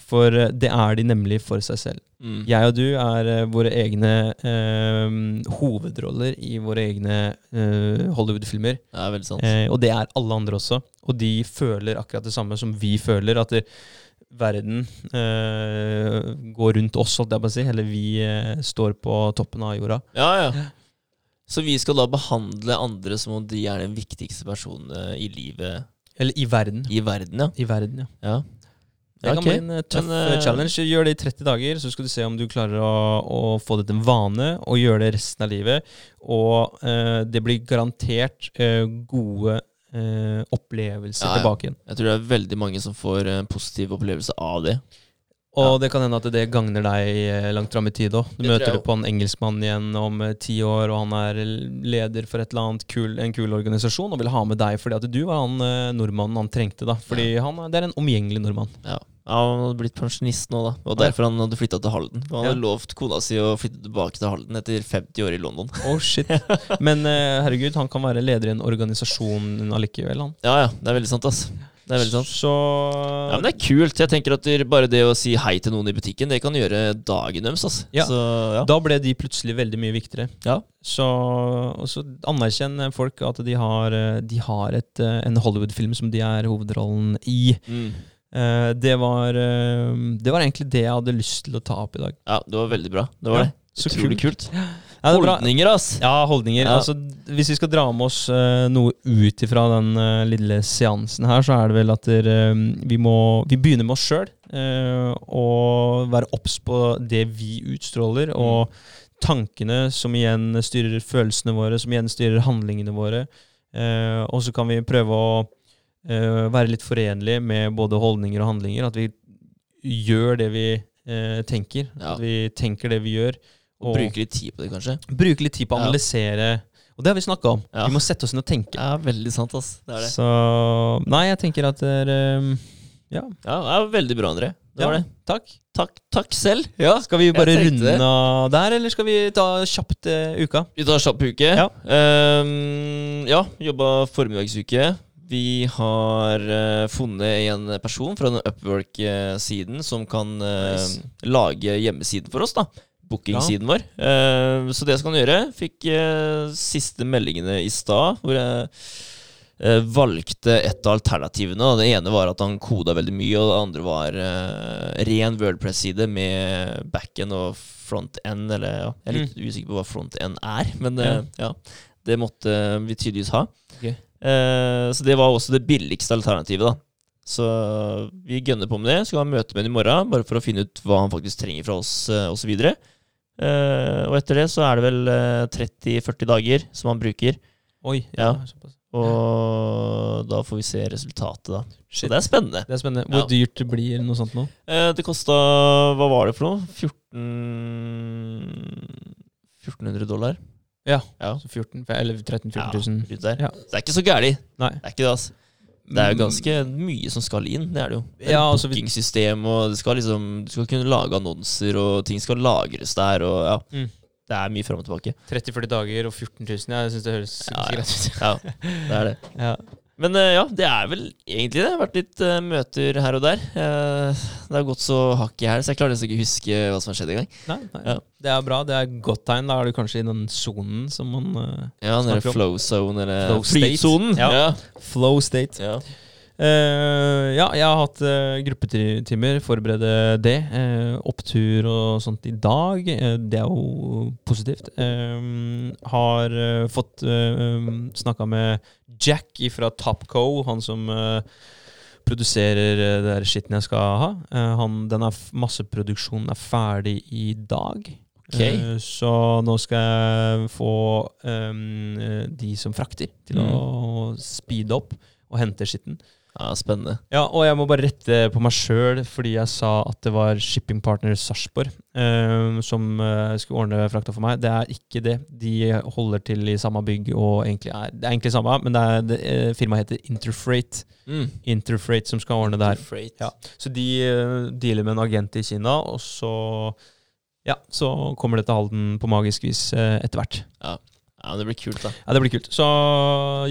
For eh, det er de nemlig for seg selv. Mm. Jeg og du er uh, våre egne uh, hovedroller i våre egne uh, Hollywood-filmer. Det er veldig sant. Eh, og det er alle andre også. Og de føler akkurat det samme som vi føler. At det, verden går rundt oss, holdt jeg på å si. Eller vi står på toppen av jorda. Ja, ja. Så vi skal da behandle andre som om de er den viktigste personen eh, i livet Eller i verden. i verden, ja. I verden, ja. ja. Det kan okay. bli en eh, tøff Men, eh, challenge. Gjør det i 30 dager, så skal du se om du klarer å, å få det til en vane, og gjøre det resten av livet. Og uh, det blir garantert uh, gode uh, opplevelser Ja, ja. tilbake igjen. Jeg tror det er veldig mange som får en positiv opplevelse av det. Og det kan hende at det gagner deg eh, langt fram i tid òg. Du Det møter du på en engelskmann igjen om eh, ti år, og han er leder for et eller annet kul, en kul organisasjon og vil ha med deg fordi at du var han eh, nordmannen han trengte. da Fordi han, er- det er en omgjengelig nordmann. Ja. Ja, Han hadde blitt pensjonist nå, da. Og derfor han hadde flytta til Halden. Og han Ja. hadde lovt kona si å flytte tilbake til Halden etter 50 år i London. Oh shit. Men herregud, han kan være leder i en organisasjon allikevel, han. Ja, ja. Det er veldig sant, ass. Det er veldig sant. Så Ja, men det er kult. Jeg tenker at bare det å si hei til noen i butikken, det kan gjøre dagen deres. Altså. Ja. Så, ja. Da ble de plutselig veldig mye viktigere. Ja. Så, og så anerkjenner folk at de har, eh, de har et, eh, en Hollywood-film som de er hovedrollen i. Mm. Eh, Det var, eh, det var egentlig det jeg hadde lyst til å ta opp i dag. ja, det var veldig bra. Det var Ja, det. Utrolig kult. kult. Ja, er. Holdninger, ass! Ja, holdninger. Ja. Altså, hvis vi skal dra med oss uh, noe ut ifra den uh, lille seansen her, så er det vel at der, uh, vi må Vi begynner med oss sjøl. og være obs på det vi utstråler, og tankene som igjen styrer følelsene våre, som igjen styrer handlingene våre. Eh, og så kan vi prøve å eh, være litt forenlige med både holdninger og handlinger. At vi gjør det vi eh, tenker. Ja. At vi tenker det vi gjør. Og bruke litt tid på det, kanskje. Bruke litt tid på å analysere. Og det har vi snakka om. Ja. Vi må sette oss inn og tenke. Ja, veldig sant, ass. Det er det. Så Nei, jeg tenker at det er um, Ja. Ja, det er veldig bra, André. Det var det. Takk. Takk, takk selv. Ja. Skal vi bare runde av der, eller skal vi ta kjapt uh, uka? Vi tar kjapp uke. Ja. Um, ja, jobba formiddagsuke. Vi har uh, funnet en person fra den Upwork-siden som kan uh, Nice. lage hjemmesiden for oss. da Bookingsiden vår. Uh, så det skal han gjøre. Fikk uh, siste meldingene i stad, hvor jeg uh, valgte et av alternativene. og Det ene var at han koda veldig mye, og det andre var ren Wordpress-side med back-end og front-end. Eller ja, jeg er litt usikker på hva front-end er, men eh, ja. det måtte vi tydeligvis ha. Ok. Eh, så det var også det billigste alternativet, da. Så vi gønner på med det. Skal ha møte med ham i morgen, bare for å finne ut hva han faktisk trenger fra oss, osv. Uh, og etter det så er det vel eh, 30-40 dager som han bruker. Oi. Ja. Ja. Og da får vi se resultatet, da. Så det er spennende. Det er spennende. Hvor Ja. dyrt det blir noe sånt nå? Eh, det kosta Hva var det for noe? 14 1400 dollar? Ja. Ja. Så 14, eller 13 000-14 000. rundt. Ja. Det er ikke så gæli. Det er ikke det, altså. Det er jo ganske mye som skal inn. Det er det jo. Det er Ja, altså, Bookingsystem, og det skal liksom Du skal kunne lage annonser, og ting skal lagres der, og ja. Mm. Det er mye fram og tilbake. 30-40 dager og 14 000. Ja, jeg syns det høres Ja, ja. greit ut. Ja, det er det. Ja. Men eh, ja, det er vel egentlig det. Det har vært litt uh, møter her og der. Uh, det har gått så hakk i hæl, så jeg klarer nesten ikke å huske hva som har skjedd engang. Nei, nei. Ja. Det er bra. Det er godt tegn. Da er du kanskje i den sonen som man uh, Ja, den flow zone, eller Flow state. flytsonen. Ja. Ja. Flow state. Ja. Uh, ja, jeg har hatt uh, gruppetimer, forberede det. Uh, opptur og sånt i dag. Det er jo positivt. Har fått uh, snakka med Jack fra Topco, han som eh, produserer eh, det der skitten jeg skal ha. Eh, han, den er masseproduksjonen er ferdig i dag. Okay. Så nå skal jeg få eh, de som frakter, til å speede opp og hente skitten. Ja, spennende. Ja, og jeg må bare rette på meg sjøl, fordi jeg sa at det var shipping partner Sarpsborg eh, som skulle ordne frakta for meg. Det er ikke det. De holder til i samme bygg og egentlig er Det er egentlig samme, men det er, det, eh, firmaet heter Interfreight. Mm. Interfreight som skal ordne det her. Ja. Så de uh, dealer med en agent i Kina, og så ja, så kommer det til Halden på magisk vis eh, etter hvert. Ja, det blir kult, da. Ja, Det blir kult. Så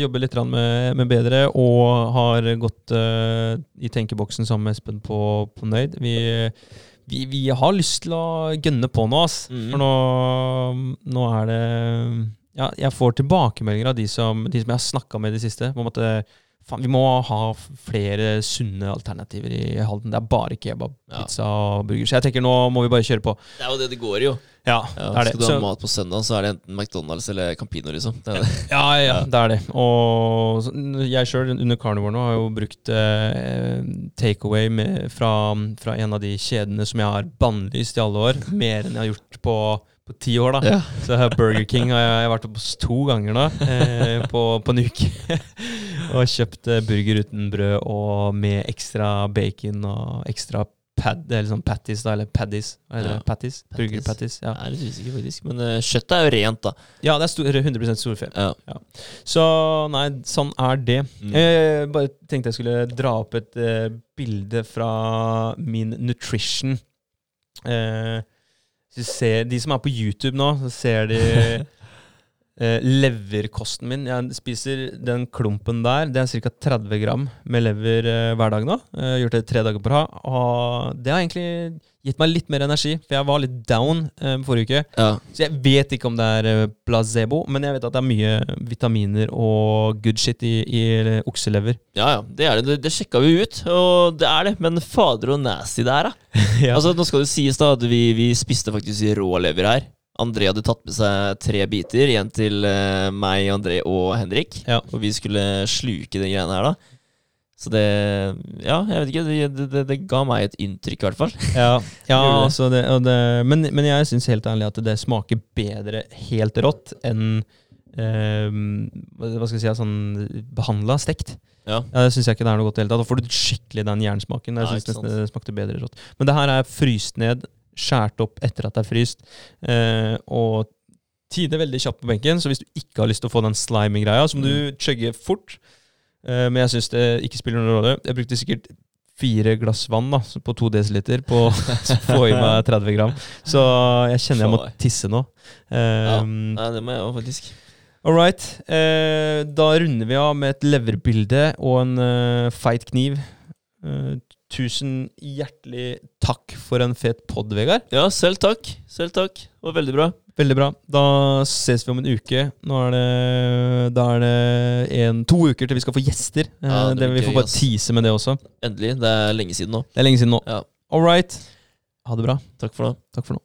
jobber litt med, med bedre, og har gått uh, i tenkeboksen sammen med Espen på, på Nøyd. Vi, vi, vi har lyst til å gønne på nå, ass. Mm. For nå, nå er det Ja, jeg får tilbakemeldinger av de som, de som jeg har snakka med i det siste. på en det, faen, vi må ha flere sunne alternativer i Halden. Det er bare kebab, Ja. pizza og burger. Så jeg tenker nå må vi bare kjøre på. Det er jo det det går i, jo. Ja, Ja, det er det. skal du ha Så- mat på søndag, så er det enten McDonald's eller Campino, liksom. Det er det. Ja, ja, Ja. det er det. Og jeg sjøl, under Carnivore nå, har jo brukt eh, takeaway fra, fra en av de kjedene som jeg har bannlyst i alle år. Mer enn jeg har gjort på, på ti år, da. Ja. Så Burger King har jeg, vært oppe to ganger nå, eh, på, på en uke. og kjøpt eh, burger uten brød og med ekstra bacon og ekstra pad, eller sånn patties, da, eller paddies. Heter Ja. Patties? Burger patties. Ja. Jeg er litt usikker, faktisk. Men uh, kjøttet er jo rent, da. ja, det er stor, 100% storfe. Ja. Så nei, sånn er det. Mm. Jeg bare tenkte jeg skulle dra opp et uh, bilde fra min nutrition. Eh, så ser, de som er på YouTube nå, så ser de eh, leverkosten min. Jeg spiser den klumpen der. Det er ca. 30 gram med lever eh, hver dag nå. Jeg har gjort det tre dager på rad. Og det har egentlig gitt meg litt mer energi, for jeg var litt down eh, forrige uke. ja. Så jeg vet ikke om det er eh, placebo, men jeg vet at det er mye vitaminer og good shit i, i okselever. Ja, ja, det er det. Det, det sjekka vi ut, og det er det. Men fader og nasty det er, da. Ja. Altså, nå skal det sies da at vi, vi spiste faktisk rå lever her. André hadde tatt med seg tre biter, igjen til eh, meg, André og Henrik. Ja. Og vi skulle sluke de greiene her, da. Så det Ja, jeg vet ikke. Det, det, det ga meg et inntrykk, i hvert fall. Ja, ja altså det, men, men jeg syns helt ærlig at det smaker bedre helt rått enn eh, hva skal jeg si, sånn behandla stekt. Ja. Ja, det syns jeg ikke det er noe godt i det hele tatt. Da får du skikkelig den jernsmaken. Jeg synes det smakte bedre rått. Men det her er fryst ned, skåret opp etter at det er fryst, eh, og tider veldig kjapt på benken. Så hvis du ikke har lyst til å få den slimy-greia, så må du chugge fort. Eh, men jeg syns det ikke spiller noen rolle. Jeg brukte sikkert fire glass vann da, på to desiliter på å få i meg 30 gram. Så jeg kjenner jeg må tisse nå. Ja. Um, Nei, det må jeg òg, faktisk. All right. Eh, da runder vi av med et leverbilde og en eh, feit kniv. Eh, tusen hjertelig takk for en fet pod, Vegard. Ja, selv takk. Selv takk. Det var veldig bra. Veldig bra. Da ses vi om en uke. Nå er det, da er det en, to uker til vi skal få gjester. Eh, Ja, det det, blir vi får bare ass. tease med det også. Endelig. Det er lenge siden nå. Det er lenge siden nå. Ja. All right. Ha det bra. Takk for nå. Takk for nå.